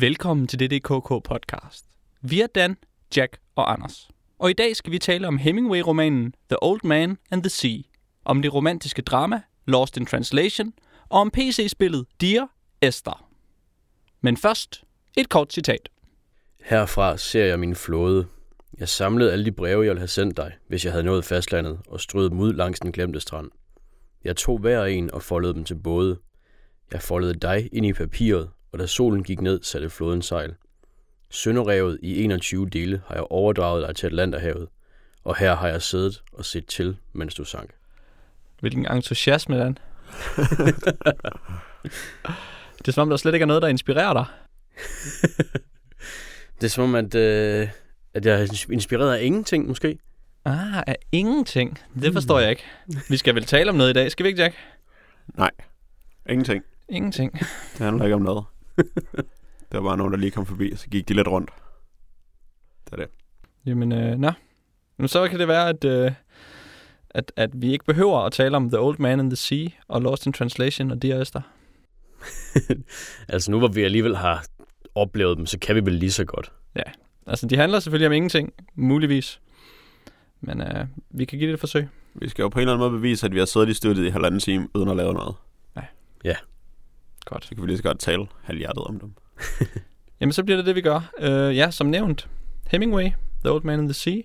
Velkommen til DDKK podcast. Vi er Dan, Jack og Anders. Og i dag skal vi tale om Hemingway-romanen The Old Man and the Sea, om det romantiske drama Lost in Translation og om PC-spillet Dear Esther. Men først et kort citat. Herfra ser jeg min flåde. Jeg samlede alle de breve, jeg ville have sendt dig, hvis jeg havde nået fastlandet, og strøede dem ud langs den glemte strand. Jeg tog hver en og foldede dem til både. Jeg foldede dig ind i papiret, og da solen gik ned, satte floden sejl. Sønderrevet i 21 dele har jeg overdraget dig til Atlanterhavet, og her har jeg siddet og set til, mens du sank. Hvilken entusiasme, Dan. det er som om, der slet ikke er noget, der inspirerer dig. Det er som om, at, øh, at jeg er inspireret af ingenting, måske. Ah, af ingenting. Det forstår jeg ikke. Vi skal vel tale om noget i dag, skal vi ikke, Jack? Nej, ingenting. Ingenting. Det handler ikke om noget. Der var bare nogen, der lige kom forbi, så gik de lidt rundt. Det er det. Jamen, øh, nå. Men så kan det være, at, øh, at, at vi ikke behøver at tale om The Old Man in the Sea og Lost in Translation og Dear Esther. altså nu hvor vi alligevel har oplevet dem, så kan vi vel lige så godt. Altså, de handler selvfølgelig om ingenting, muligvis. Men øh, vi kan give det et forsøg. Vi skal jo på en eller anden måde bevise, at vi har siddet i studiet i halvanden time, uden at lave noget. Godt. Så kan vi lige så godt tale halvhjertet om dem. Jamen, så bliver det det, vi gør. Øh, ja, som nævnt. Hemingway, The Old Man in the Sea.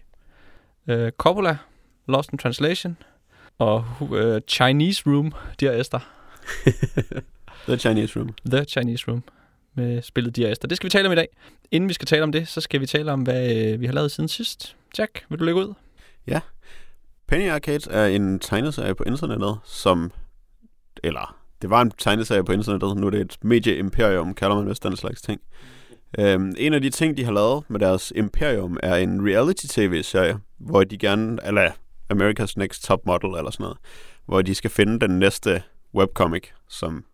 Øh, Coppola, Lost in Translation. Og øh, Chinese Room, Dear Esther. The Chinese Room. The Chinese Room med spillet Dear Esther. Det skal vi tale om i dag. Inden vi skal tale om det, så skal vi tale om, hvad øh, vi har lavet siden sidst. Jack, vil du lægge ud? Penny Arcade er en tegneserie på internettet, som... Eller, det var en tegneserie på internettet. Nu er det et medie-imperium, kalder man vist den slags ting. Øhm, en af de ting, de har lavet med deres imperium, er en reality-tv-serie, hvor de gerne... Eller America's Next Top Model, eller sådan noget. Hvor de skal finde den næste webcomic, som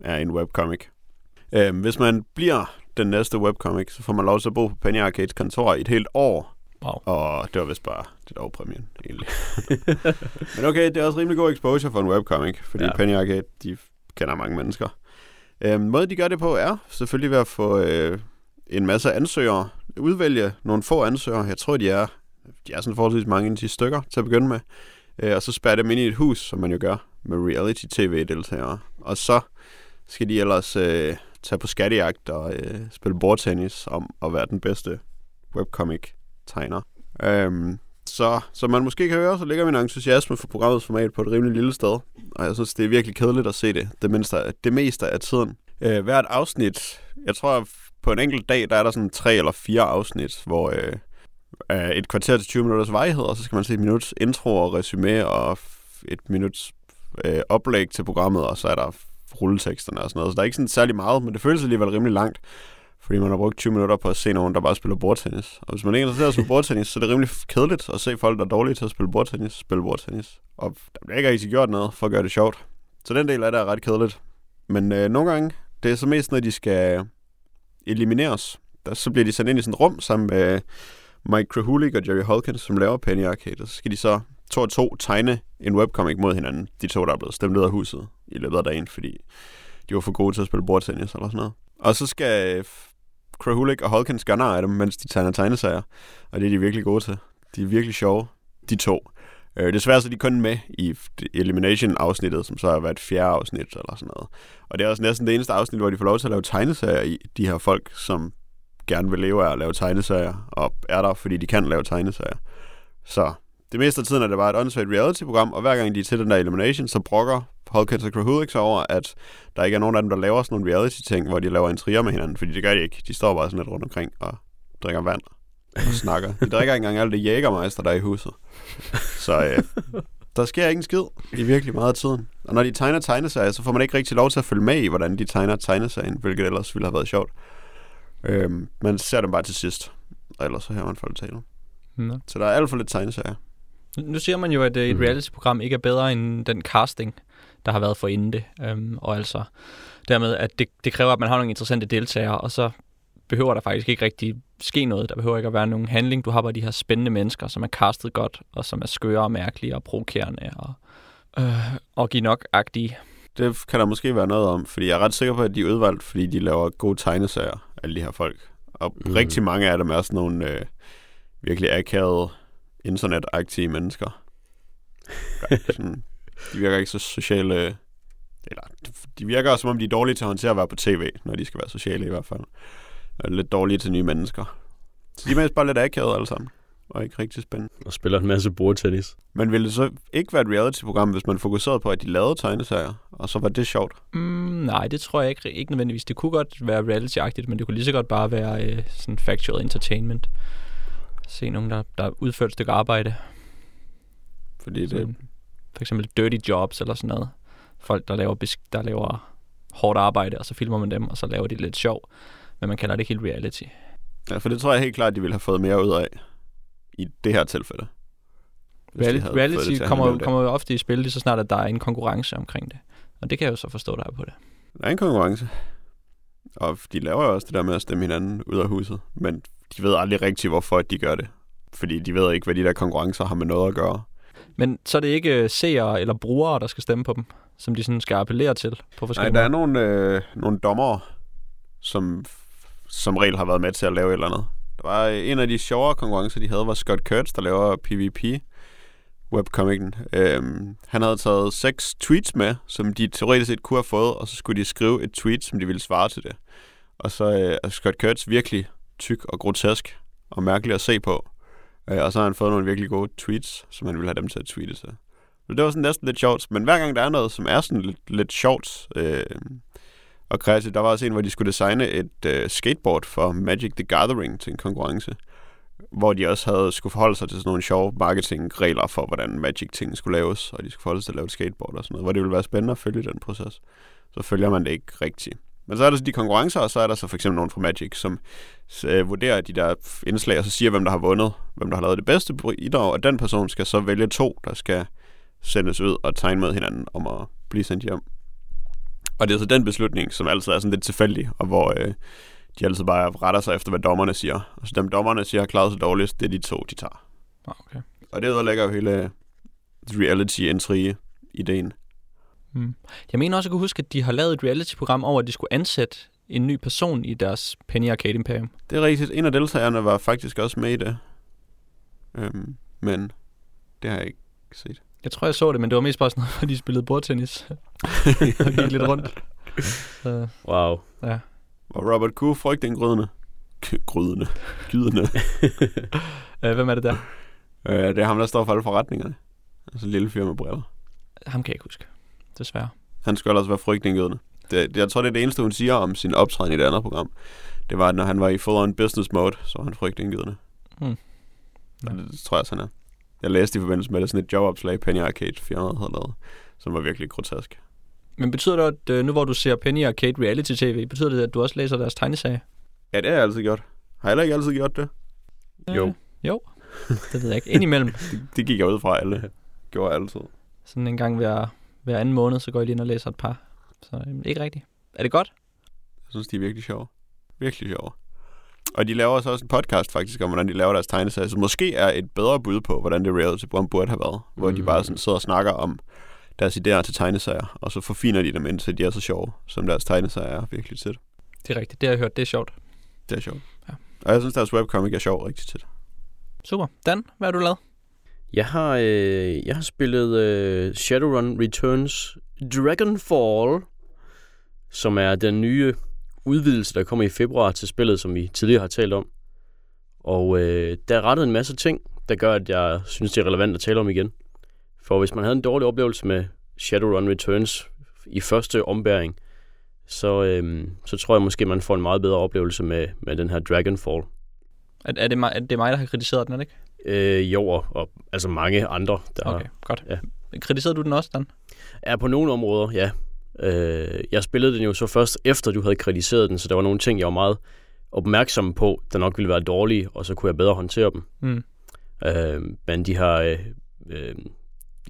er en webcomic. Øhm, hvis man bliver den næste webcomic, så får man lov til at bo på Penny Arcades kontor i et helt år. Wow. Og det var vist bare det var præmien, egentlig. Men okay, det er også rimelig god exposure for en webcomic, fordi Ja. Penny Arcade, de kender mange mennesker. Øhm, måden, de gør det på, er selvfølgelig ved at få øh, en masse ansøgere, udvælge nogle få ansøgere. Jeg tror, de er, de er sådan forholdsvis mange end 10 stykker til at begynde med. Øh, og så spærre dem ind i et hus, som man jo gør med reality-tv-deltagere. Og så skal de ellers øh, tage på skattejagt og øh, spille bordtennis om at være den bedste tegner. Øhm, så som man måske kan høre, så ligger min entusiasme for programmets format på et rimelig lille sted. Og jeg synes, det er virkelig kedeligt at se det, det, mindste, det meste af tiden. Øh, hvert afsnit, jeg tror på en enkelt dag, der er der sådan tre eller fire afsnit, hvor øh, et kvarter til 20 minutters vejhed, og så skal man se et minuts intro og resume og et minuts øh, oplæg til programmet, og så er der rulleteksterne og sådan noget. Så der er ikke sådan særlig meget, men det føles alligevel rimelig langt, fordi man har brugt 20 minutter på at se nogen, der bare spiller bordtennis. Og hvis man ikke interesserer sig for bordtennis, så er det rimelig kedeligt at se folk, der er dårlige til at spille bordtennis, spille bordtennis. Og der bliver ikke rigtig gjort noget for at gøre det sjovt. Så den del af det er ret kedeligt. Men øh, nogle gange, det er så mest, når de skal elimineres. Der, så bliver de sendt ind i sådan et rum sammen med Mike Krahulik og Jerry Holkins, som laver Penny Arcade. Og så skal de så to og to tegne en webcomic mod hinanden. De to, der er blevet stemt ud af huset i løbet af dagen, fordi de var for gode til at spille bordtennis eller sådan noget. Og så skal Krahulik og Holkins gør nar af dem, mens de tegner tegnesager. Og det er de virkelig gode til. De er virkelig sjove, de to. Øh, desværre så er de kun med i Elimination-afsnittet, som så har været fjerde afsnit eller sådan noget. Og det er også næsten det eneste afsnit, hvor de får lov til at lave tegneserier i. De her folk, som gerne vil leve af at lave tegneserier, og er der, fordi de kan lave tegneserier. Så det meste af tiden er det bare et åndssvagt reality-program, og hver gang de er til den der Elimination, så brokker Holkins og Krahulik sig over, at der ikke er nogen af dem, der laver sådan nogle reality-ting, hvor de laver intriger med hinanden, fordi det gør de ikke. De står bare sådan lidt rundt omkring og drikker vand og snakker. De drikker ikke engang alt det jægermeister, der er i huset. Så øh, der sker ikke en skid i virkelig meget af tiden. Og når de tegner tegneserier, så får man ikke rigtig lov til at følge med i, hvordan de tegner tegneserien, hvilket ellers ville have været sjovt. Øhm, man ser dem bare til sidst, og ellers så hører man folk tale. Nå. Så der er alt for lidt tegneserier. Nu- siger man jo, at øh, et Mhm. reality-program ikke er bedre end den casting, der har været for inden det. Øhm, og altså dermed, at det, det kræver, at man har nogle interessante deltagere, og så behøver der faktisk ikke rigtig ske noget. Der behøver ikke at være nogen handling. Du har bare de her spændende mennesker, som er castet godt, og som er skøre og mærkelige og provokerende og, øh, og give nok-agtige. Det kan der måske være noget om, fordi jeg er ret sikker på, at de er udvalgt, fordi de laver gode tegneserier. alle de her folk. Og Mm. mm. rigtig mange af dem er sådan nogle øh, virkelig akavede, internetagtige mennesker. Sådan, de virker ikke så sociale... Eller, de virker som om, de er dårlige til at håndtere at være på tv, når de skal være sociale i hvert fald. Og lidt dårlige til nye mennesker. Så de er mest bare lidt akavede alle sammen. Og ikke rigtig spændende. Og spiller en masse bordtennis. Men ville det så ikke være et reality-program, hvis man fokuserede på, at de lavede tegneserier, og så var det sjovt? Mm, nej, det tror jeg ikke, ikke nødvendigvis. Det kunne godt være reality-agtigt, men det kunne lige så godt bare være øh, sådan factual entertainment. Se nogen, der, der udfører et stykke arbejde. Fordi det, Sådan, for eksempel dirty jobs eller sådan noget. Folk, der laver, der laver hårdt arbejde, og så filmer man dem, og så laver de lidt sjov. Men man kalder det ikke helt reality. ja, for det tror jeg helt klart, de ville have fået mere ud af i det her tilfælde. Det reality til at kommer, jo- det. kommer jo ofte i spil, lige så snart, at der er en konkurrence omkring det. Og det kan jeg jo så forstå, der er på det. Der er en konkurrence. Og de laver jo også det der med at stemme hinanden ud af huset. Men de ved aldrig rigtigt, hvorfor de gør det. Fordi de ved ikke, hvad de der konkurrencer har med noget at gøre. Men så er det ikke øh, seere eller brugere, der skal stemme på dem, som de sådan skal appellere til på Nej, forskellige der er nogle, øh, nogle dommere, som som regel har været med til at lave et eller andet. Der var en af de sjovere konkurrencer, de havde, var Scott Kurtz, der laver PvP webcomicen. Øhm, han havde taget seks tweets med, som de teoretisk set kunne have fået, og så skulle de skrive et tweet, som de ville svare til det. Og så øh, er Scott Kurtz virkelig tyk og grotesk og mærkelig at se på. Øh, og så har han fået nogle virkelig gode tweets, som han ville have dem til at tweete sig. Så det var sådan næsten lidt sjovt. Men hver gang der er noget, som er sådan lidt, lidt sjovt øh, og kreativt, der var også en, hvor de skulle designe et øh, skateboard for Magic the Gathering til en konkurrence. Hvor de også havde skulle forholde sig til sådan nogle sjove marketingregler for, hvordan Magic-ting skulle laves, og de skulle forholde sig til at lave et skateboard og sådan noget, hvor det ville være spændende at følge den proces. Så følger man det ikke rigtigt. Men så er der så de konkurrencer, og så er der så for eksempel nogen fra Magic, som øh, vurderer de der indslag, og så siger, hvem der har vundet, hvem der har lavet det bedste bidrag, og den person skal så vælge to, der skal sendes ud og tegne med hinanden om at blive sendt hjem. Og det er så den beslutning, som altid er sådan lidt tilfældig, og hvor øh, de altid bare retter sig efter, hvad dommerne siger. Og så dem dommerne siger har klaret sig dårligst, det er de to, de tager. Ah, okay. Og det ødelægger jo hele reality-intrige-ideen. Mm. Jeg mener også, at jeg kunne huske, at de har lavet et reality-program over, at de skulle ansætte en ny person i deres Penny Arcade Imperium. Det er rigtigt. En af deltagerne var faktisk også med i det. Øhm, men det har jeg ikke set. Jeg tror, jeg så det, men det var mest bare sådan noget, hvor de spillede bordtennis og gik lidt rundt. Så, Wow. ja. Og Robert Koo frygte en grydende. grydende. Gydende. Øh, hvem er det der? øh, det er ham, der står for alle forretningerne. Altså en lille fyr med briller. Ham kan jeg ikke huske. Desværre. Han skal også være frygtindgydende. Det, det, jeg tror, det er det eneste, hun siger om sin optræden i det andet program. Det var, at når han var i full-on business mode, så var han frygtindgydende. Mm. Ja. Det, det, tror jeg, også, han er. Jeg læste i forbindelse med det sådan et jobopslag, Penny Arcade 400 havde lavet, som var virkelig grotesk. Men betyder det, at øh, nu hvor du ser Penny Arcade Reality TV, betyder det, at du også læser deres tegneserie? Ja, det har jeg altid gjort. Har jeg heller ikke altid gjort det? Jo. Øh, jo. Det ved jeg ikke. Indimellem. Det, det gik jeg ud fra alle. Gjorde jeg altid. Sådan en gang hver, hver anden måned, så går jeg lige ind og læser et par. Så øh, ikke rigtigt. Er det godt? Jeg synes, de er virkelig sjove. Virkelig sjove. Og de laver så også en podcast faktisk om, hvordan de laver deres tegneserier, som måske er et bedre bud på, hvordan det reality-program burde have været. Hvor de Mm. bare sådan sidder og snakker om deres idéer til tegneserier, og så forfiner de dem indtil de er så sjove, som deres tegneserier er virkelig tit. Det er rigtigt. Det har jeg hørt. Det er sjovt. Det er sjovt. Ja. Og jeg synes, deres webcomic er sjov rigtig tit. Super. Dan, hvad har du lavet? Jeg har, øh, jeg har spillet øh, Shadowrun Returns Dragonfall, som er den nye udvidelse, der kommer i februar til spillet, som vi tidligere har talt om. Og øh, der er rettet en masse ting, der gør, at jeg synes, det er relevant at tale om igen. For hvis man havde en dårlig oplevelse med Shadowrun Returns i første ombæring, så, øh, så tror jeg måske, man får en meget bedre oplevelse med, med den her Dragonfall. Er, er, det mig, er det mig, der har kritiseret den, er det ikke? Øh, jo, og, og altså mange andre, der Okay, godt. ja. Kritiserede du den også, Dan? er på nogle områder, ja. Øh, jeg spillede den jo så først efter, du havde kritiseret den, så der var nogle ting, jeg var meget opmærksom på, der nok ville være dårlige, og så kunne jeg bedre håndtere dem. Mm. Øh, men de har, øh, øh,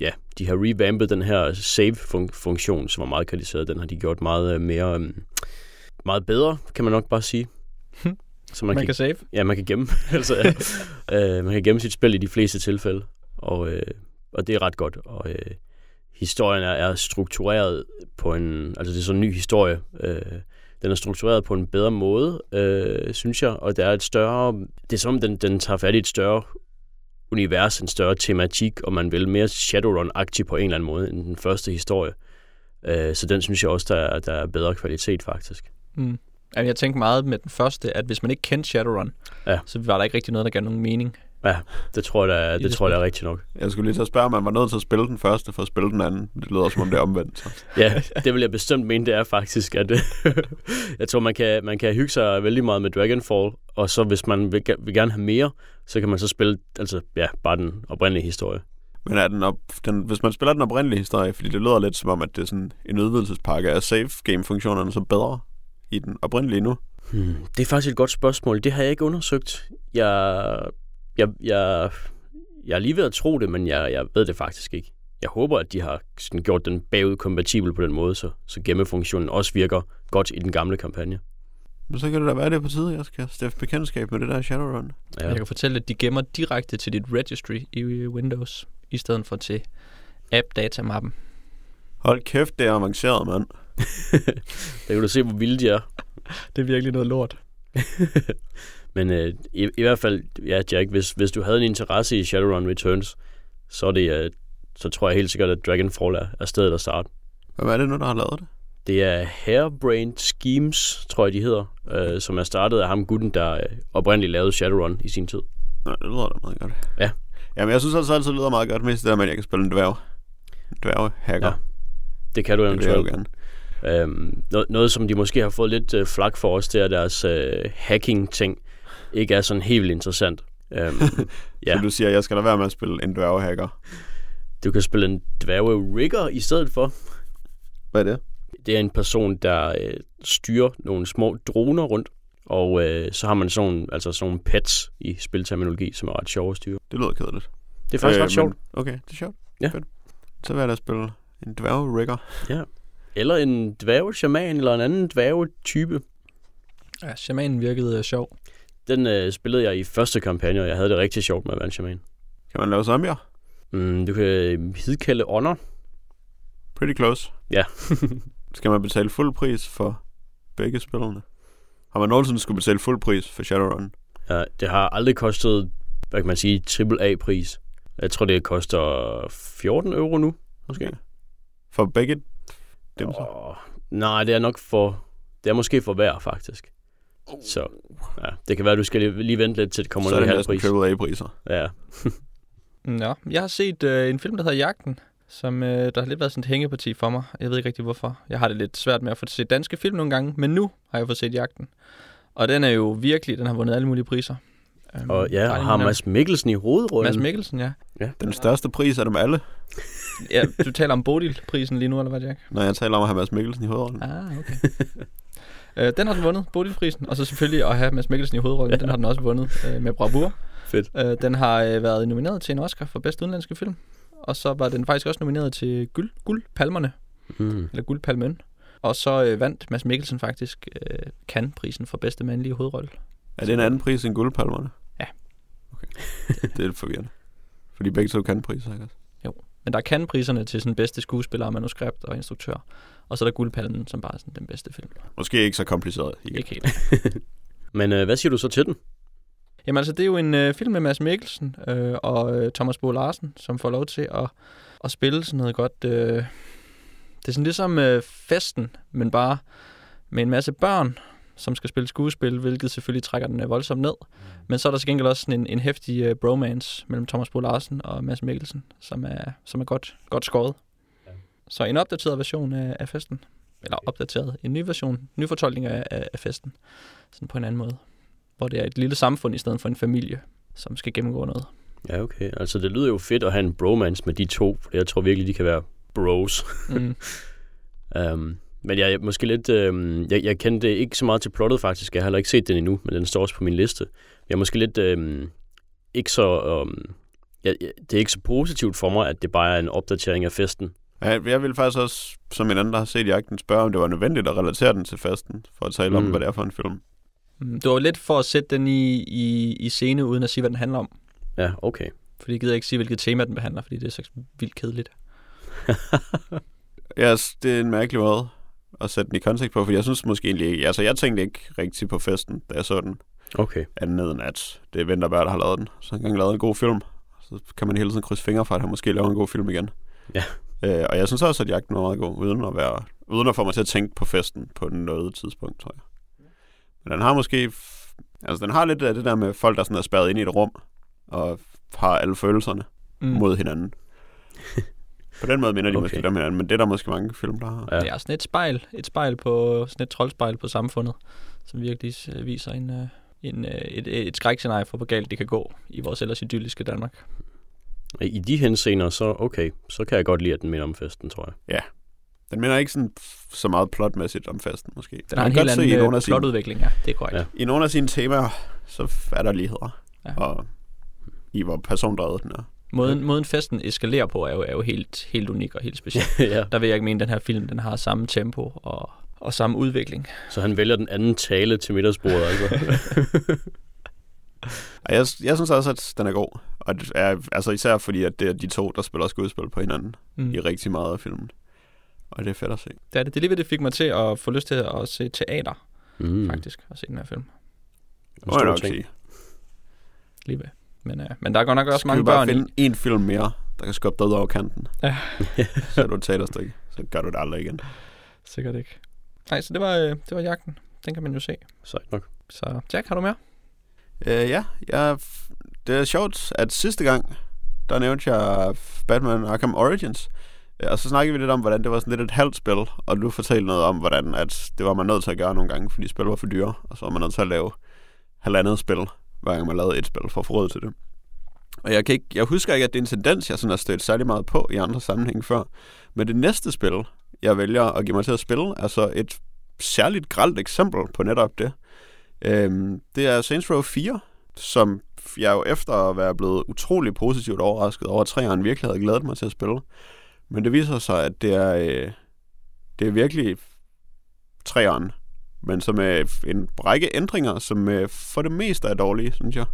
ja, de har revampet den her save-funktion, som var meget kritiseret. Den har de gjort meget øh, mere, øh, meget bedre, kan man nok bare sige. Så Man, man kan save. Ja, man kan gemme. altså, øh, man kan gemme sit spil i de fleste tilfælde, og, øh, og det er ret godt. Og øh, historien er, er struktureret på en... Altså, det er sådan en ny historie, øh, den er struktureret på en bedre måde, øh, synes jeg, og der er et større, det er som om den, den tager fat i et større univers, en større tematik, og man vil mere Shadowrun-agtig på en eller anden måde end den første historie. Øh, så den synes jeg også, der er, der er bedre kvalitet faktisk. Mm. Jamen, jeg tænkte meget med den første, at hvis man ikke kendte Shadowrun, Ja. så var der ikke rigtig noget, der gav nogen mening. Ja, det tror jeg, der I det det tror jeg, er spil. rigtigt nok. Jeg skulle lige at spørge, om man var nødt til at spille den første for at spille den anden. Det lyder som om det er omvendt. Så. Ja, det vil jeg bestemt mene, det er faktisk, at jeg tror, man kan, man kan hygge sig vældig meget med Dragonfall, og så hvis man vil, vil gerne have mere, så kan man så spille, altså ja, bare den oprindelige historie. Men er den op, den, hvis man spiller den oprindelige historie, fordi det lyder lidt som om, at det er sådan en udvidelsespakke, er save game-funktionerne så bedre i den oprindelige nu? Hmm, det er faktisk et godt spørgsmål. Det har jeg ikke undersøgt. Jeg, jeg, jeg, jeg er lige ved at tro det, men jeg, jeg ved det faktisk ikke. Jeg håber, at de har sådan gjort den bagudkompatibel på den måde, så, så gemmefunktionen også virker godt i den gamle kampagne. Men så kan det da være det på tide, jeg skal stifte bekendtskab med det der Shadowrun. Ja. Jeg kan fortælle, at de gemmer direkte til dit registry i Windows, i stedet for til app-datamappen. Hold kæft, det er avanceret, mand. Der kan du se, hvor vilde de er. Det er virkelig noget lort. Men øh, i, i hvert fald, ja, Jack, hvis, hvis du havde en interesse i Shadowrun Returns, så, er det, øh, så tror jeg helt sikkert, at Dragonfall er, er stedet at starte. Hvem er det nu, der har lavet det? Det er Hairbrained Schemes, tror jeg, de hedder, øh, som er startet af ham gutten, der øh, oprindeligt lavede Shadowrun i sin tid. Nej, det lyder da meget godt. Ja. Jamen, jeg synes altså altid, det lyder meget godt, mest det der med, at jeg kan spille en dværg. En dværg-hacker. Ja, Det kan du det vil jeg jo eventuelt. gerne. Øhm, noget, noget, som de måske har fået lidt øh, flak for os, det er deres øh, hacking-ting ikke er sådan helt interessant. Øhm, Ja. Ja. Så du siger, jeg skal lade være med at spille en dværg-hacker. du kan spille en dværge-rigger i stedet for. Hvad er det? Det er en person, der øh, styrer nogle små droner rundt, og øh, så har man sådan, altså sådan nogle pets i spilterminologi, som er ret sjove at styre. Det lyder kedeligt. Det er faktisk øh, ret sjovt. Men, okay, det er sjovt. Ja. Fedt. Så vil jeg da spille en dværg-rigger. Eller en dværge-shaman, eller en anden dværge-type. Ja, shamanen virkede øh, sjov. Den øh, spillede jeg i første kampagne, og jeg havde det rigtig sjovt med at være en shaman. Kan man lave zombier? Mm, du kan øh, hidkalde ånder. Pretty close. Ja. skal man betale fuld pris for begge spillerne? Har man nogensinde skulle betale fuld pris for Shadowrun? Ja, det har aldrig kostet, hvad kan man sige, AAA-pris. Jeg tror, det koster 14 euro nu, måske. Okay. For begge dem så? Åh, nej, det er nok for... Det er måske for hver, faktisk. Så ja, det kan være, at du skal lige, lige vente lidt til, det kommer så er ned i det halv næsten pris. AAA-priser. Ja. Nå, jeg har set øh, en film, der hedder Jagten, som øh, der har lidt været sådan et hængeparti for mig. Jeg ved ikke rigtig hvorfor. Jeg har det lidt svært med at få set danske film nogle gange, men nu har jeg fået set Jagten. Og den er jo virkelig, den har vundet alle mulige priser. Um, Og ja, og har Mads Mikkelsen i hovedrollen. Mads Mikkelsen, ja. Den største pris af dem alle, ja. Du taler om Bodil-prisen lige nu, eller hvad, Jack? når jeg taler om at have Mads Mikkelsen i hovedrollen. Ah, okay. øh, den har den vundet, Bodil-prisen. Og så selvfølgelig at have Mads Mikkelsen i hovedrollen, ja. den har den også vundet øh, med bravur. Fedt. Øh, den har øh, været nomineret til en Oscar for bedste udenlandske film. Og så var den faktisk også nomineret til guld, guldpalmerne, Mm. eller guldpalmen. Og så øh, vandt Mads Mikkelsen faktisk øh, Cannes-prisen for bedste mandlige hovedrolle. Er det en anden pris end guldpalmerne? Ja. Okay. det er lidt forvirrende. Fordi begge to kan priser, ikke også? Men der er Cannes-priserne til sådan bedste skuespiller, manuskript og instruktør. Og så er der guldpalmen, som bare er sådan den bedste film. Måske ikke så kompliceret. Igen. Ikke helt. Men øh, hvad siger du så til den? Jamen altså, det er jo en øh, film med Mads Mikkelsen øh, og øh, Thomas Bo Larsen, som får lov til at, at spille sådan noget godt... Øh, det er sådan ligesom øh, festen, men bare med en masse børn, som skal spille skuespil, hvilket selvfølgelig trækker den øh, voldsomt ned. Men så er der til gengæld også sådan en, en hæftig øh, bromance mellem Thomas Bo Larsen og Mads Mikkelsen, som er, som er godt, godt skåret. Ja. Så en opdateret version af, af festen. Eller opdateret. En ny version, ny fortolkning af, af, af festen. Sådan på en anden måde. Hvor det er et lille samfund i stedet for en familie, som skal gennemgå noget. Ja, okay. Altså, det lyder jo fedt at have en bromance med de to, for jeg tror virkelig, de kan være bros. Mm. Um, men jeg er måske lidt... Um, jeg, jeg kendte ikke så meget til plottet, faktisk. Jeg har heller ikke set den endnu, men den står også på min liste. Jeg er måske lidt... Um, ikke så... Um, jeg, det er ikke så positivt for mig, at det bare er en opdatering af festen. Ja, jeg vil faktisk også, som en anden, der har set jagten, spørge, om det var nødvendigt at relatere den til festen, for at tale mm. om, hvad det er for en film. Mm, Det var lidt for at sætte den i, i, i scene, uden at sige, hvad den handler om. Ja, okay. Fordi jeg gider ikke sige, hvilket tema den behandler, fordi det er så vildt kedeligt. Ja, yes, det er en mærkelig måde at sætte den i kontekst på, for jeg synes måske egentlig ikke, altså jeg tænkte ikke rigtig på festen, da jeg så den, Okay. andet end at det er Vinterberg, der har lavet den. Så han kan lave en god film. Så kan man hele tiden krydse fingre for, at han måske laver en god film igen. Ja. Øh, og jeg synes også, at jagten var meget god, uden at, være, uden at få mig til at tænke på festen på noget tidspunkt, tror jeg. Men den har måske... Altså, den har lidt af det der med folk, der sådan er spærret ind i et rum, og har alle følelserne mm. mod hinanden. på den måde minder de okay. Måske om hinanden, men det er der måske mange film, der har. Ja. Det er sådan et spejl, et spejl på, sådan et troldspejl på samfundet, som virkelig øh, viser en, øh, en, øh, et, et skrækscenarie for, hvor galt det kan gå i vores ellers idylliske Danmark. I de henseender, så okay, så kan jeg godt lide, at den minder om festen, tror jeg. Den minder ikke sådan så meget plotmæssigt om festen, måske. Den har Man en kan helt godt se anden i nogle øh, af sine- plotudvikling, ja, det er korrekt. Ja. Ja. i nogle af sine temaer, så er der ligheder. Ja. Ja. Og i hvor persondrevet den er. Måden, måden festen eskalerer på er jo, er jo helt, helt unik og helt speciel. ja. Der vil jeg ikke mene, at den her film den har samme tempo og, og samme udvikling. Så han vælger den anden tale til middagsbordet, altså. Jeg, jeg synes også, at den er god. Og det er, altså især fordi, at det er de to, der spiller skuespil på hinanden Mm. i rigtig meget af filmen. Og det er fedt at se. Det er det. Det er lige ved, det fik mig til at få lyst til at se teater, Mm. faktisk, at se den her film. En Må jeg nok sige. Lige ved. Men, øh, men der er godt nok også Skal mange børn i. finde en film mere, der kan skubbe dig ud over kanten. Ja. så er du et teaterstykke. Så gør du det aldrig igen. Sikkert ikke. Nej, så det var, øh, det var jagten. Den kan man jo se. Sejt nok. Så Jack, har du mere? Øh, ja, jeg, det er sjovt, at sidste gang, der nævnte jeg Batman Arkham Origins. Øh, Og så snakkede vi lidt om, hvordan det var sådan lidt et halvt spil, og du fortalte noget om, hvordan at det var man nødt til at gøre nogle gange, fordi spil var for dyre, og så var man nødt til at lave halvandet spil, hver gang man lavede et spil for at få råd til det. Og jeg, kan ikke, jeg husker ikke, at det er en tendens, jeg sådan har stødt særlig meget på i andre sammenhænge før. Men det næste spil, jeg vælger at give mig til at spille, er så et særligt gralt eksempel på netop det. Øhm, det er Saints Row 4, som jeg jo efter at være blevet utrolig positivt overrasket over, at træerne virkelig havde glædet mig til at spille. Men det viser sig, at det er, øh, det er virkelig træeren, men som er en række ændringer, som øh, for det meste er dårlige, synes jeg.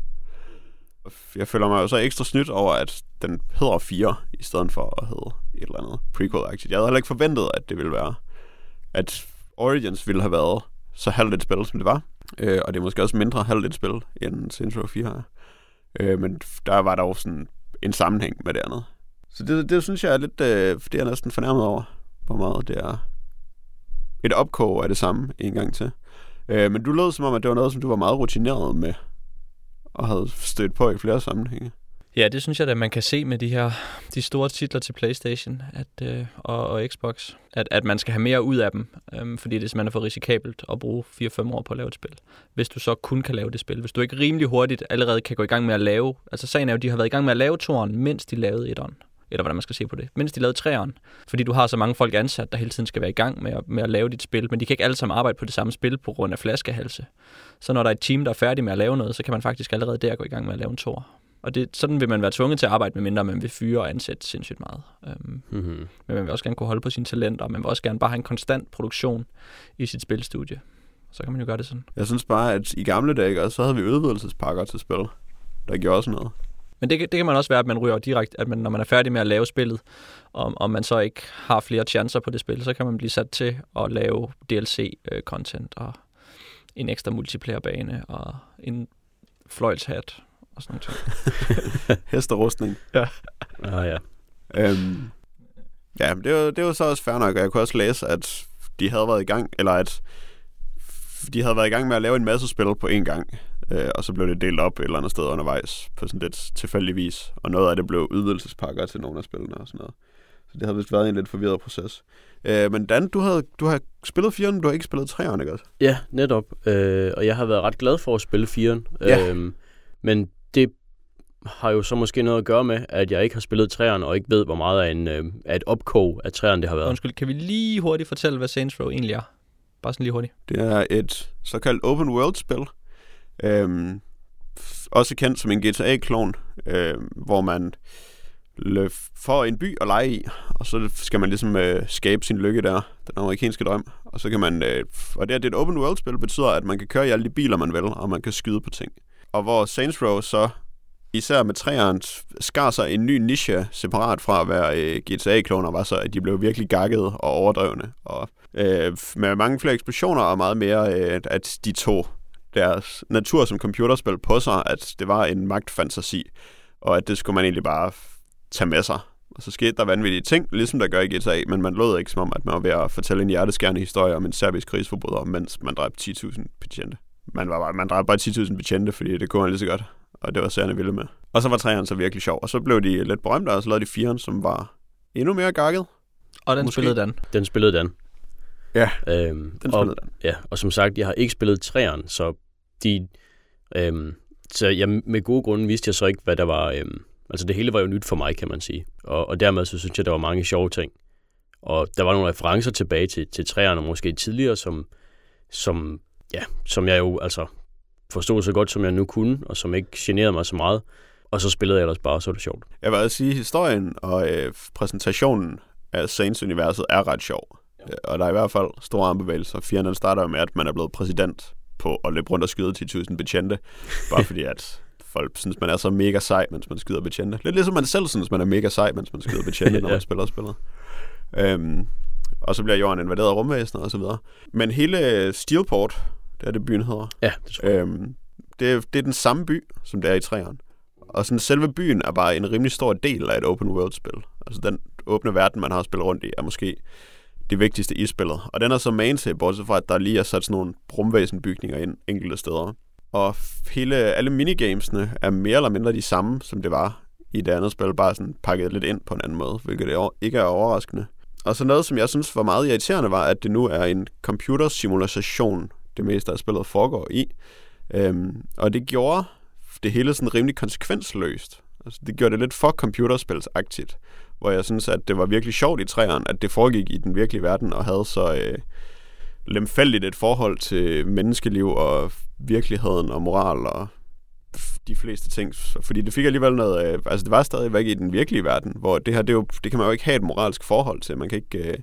Jeg føler mig jo så ekstra snydt over, at den hedder 4, i stedet for at hedde et eller andet prequel-agtigt. Jeg havde heller ikke forventet, at det ville være, at Origins ville have været så halvt et spil, som det var. Øh, og det er måske også mindre halvt et spil, end Saints Row 4 er. Øh, men der var der jo sådan en sammenhæng med det andet. Så det, det synes jeg er lidt, øh, det er næsten fornærmet over, hvor meget det er et opkog af det samme en gang til. Øh, men du lød som om, at det var noget, som du var meget rutineret med, og havde stødt på i flere sammenhænge. Ja, det synes jeg at man kan se med de her de store titler til PlayStation at, øh, og, og Xbox, at, at man skal have mere ud af dem, øh, fordi det er simpelthen er for risikabelt at bruge 4-5 år på at lave et spil. Hvis du så kun kan lave det spil. Hvis du ikke rimelig hurtigt allerede kan gå i gang med at lave, altså sagen er jo, de har været i gang med at lave toren, mens de lavede etteren eller hvordan man skal se på det, mens de lavede træeren. Fordi du har så mange folk ansat, der hele tiden skal være i gang med at, med at lave dit spil, men de kan ikke alle sammen arbejde på det samme spil på grund af flaskehalse. Så når der er et team, der er færdig med at lave noget, så kan man faktisk allerede der gå i gang med at lave en tor. Og det, sådan vil man være tvunget til at arbejde, med mindre man vil fyre og ansætte sindssygt meget. Um, Mm-hmm. men man vil også gerne kunne holde på sine talenter, og man vil også gerne bare have en konstant produktion i sit spilstudie. Så kan man jo gøre det sådan. Jeg synes bare, at i gamle dage, så havde vi udvidelsespakker til spil, der gjorde også noget. Men det, kan- det kan man også være, at man ryger direkte, at man, når man er færdig med at lave spillet, og, og man så ikke har flere chancer på det spil, så kan man blive sat til at lave DLC-content og en ekstra multiplayer-bane og en fløjlshat og sådan noget. Hesterustning. Ah ja. Øhm, ja, men det var, det var så også fair nok, og jeg kunne også læse, at de havde været i gang, eller at de havde været i gang med at lave en masse spil på én gang, øh, og så blev det delt op et eller andet sted undervejs, på sådan lidt tilfældig vis, og noget af det blev udvidelsespakker til nogle af spillene og sådan noget. Så det har vist været en lidt forvirret proces. Øh, men Dan, du, havde, du har spillet 4'eren, men du har ikke spillet 3'eren, ikke også? Ja, netop. Øh, og jeg har været ret glad for at spille 4'eren. Ja. Øhm, men det har jo så måske noget at gøre med, at jeg ikke har spillet 3'eren, og ikke ved, hvor meget af, en, øh, af et opkog af 3'eren det har været. Undskyld, kan vi lige hurtigt fortælle, hvad Saints Row egentlig er? Bare sådan lige hurtigt. Det er et såkaldt open world-spil. Øhm, også kendt som en GTA-klon, øh, hvor man får en by at lege i, og så skal man ligesom øh, skabe sin lykke der, den amerikanske drøm. Og så kan man, øh, og det, at det er et open world-spil, betyder, at man kan køre i alle de biler, man vil, og man kan skyde på ting. Og hvor Saints Row så især med træeren, skar sig en ny niche separat fra at være øh, GTA-kloner, var så, at de blev virkelig gakket og overdrevne. Og øh, med mange flere eksplosioner og meget mere, øh, at de tog deres natur som computerspil på sig, at det var en magtfantasi, og at det skulle man egentlig bare tage med sig. Og så skete der vanvittige ting, ligesom der gør i GTA, men man lød ikke som om, at man var ved at fortælle en hjerteskærende historie om en serbisk krigsforbryder, mens man dræbte 10.000 betjente. Man, var bare, man dræbte bare 10.000 betjente, fordi det kunne man lige så godt, og det var særligt vilde med. Og så var træerne så virkelig sjov, og så blev de lidt berømte, og så lavede de firen, som var endnu mere gakket. Og den Måske. spillede Dan. Den spillede Dan. Ja, Øhm, den og, spillede den. Ja, og som sagt, jeg har ikke spillet træerne, så de... Øhm, så jeg, med gode grunde vidste jeg så ikke, hvad der var... Øhm, altså det hele var jo nyt for mig, kan man sige. Og, og dermed så synes jeg, der var mange sjove ting. Og der var nogle referencer tilbage til, til træerne, måske tidligere, som, som, ja, som jeg jo altså forstod så godt, som jeg nu kunne, og som ikke generede mig så meget. Og så spillede jeg ellers bare, så var det sjovt. Jeg vil altså sige, at historien og øh, præsentationen af Saints-universet er ret sjov. Ja. Og der er i hvert fald store armbevægelser. Fjerneren starter med, at man er blevet præsident på at løbe rundt og skyde 10.000 betjente. Bare fordi, at folk synes, man er så mega sej, mens man skyder betjente. Lidt ligesom man selv synes, man er mega sej, mens man skyder betjente, når Ja. man spiller spillet. Øhm, og så bliver jorden invaderet af rumvæsener og så videre. Men hele Steelport, det er det byen hedder, Ja, det tror jeg. Øhm, det, er, det er den samme by, som det er i træerne. Og sådan selve byen er bare en rimelig stor del af et open world-spil. Altså den åbne verden, man har spillet rundt i, er måske det vigtigste i spillet. Og den er så main til, bortset fra, at der lige er sat sådan nogle brumvæsenbygninger ind enkelte steder. Og hele, alle minigamesene er mere eller mindre de samme, som det var i det andet spil, bare sådan pakket lidt ind på en anden måde, hvilket det ikke er overraskende. Og så noget, som jeg synes var meget irriterende, var, at det nu er en computersimulation, det meste af spillet foregår i. Øhm, og det gjorde det hele sådan rimelig konsekvensløst. Altså, det gjorde det lidt for computerspilsagtigt, hvor jeg synes, at det var virkelig sjovt i træerne, at det foregik i den virkelige verden og havde så øh, lemfældigt et forhold til menneskeliv og virkeligheden og moral og de fleste ting. Fordi det fik alligevel noget... Øh, altså, det var stadigvæk i den virkelige verden, hvor det her, det, er jo, det kan man jo ikke have et moralsk forhold til. Man kan ikke, øh,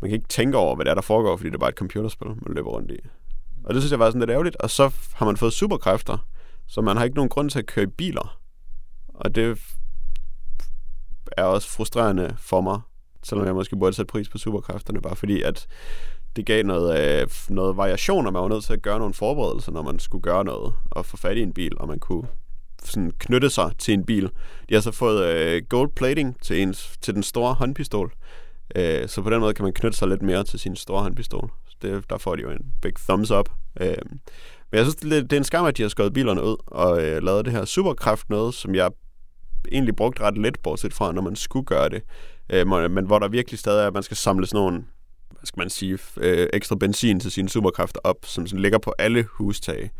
man kan ikke tænke over, hvad det er, der foregår, fordi det er bare et computerspil, man løber rundt i. Og det synes jeg var sådan lidt ærgerligt. Og så har man fået superkræfter, så man har ikke nogen grund til at køre i biler. Og det er også frustrerende for mig, selvom jeg måske burde sætte pris på superkræfterne, bare fordi at det gav noget, øh, noget variation, og man var nødt til at gøre nogle forberedelser, når man skulle gøre noget, og få fat i en bil, og man kunne sådan knytte sig til en bil. De har så fået øh, gold plating til, ens, til den store håndpistol, øh, så på den måde kan man knytte sig lidt mere til sin store håndpistol. Så det, der får de jo en big thumbs up. Øh, men jeg synes, det, er lidt- det er en skam, at de har skåret bilerne ud og øh, lavet det her superkraft noget, som jeg egentlig brugt ret let, bortset fra, når man skulle gøre det. Øh, men hvor der virkelig stadig er, at man skal samle sådan nogle, hvad skal man sige, øh, ekstra benzin til sine superkræfter op, som sådan ligger på alle hustage.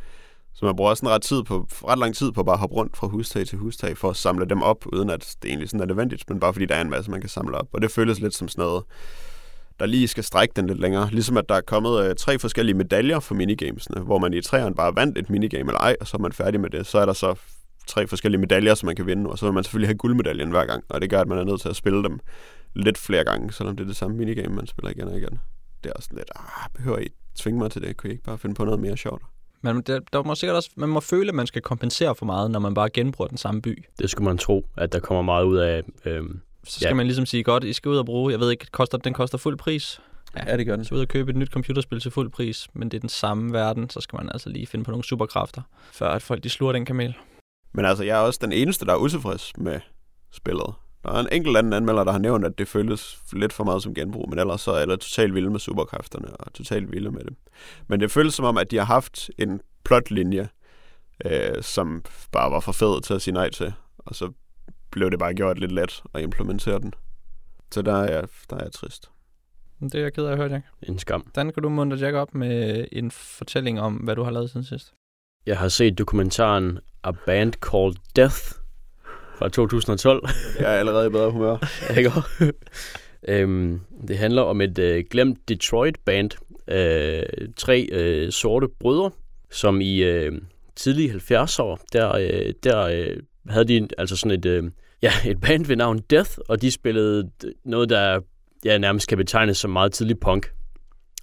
Så man bruger en ret, tid på, ret lang tid på bare at hoppe rundt fra hustag til hustag for at samle dem op, uden at det egentlig sådan er nødvendigt, men bare fordi der er en masse, man kan samle op. Og det føles lidt som sådan noget, der lige skal strække den lidt længere. Ligesom at der er kommet øh, tre forskellige medaljer for minigamesene, hvor man i træerne bare vandt et minigame eller ej, og så er man færdig med det. Så er der så tre forskellige medaljer, som man kan vinde, og så vil man selvfølgelig have guldmedaljen hver gang, og det gør, at man er nødt til at spille dem lidt flere gange, selvom det er det samme minigame, man spiller igen og igen. Det er også sådan lidt, ah, behøver I tvinge mig til det? Kunne I ikke bare finde på noget mere sjovt? Men der, der må sikkert også, man må føle, at man skal kompensere for meget, når man bare genbruger den samme by. Det skulle man tro, at der kommer meget ud af. Øhm, Så skal Ja. man ligesom sige, godt, I skal ud og bruge, jeg ved ikke, koster, den koster fuld pris. Ja, det gør den. Så ud og købe et nyt computerspil til fuld pris, men det er den samme verden, så skal man altså lige finde på nogle superkræfter, før at folk de sluger den kamel. Men altså, jeg er også den eneste, der er utilfreds med spillet. Der er en enkelt anden anmelder, der har nævnt, at det føles lidt for meget som genbrug, men ellers så er alle totalt vilde med superkræfterne og totalt vilde med det. Men det føles som om, at de har haft en plotlinje, øh, som bare var for fed til at sige nej til, og så blev det bare gjort lidt let at implementere den. Så der er jeg, der er jeg trist. Men Det er jeg ked af at høre, Jack. en skam. Dan, kan du muntre Jack op med en fortælling om, hvad du har lavet siden sidst? Jeg har set dokumentaren A Band Called Death fra 2012. Jeg er allerede i bedre humør. Ikke? øhm, det handler om et øh, glemt Detroit-band. Øh, tre øh, sorte brødre, som i øh, tidlige 70'er år, der, øh, der øh, havde de altså sådan et, øh, ja, et band ved navn Death, og de spillede noget, der ja, nærmest kan betegnes som meget tidlig punk.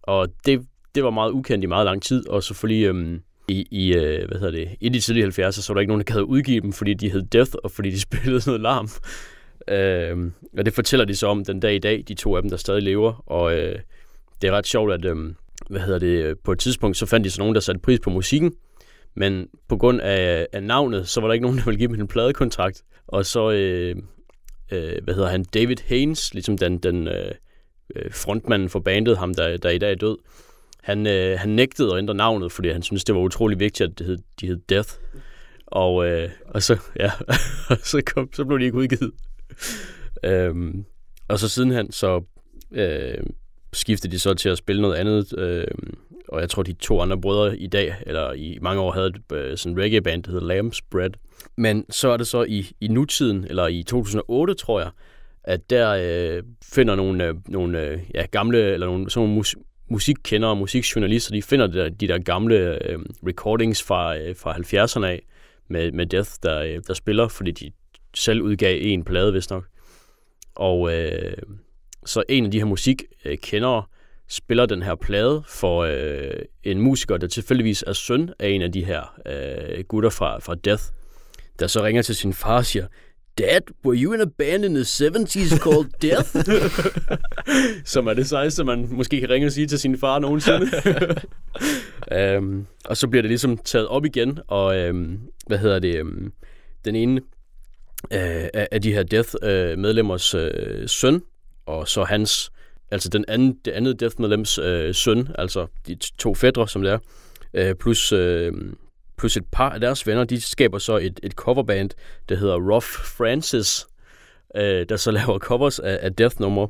Og det, det var meget ukendt i meget lang tid, og selvfølgelig øhm, i, i øh, hvad hedder det, i de tidlige 70'er, så var der ikke nogen, der gad udgive dem, fordi de hed Death, og fordi de spillede sådan noget larm. Øh, og det fortæller de så om den dag i dag, de to af dem, der stadig lever. Og øh, det er ret sjovt, at øh, hvad hedder det, øh, på et tidspunkt, så fandt de så nogen, der satte pris på musikken, men på grund af, af navnet, så var der ikke nogen, der ville give dem en pladekontrakt. Og så, øh, øh, hvad hedder han, David Haynes, ligesom den, den øh, øh frontmanden for bandet, ham der, der i dag er død, han, øh, han nægtede at ændre navnet, fordi han syntes, det var utrolig vigtigt, at det hed, de hed Death. Og, øh, og så, ja, så, kom, så blev de ikke udgivet. øhm, og så sidenhen, så øh, skiftede de så til at spille noget andet. Øh, og jeg tror, de to andre brødre i dag, eller i mange år, havde et øh, sådan reggae-band, der hedder Lamb's Bread. Men så er det så i, i nutiden, eller i 2008, tror jeg, at der øh, finder nogle, øh, nogle øh, ja, gamle, eller nogle, sådan nogle mus, musikkendere og musikjournalister, de finder de der, de der gamle øh, recordings fra, øh, fra 70'erne af, med, med Death, der, øh, der spiller, fordi de selv udgav en plade, hvis nok. Og øh, så en af de her musikkendere spiller den her plade for øh, en musiker, der tilfældigvis er søn af en af de her øh, gutter fra, fra Death, der så ringer til sin far og siger, Dad, were you in a band in the 70s called Death? Som er det sejeste, man måske kan ringe og sige til sin far nogensinde. um, og så bliver det ligesom taget op igen, og um, hvad hedder det, um, den ene uh, af de her Death-medlemmers uh, uh, søn, og så hans, altså den anden, det andet Death-medlems uh, søn, altså de to fædre, som det er, uh, plus uh, plus et par af deres venner, de skaber så et, et coverband, der hedder Rough Francis, øh, der så laver covers af, af Death-numre.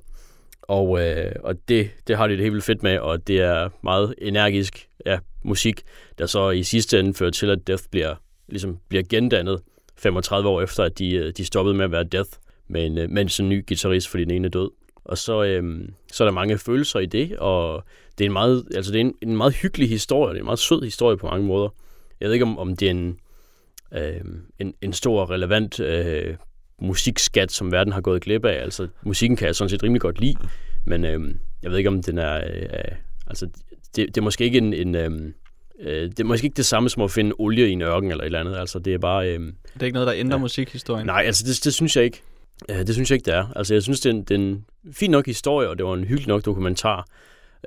Og, øh, og det, det har de det helt vildt fedt med, og det er meget energisk ja, musik, der så i sidste ende fører til, at Death bliver, ligesom bliver gendannet 35 år efter, at de, øh, de stoppede med at være Death men, men øh, en sådan ny guitarist, fordi den ene er død. Og så, øh, så er der mange følelser i det, og det er en meget, altså det er en, en meget hyggelig historie, det er en meget sød historie på mange måder. Jeg ved ikke, om, om det er en, øh, en, en stor, relevant øh, musikskat, som verden har gået glip af. Altså, musikken kan jeg sådan set rimelig godt lide, men øh, jeg ved ikke, om den er... Øh, altså, det, det er måske ikke en... en øh, det er måske ikke det samme som at finde olie i en ørken eller et eller andet. Altså, det er bare... Øh, det er ikke noget, der ændrer ja. musikhistorien? Nej, altså det, det synes jeg ikke. Det synes jeg ikke, det er. Altså, jeg synes, det er en, det er en fin nok historie, og det var en hyggelig nok dokumentar,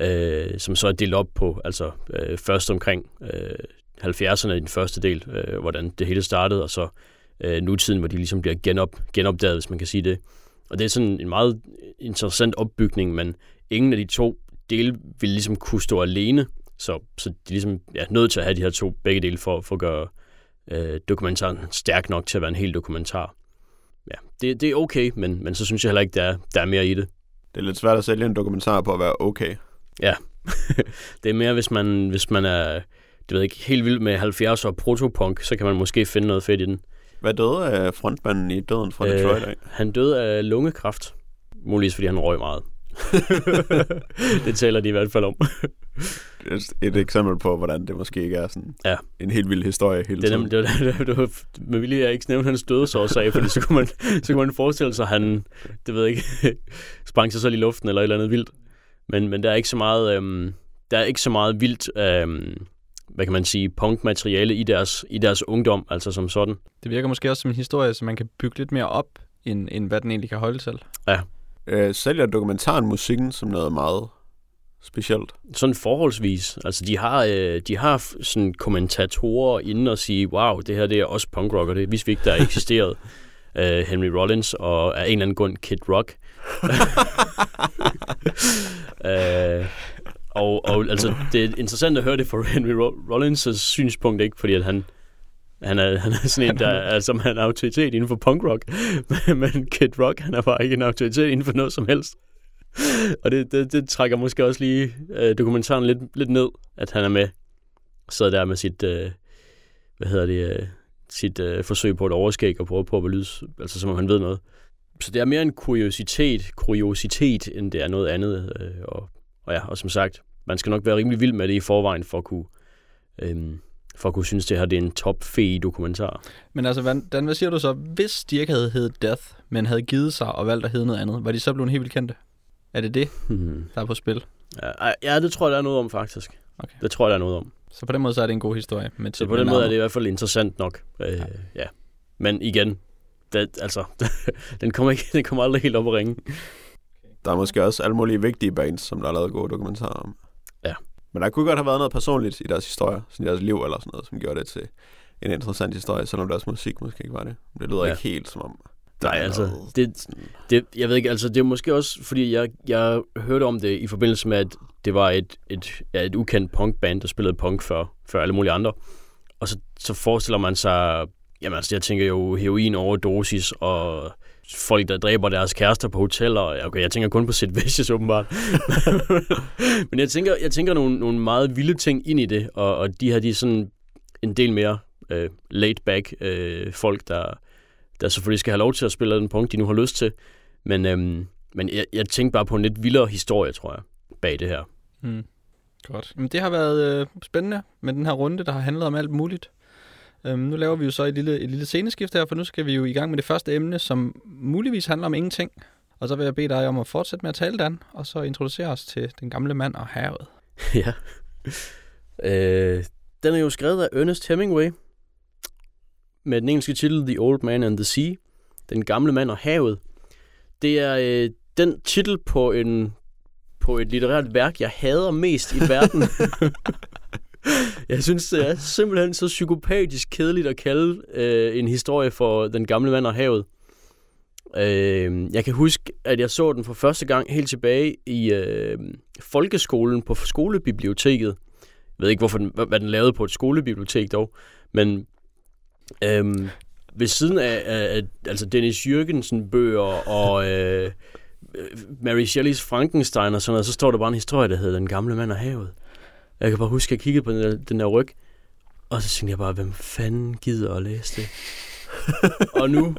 øh, som så er delt op på, altså øh, først omkring øh, 70'erne i den første del, øh, hvordan det hele startede, og så øh, nutiden, hvor de ligesom bliver genop, genopdaget, hvis man kan sige det. Og det er sådan en meget interessant opbygning, men ingen af de to dele vil ligesom kunne stå alene, så, så de er ligesom ja, nødt til at have de her to begge dele for, for at gøre øh, dokumentaren stærk nok til at være en hel dokumentar. Ja, det, det er okay, men, men så synes jeg heller ikke, der er, der er mere i det. Det er lidt svært at sælge en dokumentar på at være okay. Ja, det er mere, hvis man, hvis man er det ved ikke, helt vildt med 70 og protopunk, så kan man måske finde noget fedt i den. Hvad døde af frontmanden i Døden fra Detroit af? Han døde af lungekræft. Muligvis fordi han røg meget. det taler de i hvert fald om. et, et eksempel på, hvordan det måske ikke er sådan ja. en helt vild historie hele det er tiden. Det, det, det, det var, med vilje jeg ikke nævne hans dødsårsag, fordi så kunne, man, så kunne man forestille sig, at han, det ved jeg ikke, sprang sig selv i luften eller et eller andet vildt. Men, men der er ikke så meget, øhm, der er ikke så meget vildt øhm, hvad kan man sige, punkmateriale i deres, i deres ungdom, altså som sådan. Det virker måske også som en historie, som man kan bygge lidt mere op, end, end hvad den egentlig kan holde til. Ja. Øh, sælger dokumentaren musikken som noget meget specielt? Sådan forholdsvis. Altså, de har, øh, de har sådan kommentatorer inde og sige, wow, det her det er også punkrock, og det vidste vi ikke, der eksisterede. uh, Henry Rollins og af en eller anden grund Kid Rock. uh, Og, og altså, det er interessant at høre det fra Henry Rollins' synspunkt, ikke? Fordi at han, han er, han er sådan en, der er, som er en autoritet inden for punk rock. Men Kid Rock, han er bare ikke en autoritet inden for noget som helst. Og det, det, det trækker måske også lige øh, dokumentaren lidt, lidt ned, at han er med. Sidder der med sit, øh, hvad hedder det, øh, sit øh, forsøg på et overskæg og prøver på at lyde, altså som om han ved noget. Så det er mere en kuriositet, kuriositet end det er noget andet. Øh, og og ja, og som sagt, man skal nok være rimelig vild med det i forvejen for at kunne, øhm, for at kunne synes, det her det er en top fed dokumentar. Men altså, Dan, hvad siger du så? Hvis de ikke havde heddet Death, men havde givet sig og valgt at hedde noget andet, var de så blevet helt vildt kendte? Er det det, hmm. der er på spil? Ja, ja, det tror jeg, der er noget om faktisk. Okay. Det tror jeg, der er noget om. Så på den måde så er det en god historie. Med Så på den måde er det i hvert fald interessant nok. Øh, ja. ja. Men igen, det, altså, den, kommer ikke, den kommer aldrig helt op at ringe. Der er måske også alle mulige vigtige bands, som der er lavet gode dokumentarer om. Ja. Men der kunne godt have været noget personligt i deres historie, sådan i deres liv eller sådan noget, som gjorde det til en interessant historie, selvom deres musik måske ikke var det. Det lyder Ja. ikke helt som om... Nej, er altså, det, det, jeg ved ikke, altså det er måske også, fordi jeg, jeg hørte om det i forbindelse med, at det var et, et, ja, et ukendt punkband, der spillede punk før, før alle mulige andre. Og så, så forestiller man sig, jamen altså jeg tænker jo heroin overdosis og folk, der dræber deres kærester på hoteller. Okay, jeg tænker kun på Sid Vicious åbenbart. Men jeg tænker, jeg tænker nogle, nogle meget vilde ting ind i det, og, og de her, de er sådan en del mere øh, laid back øh, folk, der, der selvfølgelig skal have lov til at spille den punkt, de nu har lyst til. Men, øhm, men jeg, jeg tænkte bare på en lidt vildere historie, tror jeg, bag det her. Mm. Godt. Jamen, det har været øh, spændende med den her runde, der har handlet om alt muligt. Øhm, nu laver vi jo så et lille, et lille sceneskift her, for nu skal vi jo i gang med det første emne, som muligvis handler om ingenting. Og så vil jeg bede dig om at fortsætte med at tale, Dan, og så introducere os til den gamle mand og havet. ja. Øh, den er jo skrevet af Ernest Hemingway, med den engelske titel The Old Man and the Sea, Den gamle mand og havet. Det er øh, den titel på en på et litterært værk, jeg hader mest i verden. jeg synes, det er simpelthen så psykopatisk kedeligt at kalde øh, en historie for Den gamle mand og havet. Øh, jeg kan huske, at jeg så den for første gang helt tilbage i øh, folkeskolen på skolebiblioteket. Jeg ved ikke, hvorfor den, hvad den lavede på et skolebibliotek dog, men øh, ved siden af, af, af altså Dennis Jørgensen bøger og øh, øh, Mary Shelleys Frankenstein og sådan noget, så står der bare en historie, der hedder Den gamle mand og havet. Jeg kan bare huske, at jeg kiggede på den der, den der ryg, og så tænkte jeg bare, hvem fanden gider at læse det? og nu,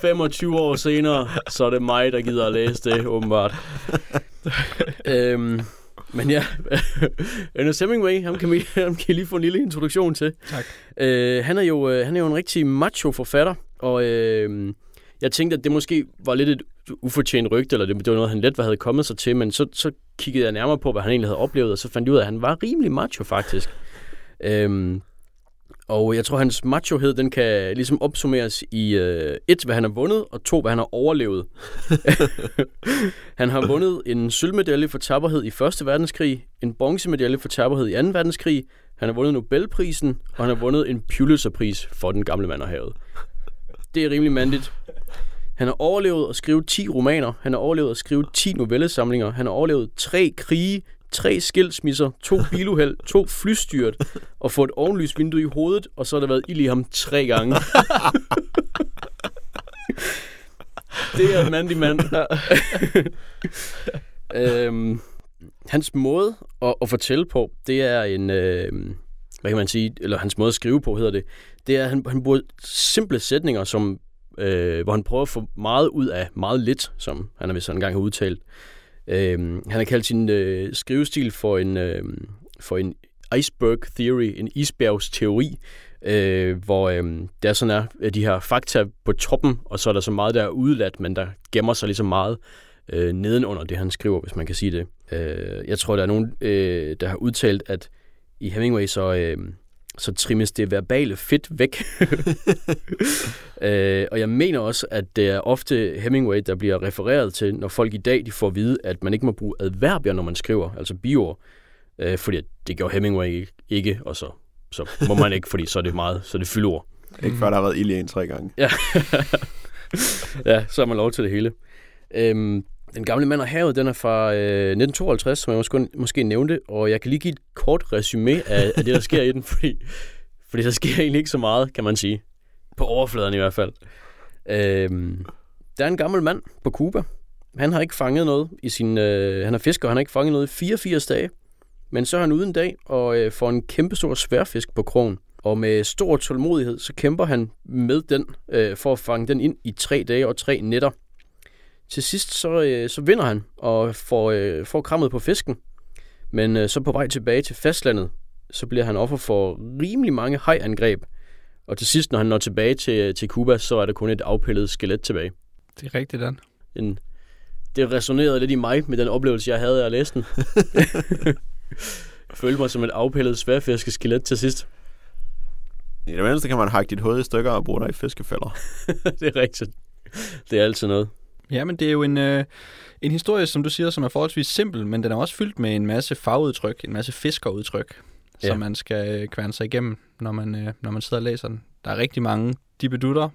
25 år senere, så er det mig, der gider at læse det, åbenbart. øhm, men ja, Ernest Hemingway, ham kan, vi, ham kan I lige få en lille introduktion til. Tak. Øh, han, er jo, øh, han er jo en rigtig macho forfatter, og øh, jeg tænkte, at det måske var lidt et ufortjent rygte, eller det, det var noget, han let havde kommet sig til, men så, så kiggede jeg nærmere på, hvad han egentlig havde oplevet, og så fandt jeg ud af, at han var rimelig macho faktisk. Øhm, og jeg tror, hans machohed, den kan ligesom opsummeres i øh, et, hvad han har vundet, og to, hvad han har overlevet. han har vundet en sølvmedalje for tapperhed i 1. Verdenskrig, en bronzemedalje for tapperhed i 2. verdenskrig, han har vundet Nobelprisen, og han har vundet en Pulitzerpris for den gamle mand og havet. Det er rimelig mandigt. Han har overlevet at skrive 10 romaner, han har overlevet at skrive 10 novellesamlinger, han har overlevet tre krige, tre skilsmisser, to biluheld, to flystyrt og fået et ovenlysvindue i hovedet, og så har der været ild i ham tre gange. det er en mandig mand. øhm, hans måde at, at fortælle på, det er en, øh, hvad kan man sige, eller hans måde at skrive på hedder det, det er, at han, han bruger simple sætninger, som, øh, hvor han prøver at få meget ud af meget lidt, som han har vist engang har udtalt. Øh, han har kaldt sin øh, skrivestil for en, øh, for en iceberg theory, en isbjergsteori, øh, hvor øh, der sådan er øh, de her fakta på toppen, og så er der så meget, der er udeladt, men der gemmer sig ligesom meget øh, nedenunder det, han skriver, hvis man kan sige det. Øh, jeg tror, der er nogen, øh, der har udtalt, at i Hemingway så, øh, så trimmes det verbale fedt væk. øh, og jeg mener også, at det er ofte Hemingway, der bliver refereret til, når folk i dag de får at vide, at man ikke må bruge adverbier, når man skriver, altså biord. Øh, fordi det gjorde Hemingway ikke, og så, så må man ikke, fordi så er det meget, så er det fyldord. Ikke før der har været ild i en tre gange. Ja. ja, så har man lov til det hele. Øhm, den gamle mand og havet, den er fra øh, 1952, som jeg måske, måske nævnte, og jeg kan lige give et kort resume af, af det, der sker i den, fordi, fordi der sker egentlig ikke så meget, kan man sige. På overfladen i hvert fald. Øhm, der er en gammel mand på Cuba. Han har ikke fanget noget i sin... Øh, han er fisker, og han har ikke fanget noget i 84 dage. Men så er han ude en dag og øh, får en kæmpestor sværfisk på krogen. Og med stor tålmodighed, så kæmper han med den, øh, for at fange den ind i tre dage og tre nætter. Til sidst, så, øh, så vinder han og får, øh, får krammet på fisken. Men øh, så på vej tilbage til fastlandet, så bliver han offer for rimelig mange hajangreb. Og til sidst, når han når tilbage til, til Cuba, så er der kun et afpillet skelet tilbage. Det er rigtigt, Dan. En, det resonerede lidt i mig med den oplevelse, jeg havde af at læse den. følte mig som et afpillet sværfiskeskelet til sidst. I det mindste kan man hakke dit hoved i stykker og bruge dig i fiskefælder. det er rigtigt. Det er altid noget. Ja, men det er jo en, øh, en historie, som du siger, som er forholdsvis simpel, men den er også fyldt med en masse fagudtryk, en masse fiskerudtryk, ja. som man skal øh, kværne sig igennem, når man, øh, når man sidder og læser den. Der er rigtig mange dibedutter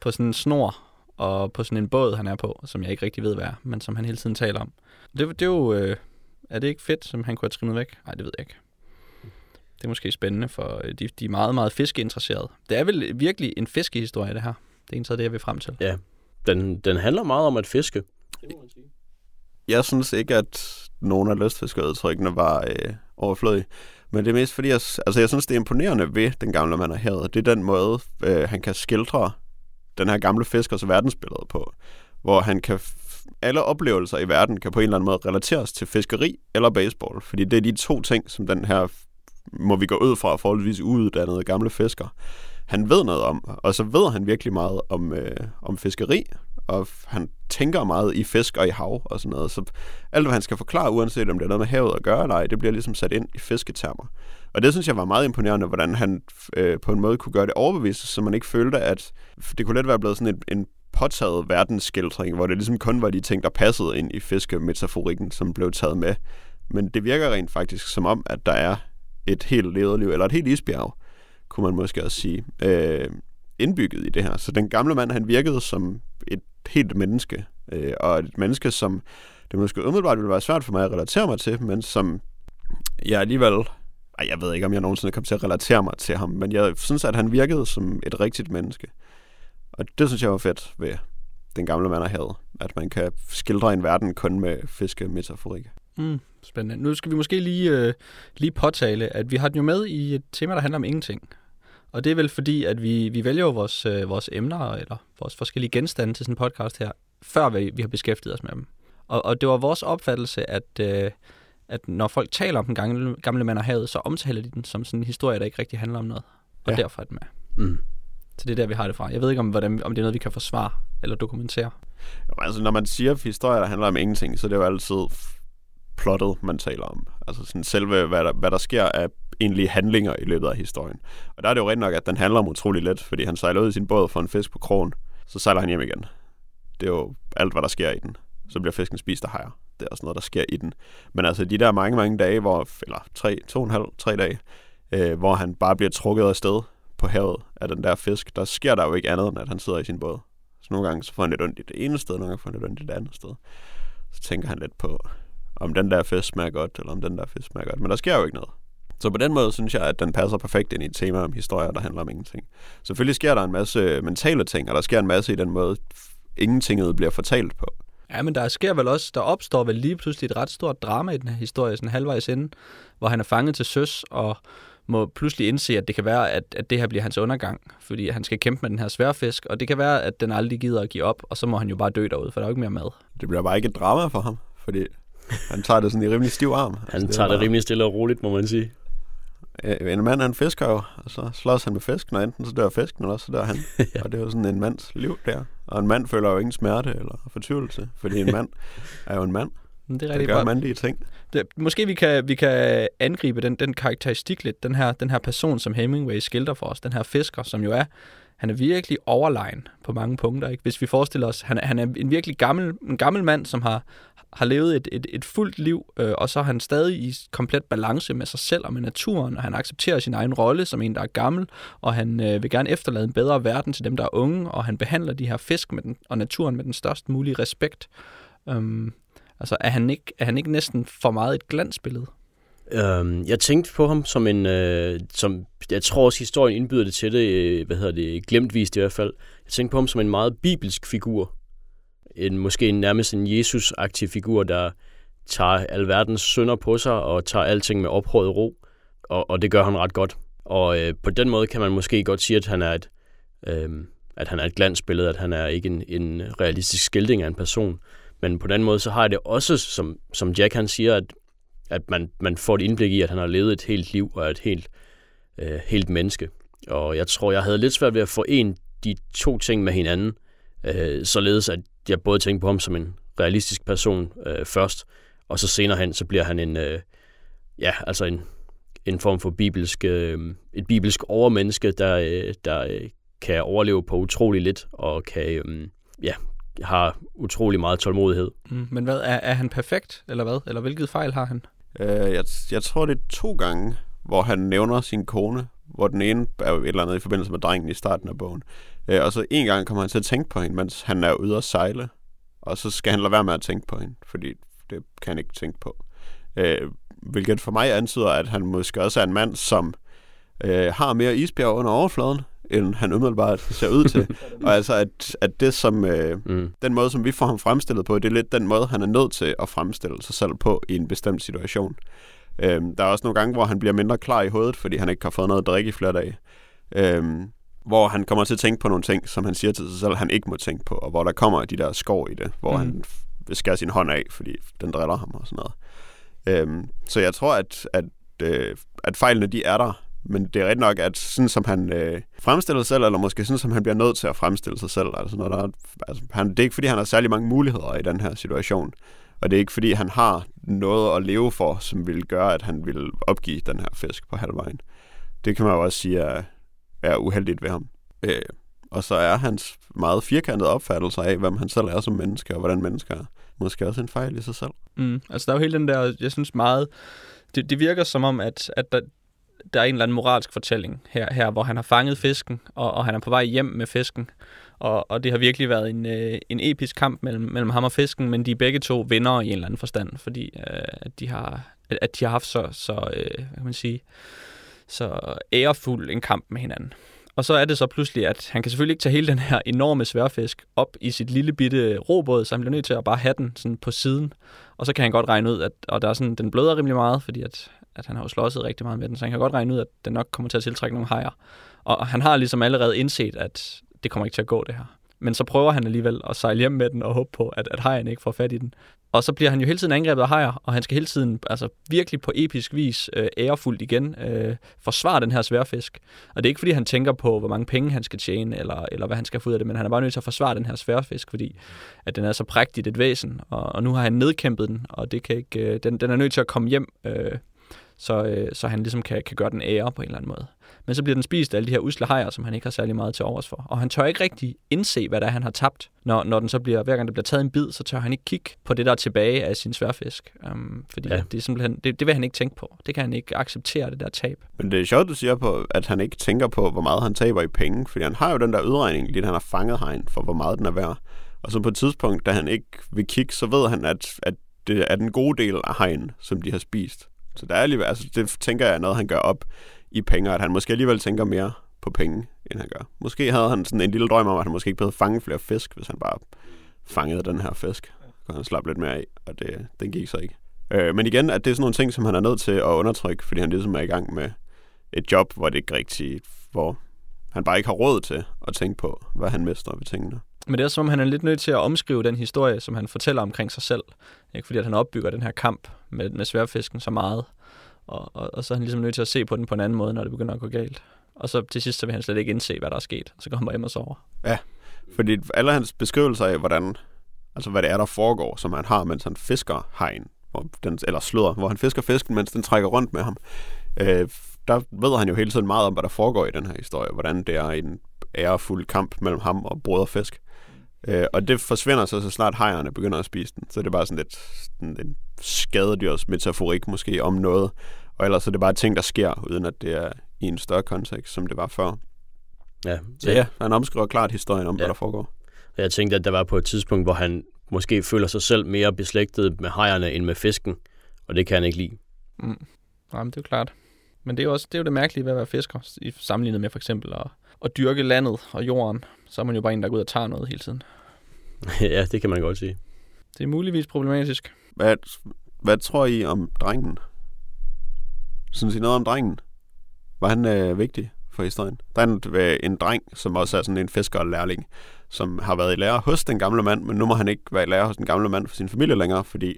på sådan en snor, og på sådan en båd, han er på, som jeg ikke rigtig ved, hvad er, men som han hele tiden taler om. Det, det er jo... Øh, er det ikke fedt, som han kunne have trimmet væk? Nej, det ved jeg ikke. Det er måske spændende, for øh, de, de er meget, meget fiskeinteresserede. Det er vel virkelig en fiskehistorie, det her. Det er en så det, jeg vil frem til. Ja, den, den handler meget om at fiske. Jeg synes ikke, at nogen af lystfiskerudtrykkene var øh, overflødige. Men det er mest fordi, jeg, altså jeg synes, det er imponerende ved den gamle mand her. Det er den måde, øh, han kan skildre den her gamle fiskers verdensbillede på. Hvor han kan alle oplevelser i verden kan på en eller anden måde relateres til fiskeri eller baseball, fordi det er de to ting, som den her, må vi gå ud fra, forholdsvis uuddannede gamle fisker, han ved noget om, og så ved han virkelig meget om, øh, om fiskeri, og han tænker meget i fisk og i hav og sådan noget. Så alt, hvad han skal forklare, uanset om det er noget med havet at gøre eller ej, det bliver ligesom sat ind i fisketermer. Og det synes jeg var meget imponerende, hvordan han øh, på en måde kunne gøre det overbevist, så man ikke følte, at det kunne let være blevet sådan en, en påtaget verdensskildring, hvor det ligesom kun var de ting, der passede ind i fiskemetaforikken, som blev taget med. Men det virker rent faktisk som om, at der er et helt lederliv, eller et helt isbjerg, kunne man måske også sige, øh, indbygget i det her. Så den gamle mand, han virkede som et helt menneske, øh, og et menneske, som det måske umiddelbart ville være svært for mig at relatere mig til, men som jeg alligevel ej, jeg ved ikke, om jeg nogensinde kommer til at relatere mig til ham, men jeg synes, at han virkede som et rigtigt menneske. Og det synes jeg var fedt ved den gamle mand havde, at man kan skildre en verden kun med fiskemetaforik. Mm, spændende. Nu skal vi måske lige, øh, lige påtale, at vi har den jo med i et tema, der handler om ingenting. Og det er vel fordi, at vi, vi vælger jo vores, øh, vores emner, eller vores forskellige genstande til sådan en podcast her, før vi, vi har beskæftiget os med dem. Og, og det var vores opfattelse, at, øh, at når folk taler om den gamle, gamle mand og havet, så omtaler de den som sådan en historie, der ikke rigtig handler om noget. Og ja. derfor er den med. Mm. Så det er der, vi har det fra. Jeg ved ikke, om, hvordan, om det er noget, vi kan forsvare eller dokumentere. Jo, altså, når man siger historier, der handler om ingenting, så det er jo altid plottet, man taler om. Altså sådan selve, hvad der, hvad der sker af egentlige handlinger i løbet af historien. Og der er det jo rent nok, at den handler om utrolig let, fordi han sejler ud i sin båd for en fisk på krogen, så sejler han hjem igen. Det er jo alt, hvad der sker i den. Så bliver fisken spist af hajer. Det er også noget, der sker i den. Men altså de der mange, mange dage, hvor, eller tre, to og en halv, tre dage, øh, hvor han bare bliver trukket af sted på havet af den der fisk, der sker der jo ikke andet, end at han sidder i sin båd. Så nogle gange så får han lidt ondt i det ene sted, nogle gange får han lidt ondt i det andet sted. Så tænker han lidt på, om den der fisk smager godt, eller om den der fisk smager godt. Men der sker jo ikke noget. Så på den måde synes jeg, at den passer perfekt ind i et tema om historier, der handler om ingenting. Selvfølgelig sker der en masse mentale ting, og der sker en masse i den måde, ingentinget bliver fortalt på. Ja, men der sker vel også, der opstår vel lige pludselig et ret stort drama i den her historie, sådan halvvejs inden, hvor han er fanget til søs, og må pludselig indse, at det kan være, at, at det her bliver hans undergang, fordi han skal kæmpe med den her sværfisk, og det kan være, at den aldrig gider at give op, og så må han jo bare dø derude, for der er jo ikke mere mad. Det bliver bare ikke et drama for ham, fordi han tager det sådan i rimelig stiv arm. Han altså, tager det, det rimelig stille og roligt, må man sige. En mand, han fisker jo, og så slås han med fisken, og enten så dør fisken, eller så dør han. ja. Og det er jo sådan en mands liv der. Og en mand føler jo ingen smerte eller fortvivlelse, fordi en mand er jo en mand. Det, er det gør mandlige ting. Det, måske vi kan, vi kan angribe den, den karakteristik lidt, den her, den her person, som Hemingway skildrer for os, den her fisker, som jo er, han er virkelig overlegen på mange punkter. Ikke? Hvis vi forestiller os, han, han er en virkelig gammel, en gammel mand, som har, har levet et, et, et fuldt liv, øh, og så er han stadig i komplet balance med sig selv og med naturen, og han accepterer sin egen rolle som en, der er gammel, og han øh, vil gerne efterlade en bedre verden til dem, der er unge, og han behandler de her fisk med den, og naturen med den størst mulige respekt. Øhm, altså, er han, ikke, er han ikke næsten for meget et glansbillede? Øhm, jeg tænkte på ham som en, øh, som jeg tror også historien indbyder det til det, øh, hvad hedder det, glemtvist i hvert fald. Jeg tænkte på ham som en meget bibelsk figur en måske en, nærmest en Jesus-aktiv figur, der tager alverdens synder på sig og tager alting med ophøjet ro, og, og det gør han ret godt. Og øh, på den måde kan man måske godt sige, at han er et, øh, at han er et glansbillede, at han er ikke en, en realistisk skildring af en person. Men på den måde, så har jeg det også, som, som Jack han siger, at, at man, man får et indblik i, at han har levet et helt liv og er et helt, øh, helt menneske. Og jeg tror, jeg havde lidt svært ved at forene de to ting med hinanden, øh, således at jeg både tænkte på ham som en realistisk person øh, først, og så senere hen, så bliver han en, øh, ja, altså en, en form for bibelsk, øh, et bibelsk overmenneske, der, øh, der øh, kan overleve på utrolig lidt, og kan, øh, ja, har utrolig meget tålmodighed. Mm, men hvad, er, er han perfekt, eller hvad? Eller hvilket fejl har han? Øh, jeg, jeg tror, det er to gange, hvor han nævner sin kone, hvor den ene er et eller andet i forbindelse med drengen i starten af bogen. Øh, og så en gang kommer han til at tænke på hende, mens han er ude at sejle. Og så skal han lade være med at tænke på hende, fordi det kan han ikke tænke på. Øh, hvilket for mig antyder, at han måske også er en mand, som øh, har mere isbjerg under overfladen, end han umiddelbart ser ud til. og altså, at, at det som, øh, mm. den måde, som vi får ham fremstillet på, det er lidt den måde, han er nødt til at fremstille sig selv på i en bestemt situation. Øh, der er også nogle gange, hvor han bliver mindre klar i hovedet, fordi han ikke har fået noget at drikke i flere dage. Øh, hvor han kommer til at tænke på nogle ting, som han siger til sig selv, han ikke må tænke på, og hvor der kommer de der skår i det, hvor mm. han vil skære sin hånd af, fordi den driller ham og sådan noget. Øhm, så jeg tror, at, at, øh, at fejlene de er der, men det er rigtigt nok, at sådan som han øh, fremstiller sig selv, eller måske sådan som han bliver nødt til at fremstille sig selv, altså, når der er, altså han, det er ikke fordi, han har særlig mange muligheder i den her situation, og det er ikke fordi, han har noget at leve for, som vil gøre, at han vil opgive den her fisk på halvvejen. Det kan man jo også sige er, er uheldigt ved ham. Øh, og så er hans meget firkantede opfattelse af, hvem han selv er som menneske, og hvordan mennesker er, måske også en fejl i sig selv. Mm, altså der er jo hele den der, jeg synes meget, det, det virker som om, at, at der, der er en eller anden moralsk fortælling her, her hvor han har fanget fisken, og, og han er på vej hjem med fisken. Og, og det har virkelig været en, øh, en episk kamp mellem, mellem ham og fisken, men de er begge to vinder i en eller anden forstand, fordi øh, at, de har, at de har haft så, så øh, hvad kan man sige, så ærefuld en kamp med hinanden. Og så er det så pludselig, at han kan selvfølgelig ikke tage hele den her enorme sværfisk op i sit lille bitte robåd, så han bliver nødt til at bare have den sådan på siden. Og så kan han godt regne ud, at og der er sådan, den bløder rimelig meget, fordi at, at han har jo slåsset rigtig meget med den, så han kan godt regne ud, at den nok kommer til at tiltrække nogle hajer. Og han har ligesom allerede indset, at det kommer ikke til at gå det her. Men så prøver han alligevel at sejle hjem med den og håbe på, at, at hajen ikke får fat i den. Og så bliver han jo hele tiden angrebet af hajer, og han skal hele tiden altså, virkelig på episk vis øh, ærefuldt igen øh, forsvare den her sværfisk. Og det er ikke, fordi han tænker på, hvor mange penge han skal tjene, eller, eller hvad han skal få ud af det, men han er bare nødt til at forsvare den her sværfisk, fordi at den er så prægtigt et væsen, og, og nu har han nedkæmpet den, og det kan ikke, øh, den, den er nødt til at komme hjem, øh, så, øh, så han ligesom kan, kan gøre den ære på en eller anden måde. Men så bliver den spist af alle de her usle hajer, som han ikke har særlig meget til overs for. Og han tør ikke rigtig indse, hvad der er, han har tabt. Når, når den så bliver, hver gang der bliver taget en bid, så tør han ikke kigge på det, der er tilbage af sin sværfisk. Um, fordi ja. det, er simpelthen, det, det vil han ikke tænke på. Det kan han ikke acceptere, det der tab. Men det er sjovt, du siger på, at han ikke tænker på, hvor meget han taber i penge. Fordi han har jo den der udregning, lige han har fanget hajen for, hvor meget den er værd. Og så på et tidspunkt, da han ikke vil kigge, så ved han, at, at det er den gode del af hajen, som de har spist. Så der er alligevel, altså det tænker jeg er noget, han gør op i penge, at han måske alligevel tænker mere på penge, end han gør. Måske havde han sådan en lille drøm om, at han måske ikke behøvede fange flere fisk, hvis han bare fangede den her fisk. Så han slappe lidt mere af, og det, den gik så ikke. Øh, men igen, at det er sådan nogle ting, som han er nødt til at undertrykke, fordi han ligesom er i gang med et job, hvor det ikke rigtigt, hvor han bare ikke har råd til at tænke på, hvad han mister ved tingene. Men det er som om, han er lidt nødt til at omskrive den historie, som han fortæller omkring sig selv. Ikke fordi, at han opbygger den her kamp med, med sværfisken så meget. Og, og, og så er han ligesom nødt til at se på den på en anden måde, når det begynder at gå galt. Og så til sidst, så vil han slet ikke indse, hvad der er sket. Så kommer han hjem og sover. Ja, fordi alle hans beskrivelser af, hvordan, altså hvad det er, der foregår, som han har, mens han fisker hegn, hvor den, eller sløder, hvor han fisker fisken, mens den trækker rundt med ham. Øh, der ved han jo hele tiden meget om, hvad der foregår i den her historie. Hvordan det er en ærefuld kamp mellem ham og broderfisk. Øh, og det forsvinder så, så snart hejerne begynder at spise den. Så det er bare sådan lidt sådan en skadedyrs metaforik måske om noget. Og ellers er det bare ting, der sker, uden at det er i en større kontekst, som det var før. Ja. Så ja, han omskriver klart historien om, ja. hvad der foregår. Jeg tænkte, at der var på et tidspunkt, hvor han måske føler sig selv mere beslægtet med hejerne end med fisken, og det kan han ikke lide. Mm. Jamen, det er jo klart. Men det er jo også det, er jo det mærkelige ved at være fisker, i sammenlignet med for eksempel at, at dyrke landet og jorden. Så er man jo bare en, der går ud og tager noget hele tiden. ja, det kan man godt sige. Det er muligvis problematisk. Hvad, hvad tror I om drengen? Synes I noget om drengen? Var han øh, vigtig for historien? Der er en, øh, en dreng, som også er sådan en fiskerlærling, som har været i lære hos den gamle mand, men nu må han ikke være i lære hos den gamle mand for sin familie længere, fordi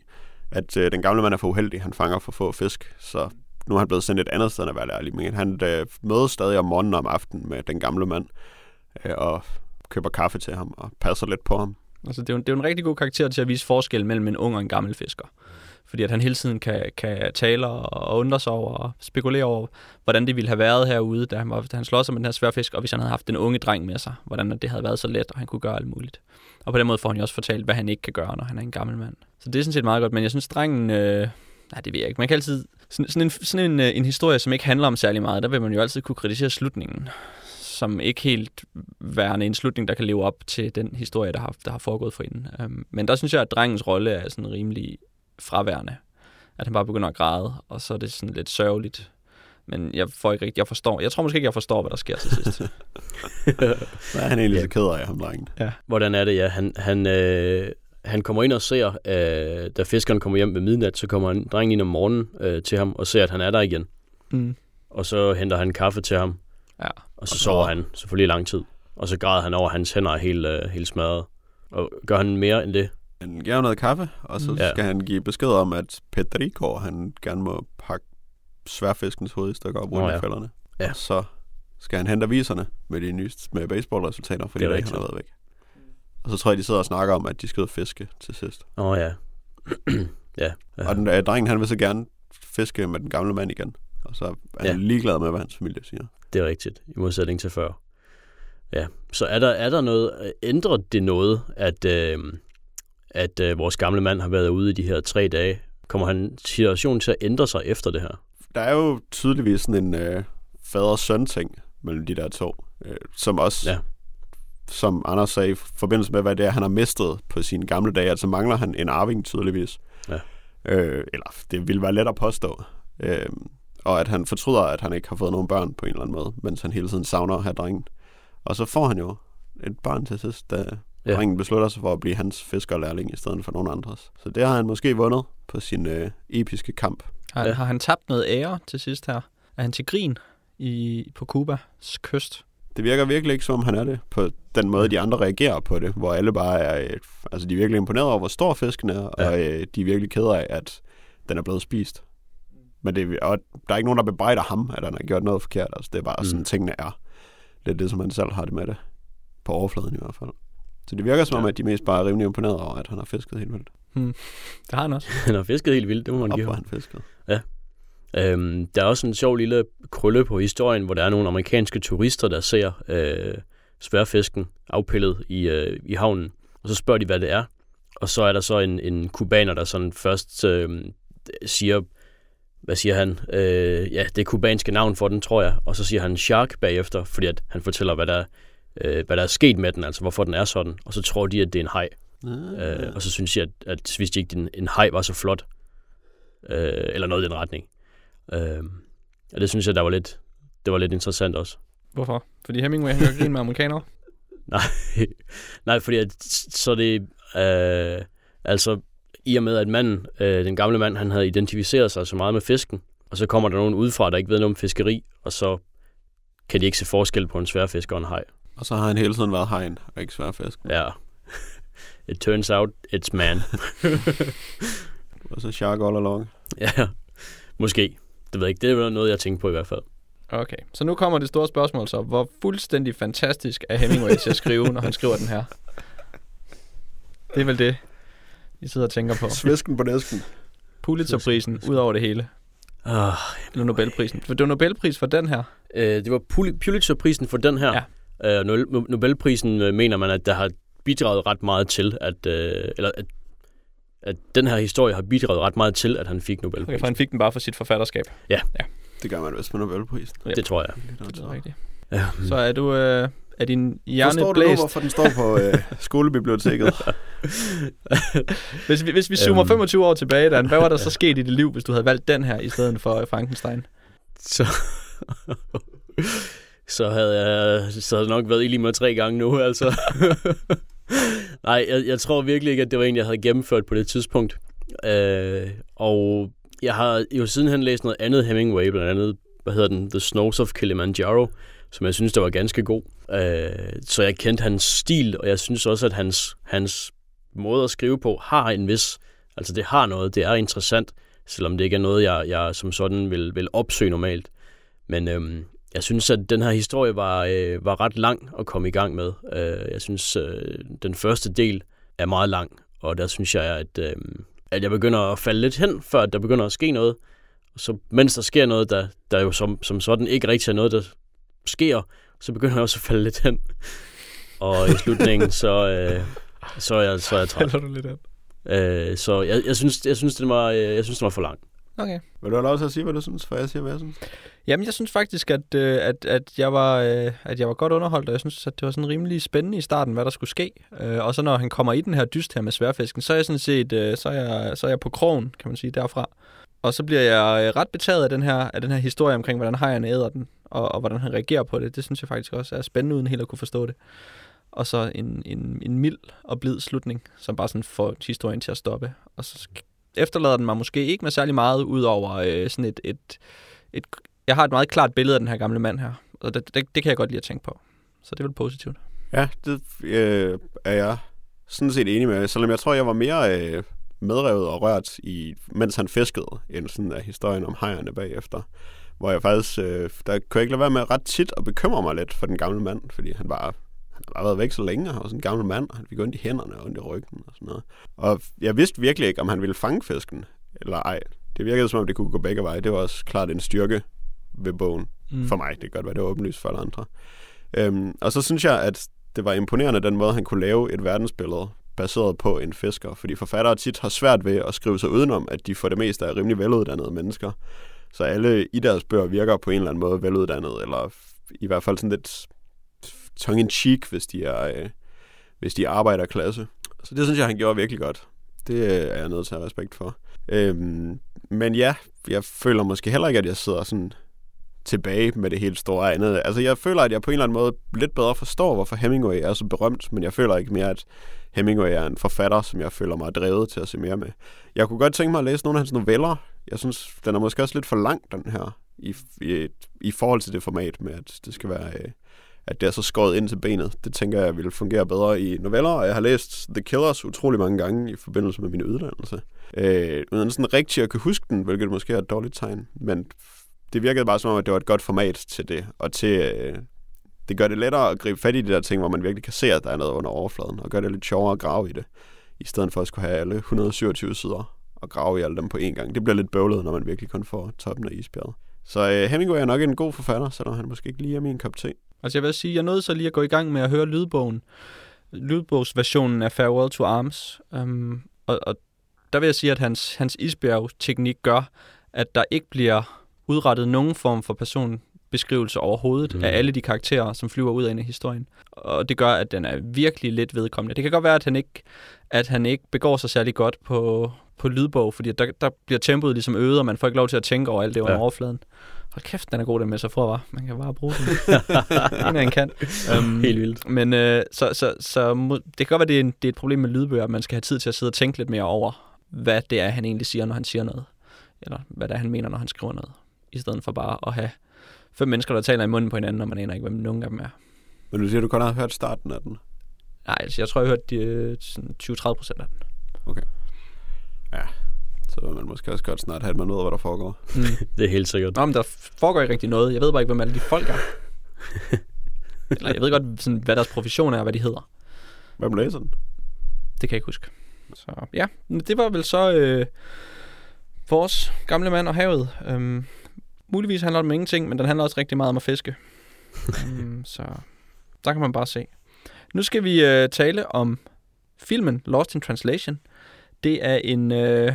at øh, den gamle mand er for uheldig. Han fanger for få fisk, så nu er han blevet sendt et andet sted at være lærling. Men han øh, mødes stadig om morgenen og om aftenen med den gamle mand, øh, og køber kaffe til ham og passer lidt på ham. Altså, det, er jo, det er jo en rigtig god karakter til at vise forskel mellem en ung og en gammel fisker. fordi at han hele tiden kan, kan tale og undre sig over og spekulere over, hvordan det ville have været herude, da han, var, da han slår sig med den her sværfisk, og hvis han havde haft den unge dreng med sig, hvordan det havde været så let, og han kunne gøre alt muligt. Og på den måde får han jo også fortalt, hvad han ikke kan gøre, når han er en gammel mand. Så det er sådan set meget godt, men jeg synes, drengen... Øh, nej, det ved jeg ikke. Man kan altid... Sådan, sådan, en, sådan en, øh, en historie, som ikke handler om særlig meget, der vil man jo altid kunne kritisere slutningen som ikke helt værende en slutning, der kan leve op til den historie, der har, der har foregået for inden. Um, men der synes jeg, at drengens rolle er sådan rimelig fraværende. At han bare begynder at græde, og så er det sådan lidt sørgeligt. Men jeg får ikke rigtig, jeg forstår. Jeg tror måske ikke, jeg forstår, hvad der sker til sidst. Hvad er han egentlig så ked af, ham drengen? Ja. Hvordan er det, ja? Han, han, øh, han kommer ind og ser, øh, da fiskeren kommer hjem ved midnat, så kommer en dreng ind om morgenen øh, til ham og ser, at han er der igen. Mm. Og så henter han kaffe til ham, Ja. Og så sover han selvfølgelig i lang tid. Og så græder han over, at hans hænder er helt, øh, helt smadret. Og gør han mere end det? Han giver noget kaffe, og så Ja. skal han give besked om, at Pedrico, han gerne må pakke sværfiskens hoved i stykker op rundt i ja. fælderne. Ja. Og så skal han hente aviserne med de nye med baseballresultater, fordi Det er det han har været væk. Og så tror jeg, de sidder og snakker om, at de skal ud og fiske til sidst. Åh oh, ja. ja. Ja. Og den, øh, drengen, han vil så gerne fiske med den gamle mand igen. Og så er han ja. ligeglad med, hvad hans familie siger. Det er rigtigt, i modsætning til før. Ja, så er der, er der noget, ændrer det noget, at, øh, at øh, vores gamle mand har været ude i de her tre dage? Kommer han situationen til at ændre sig efter det her? Der er jo tydeligvis sådan en øh, fader-søn-ting mellem de der to, øh, som også, Ja. som Anders sagde, i forbindelse med, hvad det er, han har mistet på sine gamle dage, altså mangler han en arving tydeligvis. Ja. Øh, eller det vil være let at påstå. Øh, og at han fortryder, at han ikke har fået nogen børn på en eller anden måde, mens han hele tiden savner at have drengen. Og så får han jo et barn til sidst, da Ja. drengen beslutter sig for at blive hans fiskerlærling i stedet for nogen andres. Så det har han måske vundet på sin øh, episke kamp. Har, har han tabt noget ære til sidst her? Er han til grin i, på Kubas kyst? Det virker virkelig ikke, som om han er det, på den måde, de andre reagerer på det, hvor alle bare er, øh, altså de er virkelig imponeret over, hvor stor fisken er, Ja. og øh, de er virkelig kede af, at den er blevet spist. Men det, og der er ikke nogen, der bebrejder ham, at han har gjort noget forkert. Altså, det er bare Mm. sådan, tingene er. Lidt det, som han selv har det med det. På overfladen i hvert fald. Så det virker som om, Ja. at de mest bare er rimelig imponeret over, at han har fisket helt vildt. Det har han også. Han har fisket helt vildt, det må man Op, give han fiskede. Øhm, der er også en sjov lille krølle på historien, hvor der er nogle amerikanske turister, der ser øh, sværfisken afpillet i, øh, i havnen. Og så spørger de, hvad det er. Og så er der så en, en kubaner, der sådan først øh, siger, hvad siger han? Øh, ja, det er kubanske navn for den, tror jeg. Og så siger han shark bagefter, fordi at han fortæller, hvad der, øh, hvad der er sket med den, altså hvorfor den er sådan. Og så tror de, at det er en haj. Ah. Øh, og så synes jeg, at, at vidste de ikke, en, en haj var så flot. Øh, eller noget i den retning. Øh, og det synes jeg, der var lidt, det var lidt interessant også. Hvorfor? Fordi Hemingway han gør grin med amerikanere? Nej, nej fordi at, så det, øh, altså i og med, at manden, øh, den gamle mand, han havde identificeret sig så meget med fisken, og så kommer der nogen udefra, der ikke ved noget om fiskeri, og så kan de ikke se forskel på en sværfisk og en haj. Og så har han hele tiden været hegn, og ikke sværfisk. Ja. It turns out, it's man. Og så shark all along. ja, måske. Det ved jeg ikke. Det er noget, jeg tænkte på i hvert fald. Okay, så nu kommer det store spørgsmål så. Hvor fuldstændig fantastisk er Hemingway til at skrive, når han skriver den her? Det er vel det, I sidder og tænker på. Svisken på næsken. Pulitzerprisen, ud over det hele. Ah, Eller Nobelprisen. For det var Nobelpris for den her. Øh, det var Pul- Pulitzerprisen for den her. Ja. Øh, Nobel- Nobelprisen øh, mener man, at der har bidraget ret meget til, at, øh, eller at, at den her historie har bidraget ret meget til, at han fik Okay, Nobelprisen. for han fik den bare for sit forfatterskab. Det gør man vist med Nobelprisen. Ja. Det tror jeg. Det er rigtigt. Ja. Så er du... Øh, er din hjerne Forstår du nu, blæst? hvorfor den står på øh, skolebiblioteket? Hvis vi, hvis vi zoomer Øhm. 25 år tilbage, Dan, hvad var der så sket i dit liv, hvis du havde valgt den her i stedet for øh, Frankenstein? Så, så havde jeg så havde jeg nok været i lige med tre gange nu, altså. Nej, jeg, jeg tror virkelig ikke, at det var en, jeg havde gennemført på det tidspunkt. Øh, og jeg har jo sidenhen læst noget andet Hemingway, blandt andet, hvad hedder den, The Snows of Kilimanjaro, som jeg synes, der var ganske god. Øh, så jeg kendte hans stil, og jeg synes også, at hans, hans måde at skrive på har en vis, altså det har noget, det er interessant, selvom det ikke er noget, jeg, jeg som sådan vil, vil opsøge normalt. Men øhm, jeg synes, at den her historie var, øh, var ret lang at komme i gang med. Øh, jeg synes, øh, den første del er meget lang, og der synes jeg, at, øh, at jeg begynder at falde lidt hen, før der begynder at ske noget. Og så mens der sker noget, der, der jo som, som sådan ikke rigtig er noget, der sker, så begynder jeg også at falde lidt hen. Og i slutningen, så, øh, så, er jeg, så er jeg træt. Falder du lidt af? Øh, så jeg, jeg, synes, jeg, synes, det var, øh, jeg synes, det var for langt. Okay. Vil du have lov til at sige, hvad du synes, for jeg siger, hvad jeg synes? Jamen, jeg synes faktisk, at, øh, at, at, jeg var, øh, at jeg var godt underholdt, og jeg synes, at det var sådan rimelig spændende i starten, hvad der skulle ske. Øh, og så når han kommer i den her dyst her med sværfisken, så er jeg sådan set øh, så er jeg, så er jeg på krogen, kan man sige, derfra. Og så bliver jeg øh, ret betaget af den her, af den her historie omkring, hvordan hejerne æder den, og, og hvordan han reagerer på det. Det synes jeg faktisk også er spændende, uden helt at kunne forstå det. Og så en, en, en mild og blid slutning, som bare sådan får historien til at stoppe. Og så efterlader den mig måske ikke med særlig meget, udover øh, sådan et, et, et... Jeg har et meget klart billede af den her gamle mand her, og det, det, det kan jeg godt lide at tænke på. Så det er vel positivt. Ja, det øh, er jeg sådan set enig med. Selvom jeg tror, jeg var mere øh, medrevet og rørt, i, mens han fiskede, end sådan af historien om hejerne bagefter. Hvor jeg faktisk, øh, der kunne jeg ikke lade være med ret tit at bekymre mig lidt for den gamle mand, fordi han bare han har bare været væk så længe, og var sådan en gammel mand, og han fik ondt i hænderne og ondt i ryggen og sådan noget. Og jeg vidste virkelig ikke, om han ville fange fisken, eller ej. Det virkede som om, det kunne gå begge veje. Det var også klart en styrke ved bogen. Mm. For mig, det kan godt være, det var åbenlyst for alle andre. Øhm, og så synes jeg, at det var imponerende den måde, han kunne lave et verdensbillede baseret på en fisker. Fordi forfattere tit har svært ved at skrive sig udenom, at de for det meste er rimelig veluddannede mennesker. Så alle i deres bøger virker på en eller anden måde veluddannede, eller i hvert fald sådan lidt tongue-in-cheek, hvis de er, øh, hvis de er arbejderklasse. Så det synes jeg, han gjorde virkelig godt. Det øh, er jeg nødt til at have respekt for. Øhm, men ja, jeg føler måske heller ikke, at jeg sidder sådan tilbage med det helt store andet. Altså, jeg føler, at jeg på en eller anden måde lidt bedre forstår, hvorfor Hemingway er så berømt, men jeg føler ikke mere, at Hemingway er en forfatter, som jeg føler mig drevet til at se mere med. Jeg kunne godt tænke mig at læse nogle af hans noveller. Jeg synes, den er måske også lidt for lang, den her, i, i, i forhold til det format med, at det skal være... Øh, at det er så skåret ind til benet. Det tænker jeg ville fungere bedre i noveller, og jeg har læst The Killers utrolig mange gange i forbindelse med min uddannelse. Øh, uden sådan rigtig at kunne huske den, hvilket måske er et dårligt tegn, men det virkede bare som om, at det var et godt format til det, og til, øh, det gør det lettere at gribe fat i de der ting, hvor man virkelig kan se, at der er noget under overfladen, og gør det lidt sjovere at grave i det, i stedet for at skulle have alle 127 sider og grave i alle dem på én gang. Det bliver lidt bøvlet, når man virkelig kun får toppen af isbjerget. Så øh, Hemingway er nok en god forfatter, selvom han måske ikke lige er min kop te. Altså jeg vil sige, jeg nåede så lige at gå i gang med at høre lydbogen. Lydbogsversionen af Farewell to Arms. Um, og, og der vil jeg sige, at hans, hans isbjerg-teknik gør, at der ikke bliver udrettet nogen form for personbeskrivelse overhovedet mm. af alle de karakterer, som flyver ud af en af historien. Og det gør, at den er virkelig lidt vedkommende. Det kan godt være, at han ikke, at han ikke begår sig særlig godt på, på lydbog, fordi der, der bliver tempoet ligesom øget, og man får ikke lov til at tænke over alt det under ja. overfladen. Hold kæft, den er god, den med så for, var. Man kan bare bruge den. en en kan. Um, Helt vildt. Men øh, så, så, så det kan godt være, det er, en, det er et problem med lydbøger, at man skal have tid til at sidde og tænke lidt mere over, hvad det er, han egentlig siger, når han siger noget. Eller hvad det er, han mener, når han skriver noget. I stedet for bare at have fem mennesker, der taler i munden på hinanden, og man aner ikke, hvem nogen af dem er. Men du siger, du kun har hørt starten af den? Nej, altså, jeg tror, jeg har hørt de, 20-30 procent af den. Okay. Ja, så vil man måske også godt snart have, at man ved, hvad der foregår. Mm. det er helt sikkert. Nå, men der foregår ikke rigtig noget. Jeg ved bare ikke, hvem alle de folk er. Eller jeg ved godt, sådan, hvad deres profession er, og hvad de hedder. Hvem læser den? Det kan jeg ikke huske. Så ja, det var vel så øh, vores gamle mand og havet. Øhm, muligvis handler det om ingenting, men den handler også rigtig meget om at fiske. um, så der kan man bare se. Nu skal vi øh, tale om filmen Lost in Translation. Det er en øh,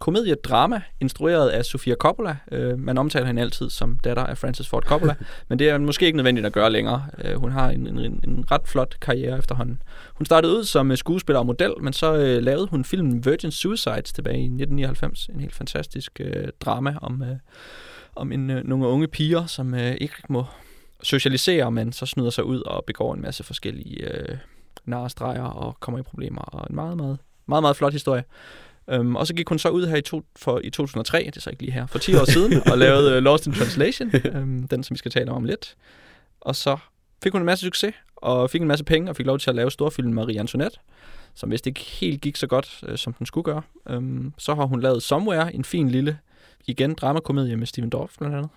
komediedrama, instrueret af Sofia Coppola. Øh, man omtaler hende altid som datter af Francis Ford Coppola, men det er måske ikke nødvendigt at gøre længere. Øh, hun har en, en, en ret flot karriere efterhånden. Hun startede ud som skuespiller og model, men så øh, lavede hun filmen Virgin Suicides tilbage i 1999. En helt fantastisk øh, drama om, øh, om en, øh, nogle unge piger, som øh, ikke må socialisere, men så snyder sig ud og begår en masse forskellige øh, narestreger og kommer i problemer. Og en meget, meget, meget, meget flot historie. Um, og så gik hun så ud her i, to, for, i 2003, det er så ikke lige her, for 10 år siden, og lavede uh, Lost in Translation, um, den som vi skal tale om lidt. Og så fik hun en masse succes, og fik en masse penge, og fik lov til at lave storfilmen Marie Antoinette, som vist ikke helt gik så godt, uh, som den skulle gøre. Um, så har hun lavet Somewhere, en fin lille, igen, dramakomedie med Steven Dorff blandt andet.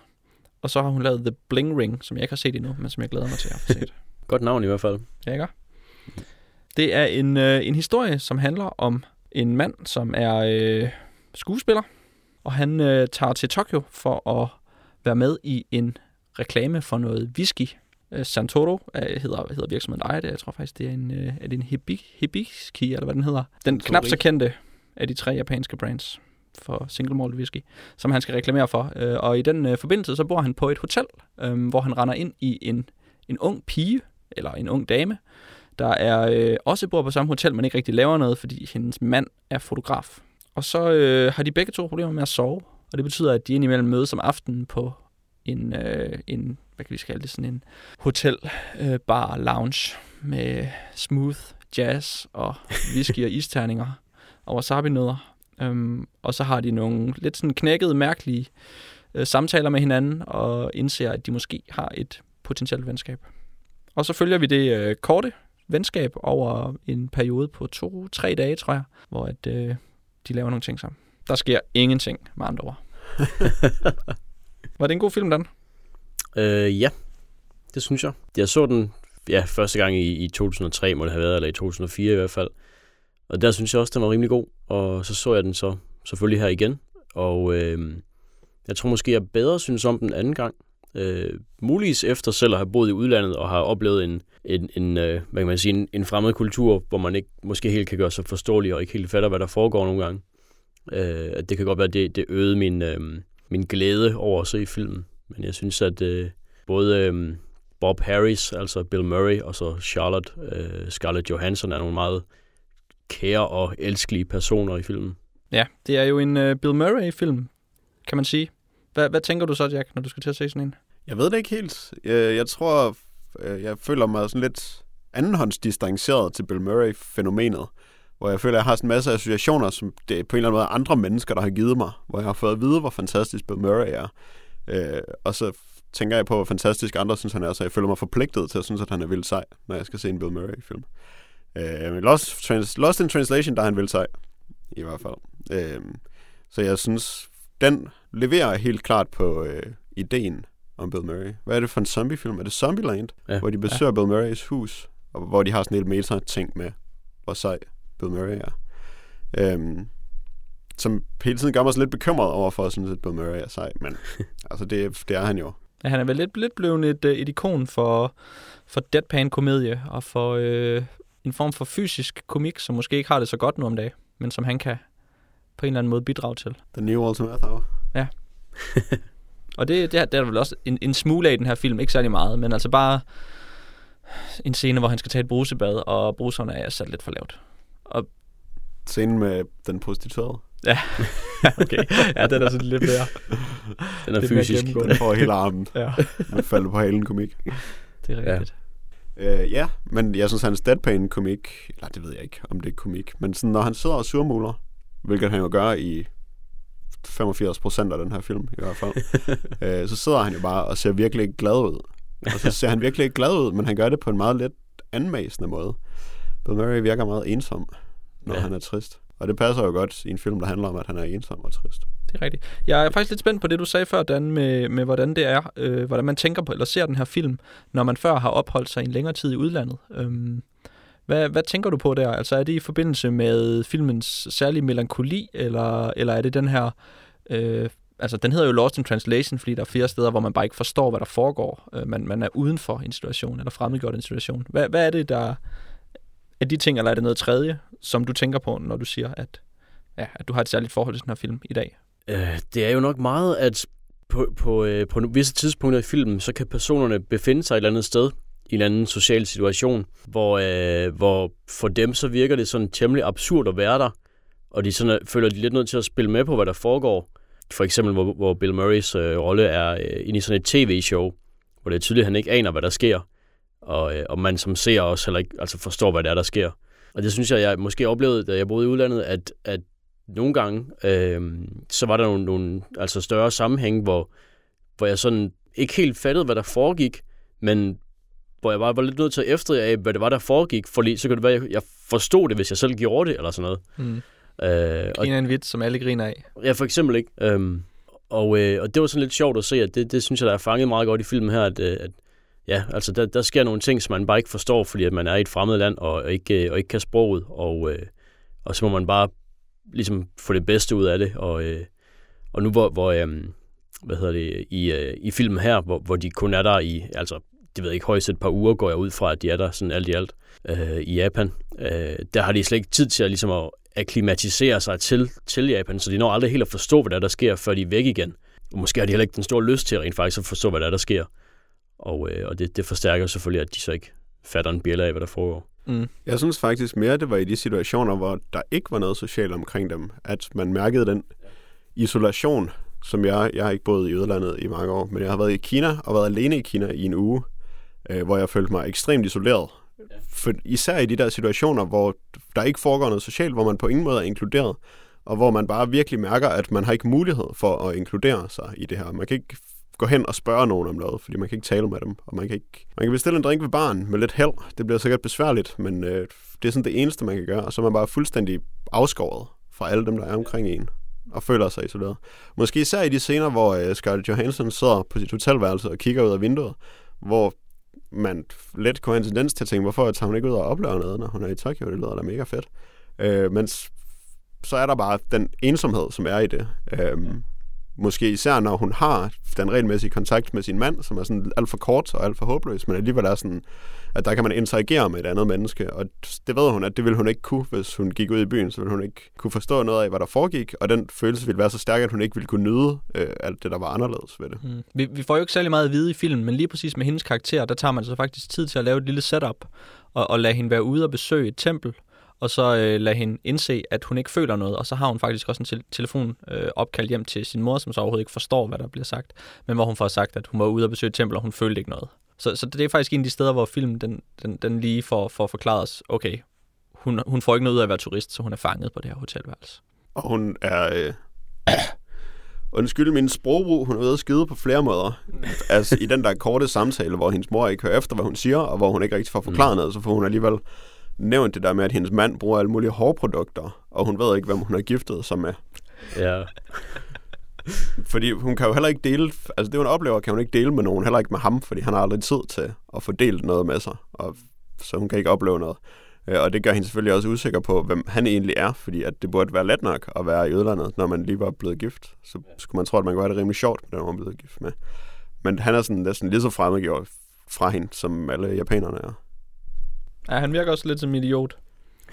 Og så har hun lavet The Bling Ring, som jeg ikke har set endnu, men som jeg glæder mig til at få set. Godt navn i hvert fald. Ja, ikke? Det er en, øh, en historie, som handler om en mand, som er øh, skuespiller, og han øh, tager til Tokyo for at være med i en reklame for noget whisky. Øh, Santoro øh, hedder, hedder virksomheden ejer det. Jeg tror faktisk, det er en, øh, er det en Hibi, Hibiki, eller hvad den hedder. Den knap så kendte af de tre japanske brands for single malt whisky, som han skal reklamere for. Øh, og i den øh, forbindelse, så bor han på et hotel, øh, hvor han render ind i en, en ung pige, eller en ung dame, der er øh, også bor på samme hotel, men ikke rigtig laver noget, fordi hendes mand er fotograf. Og så øh, har de begge to problemer med at sove, og det betyder, at de indimellem mødes om aftenen på en, øh, en hvad kan vi kalde det, sådan en hotel øh, bar lounge med smooth jazz og whisky og isterninger og wasabi-nødder. Øhm, og så har de nogle lidt sådan knækkede, mærkelige øh, samtaler med hinanden og indser, at de måske har et potentielt venskab. Og så følger vi det øh, korte venskab over en periode på to-tre dage, tror jeg, hvor at, øh, de laver nogle ting sammen. Der sker ingenting med andre ord. Var det en god film, Dan? Øh, ja, det synes jeg. Jeg så den ja, første gang i, i 2003, må det have været, eller i 2004 i hvert fald. Og der synes jeg også, den var rimelig god. Og så så jeg den så selvfølgelig her igen. Og øh, jeg tror måske, jeg bedre synes om den anden gang. Øh, muligvis efter selv at have boet i udlandet og har oplevet en, en, en øh, hvad kan man sige, en, en fremmed kultur, hvor man ikke måske helt kan gøre sig forståelig og ikke helt fatter, hvad der foregår nogle gange. Øh, at det kan godt være, at det, det øgede min, øh, min glæde over at se filmen. Men jeg synes, at øh, både øh, Bob Harris, altså Bill Murray, og så Charlotte øh, Scarlett Johansson er nogle meget kære og elskelige personer i filmen. Ja, det er jo en øh, Bill Murray-film, kan man sige. Hvad, hvad tænker du så, Jack, når du skal til at se sådan en? Jeg ved det ikke helt. Jeg, jeg tror, øh, jeg føler mig sådan lidt andenhåndsdistanceret til Bill Murray-fænomenet. Hvor jeg føler, at jeg har sådan en masse associationer, som det er på en eller anden måde andre mennesker, der har givet mig. Hvor jeg har fået at vide, hvor fantastisk Bill Murray er. Øh, og så tænker jeg på, hvor fantastisk andre synes, han er, så jeg føler mig forpligtet til at synes, at han er vildt sej, når jeg skal se en Bill Murray-film. Øh, Lost, Trans, Lost in Translation, der er han vildt sej, i hvert fald. Øh, så jeg synes, den leverer helt klart på øh, ideen om Bill Murray. Hvad er det for en zombiefilm? Er det Zombieland? Ja. Hvor de besøger ja. Bill Murrays hus, og hvor de har sådan en helt meta-ting med, hvor sej Bill Murray er. Øhm, som hele tiden gør mig så lidt bekymret over for, at synes, at Bill Murray er sej, men altså det, det er han jo. Ja, han er vel lidt, lidt blevet et, øh, et ikon for, for deadpan-komedie, og for øh, en form for fysisk komik, som måske ikke har det så godt nu om dagen, men som han kan på en eller anden måde bidrage til. The New Walter Matthau. Ja. og det, det, er, det er vel også en, en smule af i den her film, ikke særlig meget, men altså bare en scene, hvor han skal tage et brusebad, og bruserne er sat lidt for lavt. Og Scenen med den prostituerede. Ja, okay. Ja, den er sådan lidt mere... Den er fysisk. Den får hele armen. ja. Man falder på halen komik. Det er rigtigt. Ja. Øh, ja, men jeg synes, hans deadpan komik, eller det ved jeg ikke, om det er komik, men sådan, når han sidder og surmuler, hvilket han jo gør i 85 procent af den her film i hvert fald, øh, så sidder han jo bare og ser virkelig ikke glad ud. Og så ser han virkelig ikke glad ud, men han gør det på en meget lidt anmæsende måde. Bill Murray virker meget ensom, når ja. han er trist. Og det passer jo godt i en film, der handler om, at han er ensom og trist. Det er rigtigt. Jeg er faktisk lidt spændt på det, du sagde før, Dan, med, med hvordan det er, øh, hvordan man tænker på, eller ser den her film, når man før har opholdt sig en længere tid i udlandet. Øhm, hvad, hvad tænker du på der? Altså er det i forbindelse med filmens særlige melankoli, eller, eller er det den her... Øh, altså den hedder jo Lost in Translation, fordi der er flere steder, hvor man bare ikke forstår, hvad der foregår. Øh, man, man er uden for en situation, eller fremmedgjort en situation. Hvad, hvad er det, der... Er de ting, eller er det noget tredje, som du tænker på, når du siger, at, ja, at du har et særligt forhold til den her film i dag? Øh, det er jo nok meget, at på, på, øh, på visse tidspunkter i filmen, så kan personerne befinde sig et eller andet sted i en anden social situation, hvor, øh, hvor for dem så virker det sådan temmelig absurd at være der, og de sådan, føler de lidt nødt til at spille med på, hvad der foregår. For eksempel, hvor, hvor Bill Murrays øh, rolle er øh, inde i sådan et tv-show, hvor det er tydeligt, at han ikke aner, hvad der sker, og, øh, og man som ser også heller ikke altså forstår, hvad det er, der sker. Og det synes jeg, jeg måske oplevede, da jeg boede i udlandet, at, at nogle gange, øh, så var der nogle, nogle altså større sammenhæng, hvor, hvor jeg sådan ikke helt fattede, hvad der foregik, men hvor jeg bare var lidt nødt til at efterjage, hvad det var, der foregik, fordi så kunne det være, at jeg forstod det, hvis jeg selv gjorde det, eller sådan noget. Mm. Øh, og, en vits, som alle griner af. Ja, for eksempel ikke. Øhm, og, øh, og det var sådan lidt sjovt at se, at det, det synes jeg, der er fanget meget godt i filmen her, at, øh, at ja, altså der, der sker nogle ting, som man bare ikke forstår, fordi at man er i et fremmed land og, og, ikke, øh, og ikke kan sproget, og, øh, og så må man bare ligesom få det bedste ud af det, og, øh, og nu hvor, hvor øh, hvad hedder det, i, øh, i filmen her, hvor, hvor de kun er der i, altså, det ved jeg ikke, højst et par uger går jeg ud fra, at de er der sådan alt i alt øh, i Japan. Øh, der har de slet ikke tid til at, ligesom at akklimatisere sig til, til Japan, så de når aldrig helt at forstå, hvad der, der sker, før de er væk igen. Og måske har de heller ikke den store lyst til rent faktisk at forstå, hvad der, der sker. Og, øh, og det, det forstærker selvfølgelig, at de så ikke fatter en bjælle af, hvad der foregår. Mm. Jeg synes faktisk mere, det var i de situationer, hvor der ikke var noget socialt omkring dem, at man mærkede den isolation, som jeg, jeg har ikke boet i udlandet i mange år, men jeg har været i Kina og været alene i Kina i en uge, øh, hvor jeg følte mig ekstremt isoleret. For især i de der situationer, hvor der ikke foregår noget socialt, hvor man på ingen måde er inkluderet, og hvor man bare virkelig mærker, at man har ikke mulighed for at inkludere sig i det her. Man kan ikke gå hen og spørge nogen om noget, fordi man kan ikke tale med dem, og man kan ikke... Man kan bestille en drink ved baren med lidt held. Det bliver sikkert besværligt, men øh, det er sådan det eneste, man kan gøre, og så er man bare fuldstændig afskåret fra alle dem, der er omkring en og føler sig isoleret. Måske især i de scener, hvor øh, Scarlett Johansson sidder på sit hotelværelse og kigger ud af vinduet, hvor man let kunne have en tendens til at tænke, hvorfor tager hun ikke ud og oplever noget, når hun er i Tokyo? Det lyder da mega fedt. Øh, men så er der bare den ensomhed, som er i det. Øh, Måske især, når hun har den regelmæssige kontakt med sin mand, som er sådan alt for kort og alt for håbløs, men alligevel er sådan, at der kan man interagere med et andet menneske. Og det ved hun, at det ville hun ikke kunne, hvis hun gik ud i byen, så ville hun ikke kunne forstå noget af, hvad der foregik, og den følelse ville være så stærk, at hun ikke ville kunne nyde øh, alt det, der var anderledes ved det. Mm. Vi, vi får jo ikke særlig meget at vide i filmen, men lige præcis med hendes karakter, der tager man så faktisk tid til at lave et lille setup, og, og lade hende være ude og besøge et tempel, og så øh, lade hende indse, at hun ikke føler noget, og så har hun faktisk også en te- telefon øh, opkald hjem til sin mor, som så overhovedet ikke forstår, hvad der bliver sagt, men hvor hun får sagt, at hun var ude og besøge et tempel, og hun følte ikke noget. Så, så det er faktisk en af de steder, hvor filmen den, den, den lige får, får forklaret os, okay, hun, hun får ikke noget ud af at være turist, så hun er fanget på det her hotelværelse. Og hun er... Øh Undskyld min sprogbrug, hun er ved at skide på flere måder. altså i den der korte samtale, hvor hendes mor ikke hører efter, hvad hun siger, og hvor hun ikke rigtig får forklaret mm. noget, så får hun alligevel nævnt det der med, at hendes mand bruger alle mulige hårprodukter, og hun ved ikke, hvem hun har giftet sig med. Ja. Fordi hun kan jo heller ikke dele, altså det hun oplever, kan hun ikke dele med nogen, heller ikke med ham, fordi han har aldrig tid til at få delt noget med sig, og så hun kan ikke opleve noget. Øh, og det gør hende selvfølgelig også usikker på, hvem han egentlig er, fordi at det burde være let nok at være i udlandet, når man lige var blevet gift. Så skulle man tro, at man kunne have det rimelig sjovt med den, man blev gift med. Men han er sådan næsten lige så fremmedgjort fra hende, som alle japanerne er. Ja, han virker også lidt som en idiot.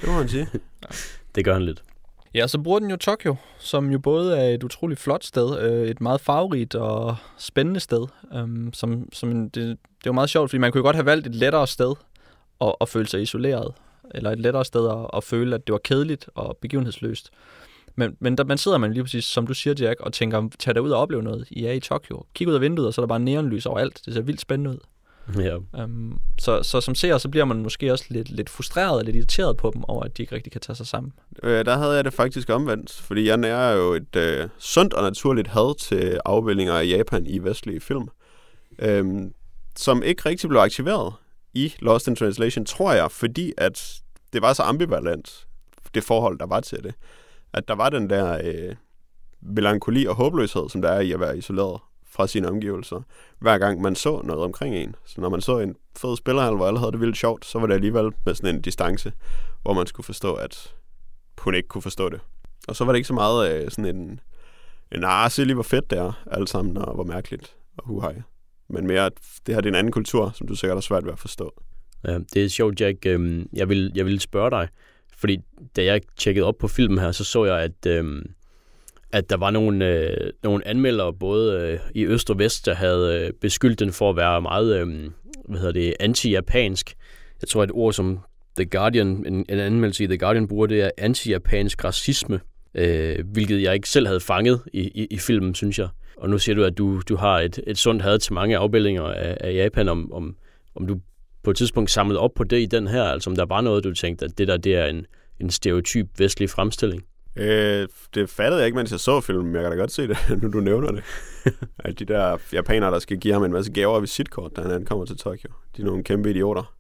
Det må man sige. ja. Det gør han lidt. Ja, så bruger den jo Tokyo, som jo både er et utroligt flot sted, øh, et meget farverigt og spændende sted. Øh, som, som det, det er jo meget sjovt, fordi man kunne jo godt have valgt et lettere sted at, at føle sig isoleret, eller et lettere sted at, at føle, at det var kedeligt og begivenhedsløst. Men, men der, man sidder man lige præcis, som du siger, Jack, og tænker, tag ud og opleve noget. I er i Tokyo. Kig ud af vinduet, og så er der bare neonlys overalt. Det ser vildt spændende ud. Ja. Um, så, så som seer, så bliver man måske også lidt, lidt frustreret og lidt irriteret på dem over, at de ikke rigtig kan tage sig sammen. Øh, der havde jeg det faktisk omvendt, fordi jeg nærer jo et øh, sundt og naturligt had til afbildninger af Japan i vestlige film, øh, som ikke rigtig blev aktiveret i Lost in Translation, tror jeg, fordi at det var så ambivalent, det forhold, der var til det. At der var den der øh, melankoli og håbløshed, som der er i at være isoleret fra sine omgivelser, hver gang man så noget omkring en. Så når man så en fed spiller, hvor alle havde det vildt sjovt, så var det alligevel med sådan en distance, hvor man skulle forstå, at hun ikke kunne forstå det. Og så var det ikke så meget øh, sådan en, en ah, se lige hvor fedt det er, alt sammen, og hvor mærkeligt og huhej. Men mere, at det her det er en anden kultur, som du sikkert har svært ved at forstå. Ja, det er sjovt, Jack. Øhm, jeg vil, jeg vil spørge dig, fordi da jeg tjekkede op på filmen her, så så jeg, at Øh at der var nogle, øh, nogle anmeldere, både øh, i øst og vest, der havde øh, beskyldt den for at være meget øh, hvad hedder det, anti-japansk. Jeg tror, et ord som The Guardian, en, en anmeldelse i The Guardian bruger, det er anti-japansk racisme, øh, hvilket jeg ikke selv havde fanget i, i, i filmen, synes jeg. Og nu siger du, at du, du har et, et sundt had til mange afbildninger af, af Japan, om, om, om du på et tidspunkt samlede op på det i den her, altså om der var noget, du tænkte, at det der det er en, en stereotyp vestlig fremstilling? Øh, det fattede jeg ikke, mens jeg så filmen, men jeg kan da godt se det, nu du nævner det. at de der japanere, der skal give ham en masse gaver og visitkort, da han kommer til Tokyo. De er nogle kæmpe idioter.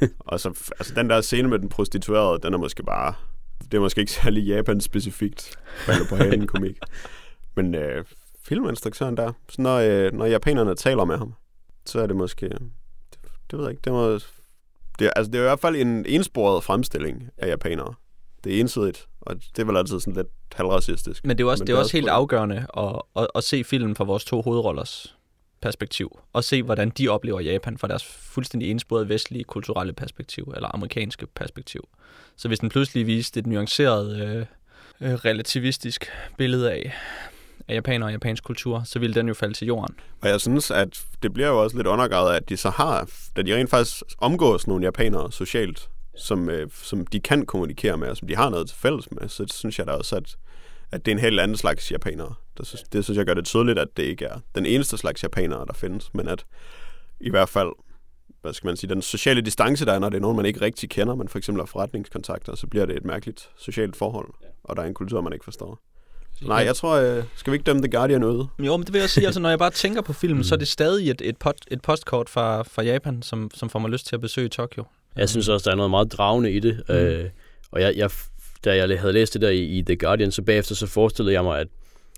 og så, altså den der scene med den prostituerede, den er måske bare, det er måske ikke særlig Japan-specifikt, falder på halen komik. Men øh, filminstruktøren der, så når, øh, når japanerne taler med ham, så er det måske, det, det ved jeg ikke, det må, det, altså det er i hvert fald en ensporet fremstilling af japanere det er ensidigt, og det er vel altid sådan lidt halvracistisk. Men det er også, Men det er også også helt på- afgørende at, at, at se filmen fra vores to hovedrollers perspektiv, og se, hvordan de oplever Japan fra deres fuldstændig ensporede vestlige kulturelle perspektiv, eller amerikanske perspektiv. Så hvis den pludselig viste et nuanceret, øh, øh, relativistisk billede af, af japaner og japansk kultur, så ville den jo falde til jorden. Og jeg synes, at det bliver jo også lidt undergravet, at de så har, da de rent faktisk omgås nogle japanere socialt, som, øh, som de kan kommunikere med, og som de har noget til fælles med, så synes jeg da også, at, at det er en helt anden slags japanere. Det synes, det synes jeg gør det tydeligt, at det ikke er den eneste slags japanere, der findes, men at i hvert fald, hvad skal man sige, den sociale distance, der er, når det er nogen, man ikke rigtig kender, men for eksempel har forretningskontakter, så bliver det et mærkeligt socialt forhold, og der er en kultur, man ikke forstår. Nej, jeg tror, øh, skal vi ikke dømme The Guardian ud? Jo, men det vil jeg sige, altså når jeg bare tænker på filmen, så er det stadig et, et, pot, et postkort fra, fra Japan, som, som får mig lyst til at besøge Tokyo. Jeg synes også, der er noget meget dragende i det. Mm. Øh, og jeg, jeg, da jeg havde læst det der i, i The Guardian, så bagefter så forestillede jeg mig, at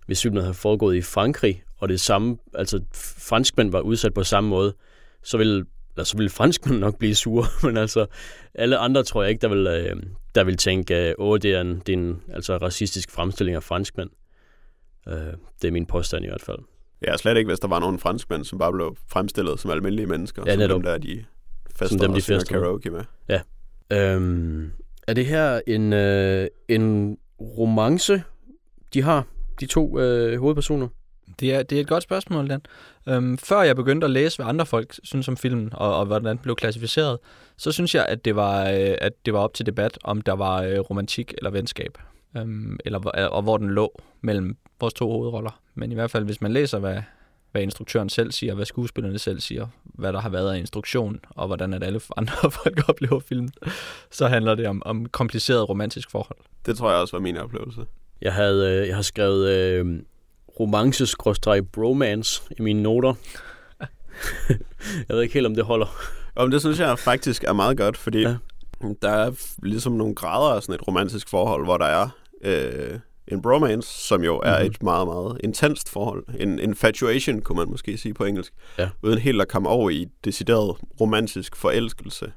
hvis filmen havde foregået i Frankrig, og det samme, altså franskmænd var udsat på samme måde, så ville, eller så ville franskmænd nok blive sure, men altså alle andre tror jeg ikke, der vil, øh, der vil tænke, åh, det er en, det er en altså, racistisk fremstilling af franskmænd. Øh, det er min påstand i hvert fald. Ja, slet ikke, hvis der var nogle franskmænd, som bare blev fremstillet som almindelige mennesker. Ja, som netop. dem, der de fester dem, de fester karaoke med. Øhm, er det her en, øh, en romance, de har, de to øh, hovedpersoner? Det er, det er et godt spørgsmål, Dan. Øhm, før jeg begyndte at læse, hvad andre folk synes om filmen, og, og hvordan den blev klassificeret, så synes jeg, at det var, øh, at det var op til debat, om der var øh, romantik eller venskab, øhm, eller, hvor- og hvor den lå mellem vores to hovedroller. Men i hvert fald, hvis man læser, hvad, hvad instruktøren selv siger, hvad skuespillerne selv siger, hvad der har været af instruktion, og hvordan at alle andre folk oplever filmen, så handler det om, om kompliceret romantisk forhold. Det tror jeg også var min oplevelse. Jeg, havde, øh, jeg har skrevet øh, romance-bromance i mine noter. jeg ved ikke helt, om det holder. Og det synes jeg faktisk er meget godt, fordi ja. Der er ligesom nogle grader af sådan et romantisk forhold, hvor der er øh, en bromance, som jo er Mhm. et meget, meget intenst forhold. En infatuation, kunne man måske sige på engelsk. Ja. Uden helt at komme over i decideret romantisk forelskelse.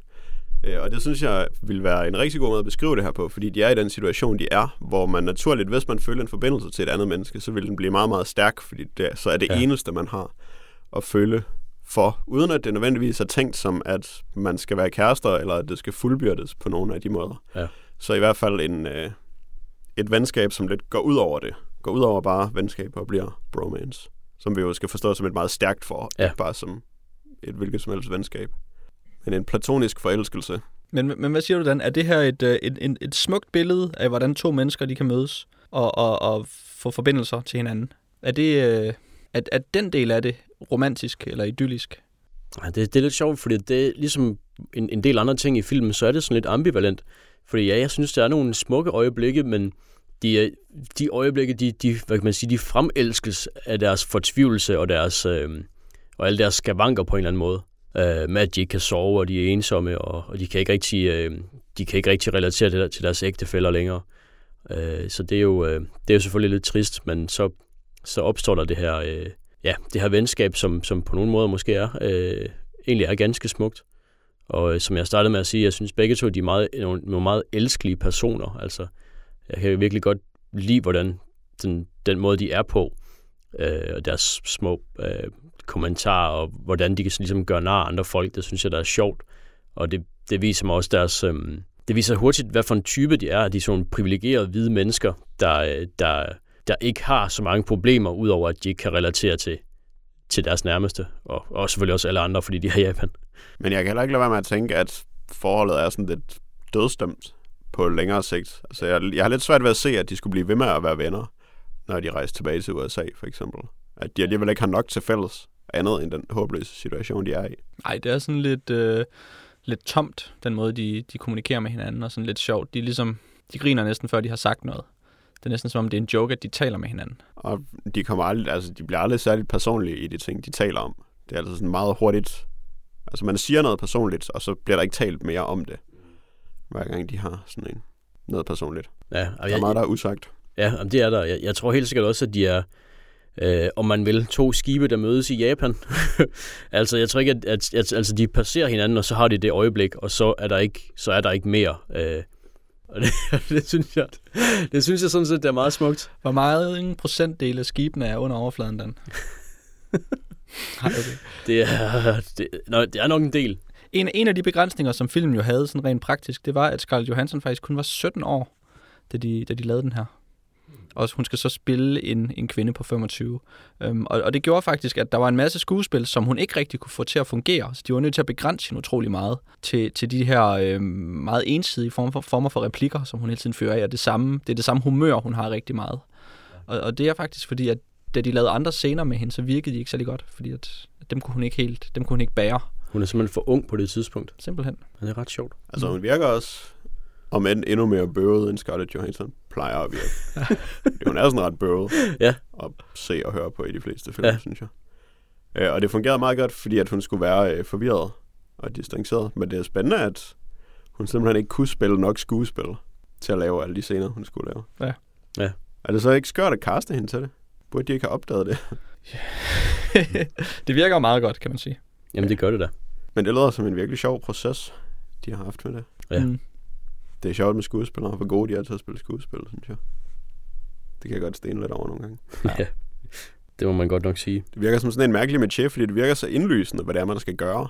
Øh, Og det synes jeg vil være en rigtig god måde at beskrive det her på, fordi de er i den situation, de er, hvor man naturligt, hvis man føler en forbindelse til et andet menneske, så vil den blive meget, meget stærk, fordi det, så er det. Ja. eneste, man har at føle for, uden at det nødvendigvis er tænkt som, at man skal være kærester, eller at det skal fuldbyrdes på nogle af de måder. Ja. Så i hvert fald en, øh, et venskab, som lidt går ud over det. Går ud over bare venskab og bliver bromance. Som vi jo skal forstå som et meget stærkt forhold, Ja. ikke bare som et hvilket som helst venskab. Men en platonisk forelskelse. Men, men hvad siger du, Dan? Er det her et, øh, et, et, et smukt billede af, hvordan to mennesker de kan mødes og, og, og få forbindelser til hinanden? Er, det, øh, er, er den del af det romantisk eller idyllisk? Ja, det, det er lidt sjovt, fordi det er ligesom en, en del andre ting i filmen, så er det sådan lidt ambivalent. Fordi ja, jeg synes, der er nogle smukke øjeblikke, men de, de øjeblikke, de, de, hvad kan man sige, de fremelskes af deres fortvivlelse og, deres, øh, og alle deres skavanker på en eller anden måde. Øh, med at de ikke kan sove, og de er ensomme, og, og de, kan ikke rigtig, øh, de kan ikke rigtig relatere til, til deres ægtefæller længere. Øh, så det er, jo, øh, det er jo selvfølgelig lidt trist, men så, så opstår der det her, øh, ja, det her venskab, som, som på nogle måder måske er, øh, egentlig er ganske smukt. Og øh, som jeg startede med at sige, jeg synes begge to, de er meget, nogle, nogle meget elskelige personer. Altså, jeg kan virkelig godt lide, hvordan den, den måde, de er på, øh, og deres små øh, kommentarer, og hvordan de kan ligesom gøre nar andre folk, det synes jeg, der er sjovt. Og det, det viser mig også deres... Øh, det viser hurtigt, hvad for en type de er. De er sådan privilegerede hvide mennesker, der, øh, der, der ikke har så mange problemer, udover at de ikke kan relatere til, til deres nærmeste. Og, og selvfølgelig også alle andre, fordi de er i Japan. Men jeg kan heller ikke lade være med at tænke, at forholdet er sådan lidt dødstemt på længere sigt. Altså, jeg, jeg har lidt svært ved at se, at de skulle blive ved med at være venner, når de rejser tilbage til USA, for eksempel. At de alligevel ikke har nok til fælles andet end den håbløse situation, de er i. Nej, det er sådan lidt, øh, lidt tomt, den måde, de, de kommunikerer med hinanden, og sådan lidt sjovt. De, ligesom, de griner næsten, før de har sagt noget. Det er næsten som om, det er en joke, at de taler med hinanden. Og de, kommer aldrig, altså, de bliver aldrig særligt personlige i de ting, de taler om. Det er altså sådan meget hurtigt. Altså, man siger noget personligt, og så bliver der ikke talt mere om det. Hver gang de har sådan en noget personligt. Ja, og Der er meget, der er usagt. Ja, jamen, det er der. Jeg, jeg tror helt sikkert også, at de er, øh, om man vil, to skibe, der mødes i Japan. altså, jeg tror ikke, at, at, at altså, de passerer hinanden, og så har de det øjeblik, og så er der ikke, så er der ikke mere. Øh, Og det, det, synes jeg, det synes jeg sådan set, det er meget smukt. Hvor meget en procentdel af skibene er under overfladen, Dan? Nej, okay. Det er, det, nøj, det er nok en del. En, en af de begrænsninger, som filmen jo havde sådan rent praktisk, det var, at Scarlett Johansson faktisk kun var 17 år, da de, da de lavede den her. Og hun skal så spille en, en kvinde på 25. Um, og, og det gjorde faktisk, at der var en masse skuespil, som hun ikke rigtig kunne få til at fungere. Så de var nødt til at begrænse hende utrolig meget til, til de her øhm, meget ensidige former for, former for replikker, som hun hele tiden fører af. Og det, samme, det er det samme humør, hun har rigtig meget. Og, og det er faktisk fordi, at da de lavede andre scener med hende, så virkede de ikke særlig godt, fordi at, at dem kunne hun ikke helt, dem kunne hun ikke bære. Hun er simpelthen for ung på det tidspunkt. Simpelthen. Og det er ret sjovt. Altså, hun virker også, om end endnu mere bøvet end Scarlett Johansson plejer at virke. hun er sådan ret bøvet Ja. at se og høre på i de fleste film, ja. Ja. synes jeg. Øh, og det fungerede meget godt, fordi at hun skulle være øh, forvirret og distanceret. Men det er spændende, at hun simpelthen ikke kunne spille nok skuespil til at lave alle de scener, hun skulle lave. Ja. Ja. Er det så ikke skørt at kaste hende til det? Burde de ikke have opdaget det? det virker meget godt, kan man sige. Jamen, det gør det da. Men det lyder som en virkelig sjov proces, de har haft med det. Ja. Mm. Det er sjovt med skuespillere, hvor gode de er til at spille skuespil, synes jeg. Det kan jeg godt stene lidt over nogle gange. Ja. Det må man godt nok sige. Det virker som sådan en mærkelig metier, fordi det virker så indlysende, hvad det er, man skal gøre.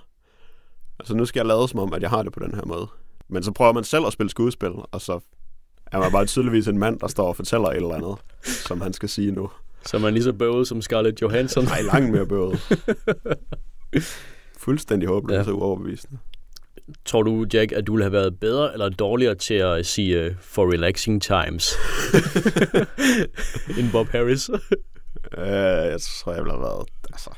Altså nu skal jeg lade som om, at jeg har det på den her måde. Men så prøver man selv at spille skuespil, og så er man bare tydeligvis en mand, der står og fortæller et eller andet, som han skal sige nu. Så er man lige så bøvet som Scarlett Johansson. Nej, langt mere bøvet. Fuldstændig håbløst Ja. og uoverbevisende. Tror du, Jack, at du ville have været bedre eller dårligere til at sige uh, for relaxing times? end Bob Harris? Uh, jeg tror, jeg ville have været... Altså,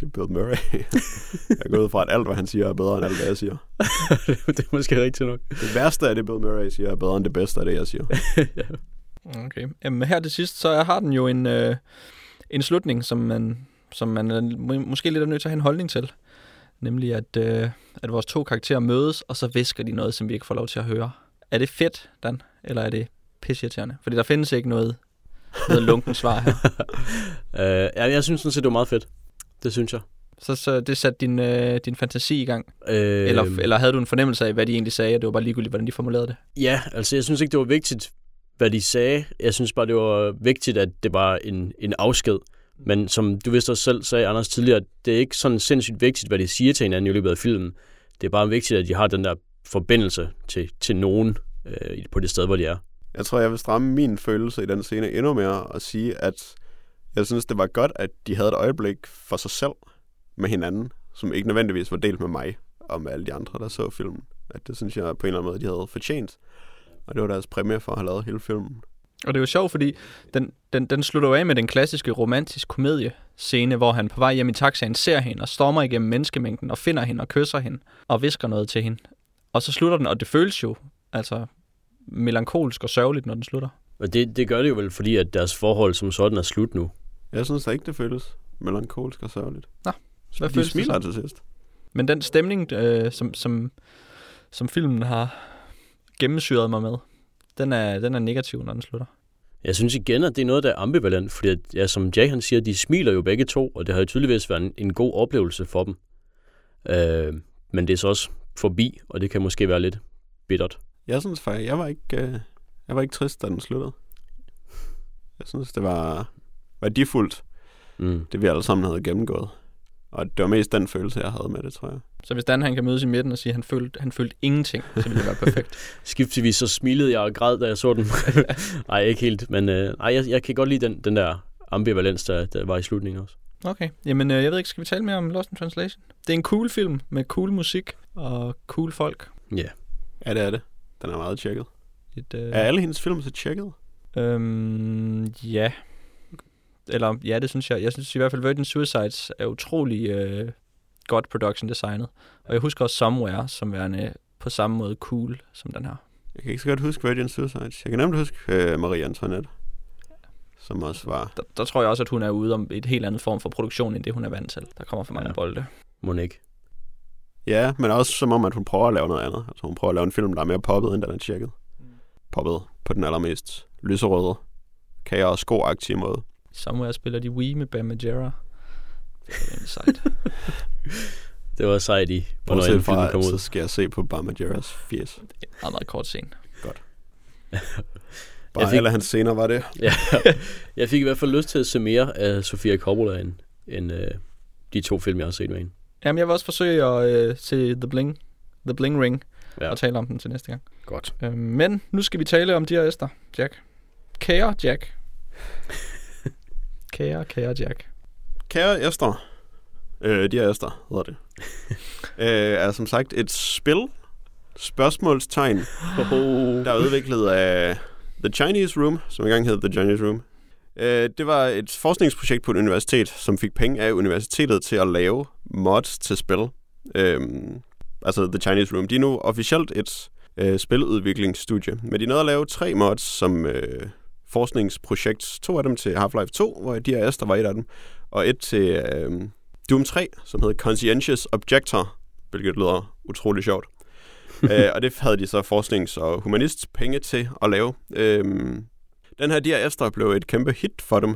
det er Bill Murray. jeg går ud fra, at alt, hvad han siger, er bedre end alt, hvad jeg siger. det er måske rigtigt nok. Det værste af det, Bill Murray siger, er bedre end det bedste af det, jeg siger. Okay. Jamen, her til sidst, så har den jo en, øh, en slutning, som man, som man er må- måske lidt er nødt til at have en holdning til. Nemlig, at, øh, at vores to karakterer mødes, og så visker de noget, som vi ikke får lov til at høre. Er det fedt, Dan? Eller er det pisseirriterende? Fordi der findes ikke noget, noget lunken svar her. Uh, ja, jeg synes sådan set, det var meget fedt. Det synes jeg. Så, så det satte din, øh, din fantasi i gang. Uh, Eller, eller havde du en fornemmelse af, hvad de egentlig sagde, og det var bare ligegyldigt, hvordan de formulerede det? Ja, altså jeg synes ikke, det var vigtigt, hvad de sagde. Jeg synes bare, det var vigtigt, at det var en, en afsked. Men som du vidste også selv sagde, Anders, tidligere, det er ikke sådan sindssygt vigtigt, hvad de siger til hinanden i løbet af filmen. Det er bare vigtigt, at de har den der forbindelse til, til nogen øh, på det sted, hvor de er. Jeg tror, jeg vil stramme min følelse i den scene endnu mere og sige, at jeg synes, det var godt, at de havde et øjeblik for sig selv med hinanden, som ikke nødvendigvis var delt med mig og med alle de andre, der så filmen. At det synes jeg på en eller anden måde, de havde fortjent. Og det var deres præmie for at have lavet hele filmen. Og det er jo sjovt, fordi den, den, den slutter jo af med den klassiske romantisk komedie-scene, hvor han på vej hjem i taxaen ser hende og stormer igennem menneskemængden og finder hende og kysser hende og visker noget til hende. Og så slutter den, og det føles jo altså melankolsk og sørgeligt, når den slutter. Og det, det gør det jo vel, fordi at deres forhold som sådan er slut nu. Jeg synes da ikke, det føles melankolsk og sørgeligt. Nå, hvad de føles det smiler som? til sidst. Men den stemning, øh, som, som, som filmen har gennemsyret mig med, den er, den er negativ, når den slutter. Jeg synes igen, at det er noget, der er ambivalent, fordi at, ja, som Jay han siger, de smiler jo begge to, og det har jo tydeligvis været en, en god oplevelse for dem. Øh, men det er så også forbi, og det kan måske være lidt bittert. Jeg synes faktisk, jeg var ikke, øh, jeg var ikke trist, da den sluttede. Jeg synes, det var værdifuldt, Mm. det vi alle sammen havde gennemgået. Og det var mest den følelse, jeg havde med det, tror jeg. Så hvis Dan han kan mødes i midten og sige, at han følte, han følte ingenting, så ville det være perfekt. Skiftevis så smilede jeg og græd, da jeg så den. Nej, ikke helt, men øh, ej, jeg, jeg kan godt lide den, den der ambivalens, der, der var i slutningen også. Okay, jamen øh, jeg ved ikke, skal vi tale mere om Lost in Translation? Det er en cool film med cool musik og cool folk. Ja. Ja, det er det. Den er meget tjekket. Et, øh, Er alle hendes film så tjekket? Øhm, ja. Eller ja, det synes jeg. Jeg synes i hvert fald, Virgin Suicides er utrolig øh, godt production designet. Og jeg husker også Somewhere som værende på samme måde cool som den her. Jeg kan ikke så godt huske Virgin Suicides. Jeg kan nemt huske øh, Marie Antoinette, som også var... Der, der tror jeg også, at hun er ude om et helt andet form for produktion, end det hun er vant til. Der kommer for mange Ja. bolde. Må ikke. Ja, men også som om, at hun prøver at lave noget andet. Altså hun prøver at lave en film, der er mere poppet, end den er tjekket. Poppet på den allermest lyserøde, kaos sko måde. Somewhere spiller de Wii med Bam Margera. Det er rimelig sejt. Det var sejt i, hvornår Bortset en film fra, kom at så ud. skal jeg se på Bama Jeras fjes. meget, meget kort scene. Bare Jeg fik- alle hans scener var det. Ja, jeg fik i hvert fald lyst til at se mere af Sofia Coppola end, end øh, de to film, jeg har set med hende. Jamen, jeg vil også forsøge at øh, se The Bling, The Bling Ring Ja. og tale om den til næste gang. Godt. Øh, men nu skal vi tale om Dear Esther, Jack. Kære Jack. Kære, kære Jack. Kære Esther, øh, de er Esther, hedder det, øh, er som sagt et spil, spørgsmålstegn, der er udviklet af The Chinese Room, som engang hed The Chinese Room. Øh, det var et forskningsprojekt på et universitet, som fik penge af universitetet til at lave mods til spil. Øh, altså The Chinese Room. De er nu officielt et øh, spiludviklingsstudie, men de nåede at lave tre mods som øh, forskningsprojekt. To af dem til Half-Life 2, hvor er der var et af dem, og et til øh, Doom 3, som hedder Conscientious Objector, hvilket lyder utrolig sjovt. øh, og det havde de så forsknings- og humanist penge til at lave. Øhm, den her Esther blev et kæmpe hit for dem,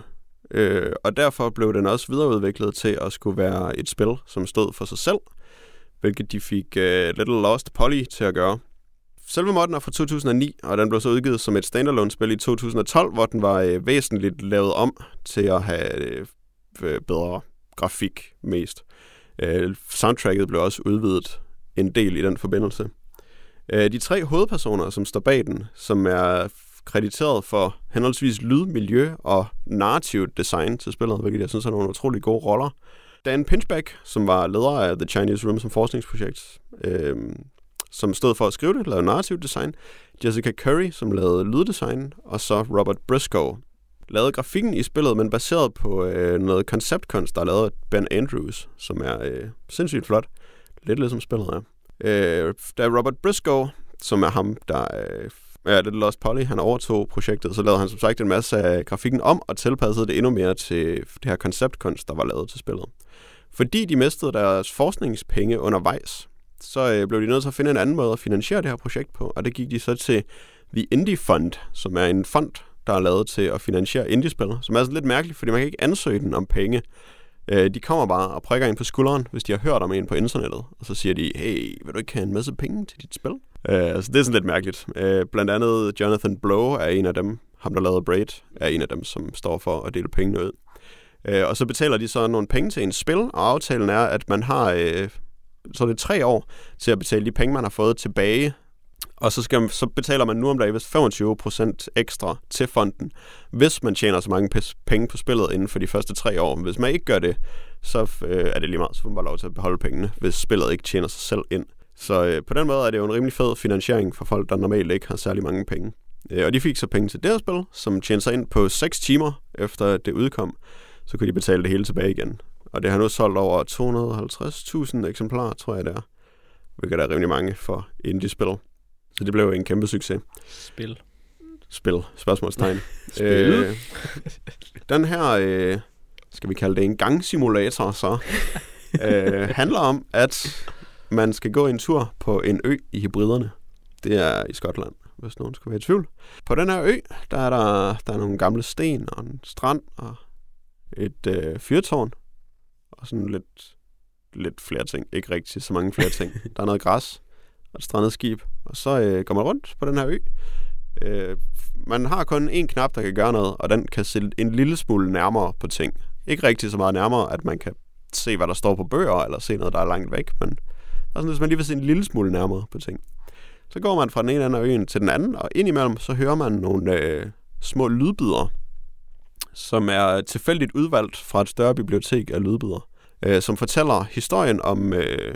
øh, og derfor blev den også videreudviklet til at skulle være et spil, som stod for sig selv, hvilket de fik øh, Little Lost Polly til at gøre. Selve modden er fra 2009, og den blev så udgivet som et standalone-spil i 2012, hvor den var øh, væsentligt lavet om til at have øh, øh, bedre grafik mest. Øh, soundtracket blev også udvidet en del i den forbindelse. Øh, de tre hovedpersoner, som står bag den, som er krediteret for henholdsvis lyd, miljø og narrativt design til spillet, hvilket jeg synes er nogle utrolig gode roller. Dan Pinchback, som var leder af The Chinese Room som forskningsprojekt, øh, som stod for at skrive det, lavede narrativ design. Jessica Curry, som lavede lyddesign, og så Robert Briscoe, lavede grafikken i spillet, men baseret på øh, noget konceptkunst, der er lavet af Ben Andrews, som er øh, sindssygt flot. Lidt ligesom spillet er. Øh, da Robert Briscoe, som er ham, der øh, er Little Lost Polly, han overtog projektet, så lavede han som sagt en masse af grafikken om og tilpassede det endnu mere til det her konceptkunst, der var lavet til spillet. Fordi de mistede deres forskningspenge undervejs, så øh, blev de nødt til at finde en anden måde at finansiere det her projekt på, og det gik de så til The Indie Fund, som er en fond, der er lavet til at finansiere indiespil, som er sådan lidt mærkeligt, fordi man kan ikke ansøge den om penge. Øh, de kommer bare og prikker ind på skulderen, hvis de har hørt om en på internettet, og så siger de, hey, vil du ikke have en masse penge til dit spil? Øh, altså, det er sådan lidt mærkeligt. Øh, blandt andet Jonathan Blow er en af dem, ham der lavede Braid, er en af dem, som står for at dele pengene ud. Øh, og så betaler de så nogle penge til en spil, og aftalen er, at man har øh, så er det tre år til at betale de penge, man har fået tilbage. Og så, skal, så betaler man nu om dagen 25% ekstra til fonden, hvis man tjener så mange penge på spillet inden for de første tre år. Hvis man ikke gør det, så øh, er det lige meget, så får man bare lov til at beholde pengene, hvis spillet ikke tjener sig selv ind. Så øh, på den måde er det jo en rimelig fed finansiering for folk, der normalt ikke har særlig mange penge. Øh, og de fik så penge til det her spil, som tjente sig ind på 6 timer efter det udkom. Så kunne de betale det hele tilbage igen. Og det har nu solgt over 250.000 eksemplarer, tror jeg det er. Hvilket er rimelig mange for indie-spil. Så det blev en kæmpe succes. Spil. Spil, spørgsmålstegn. Spil. Øh, den her, øh, skal vi kalde det en gangsimulator, så øh, handler om, at man skal gå en tur på en ø i hybriderne. Det er i Skotland, hvis nogen skulle være i tvivl. På den her ø, der er der, der er nogle gamle sten og en strand og et øh, fyrtårn og sådan lidt, lidt flere ting. Ikke rigtig så mange flere ting. Der er noget græs og et strandet skib. Og så øh, går man rundt på den her ø. Øh, man har kun én knap, der kan gøre noget, og den kan se en lille smule nærmere på ting. Ikke rigtig så meget nærmere, at man kan se, hvad der står på bøger, eller se noget, der er langt væk, men altså, hvis man lige vil se en lille smule nærmere på ting. Så går man fra den ene ende af øen til den anden, og indimellem så hører man nogle øh, små lydbider, som er tilfældigt udvalgt fra et større bibliotek af lydbider, øh, som fortæller historien om øh,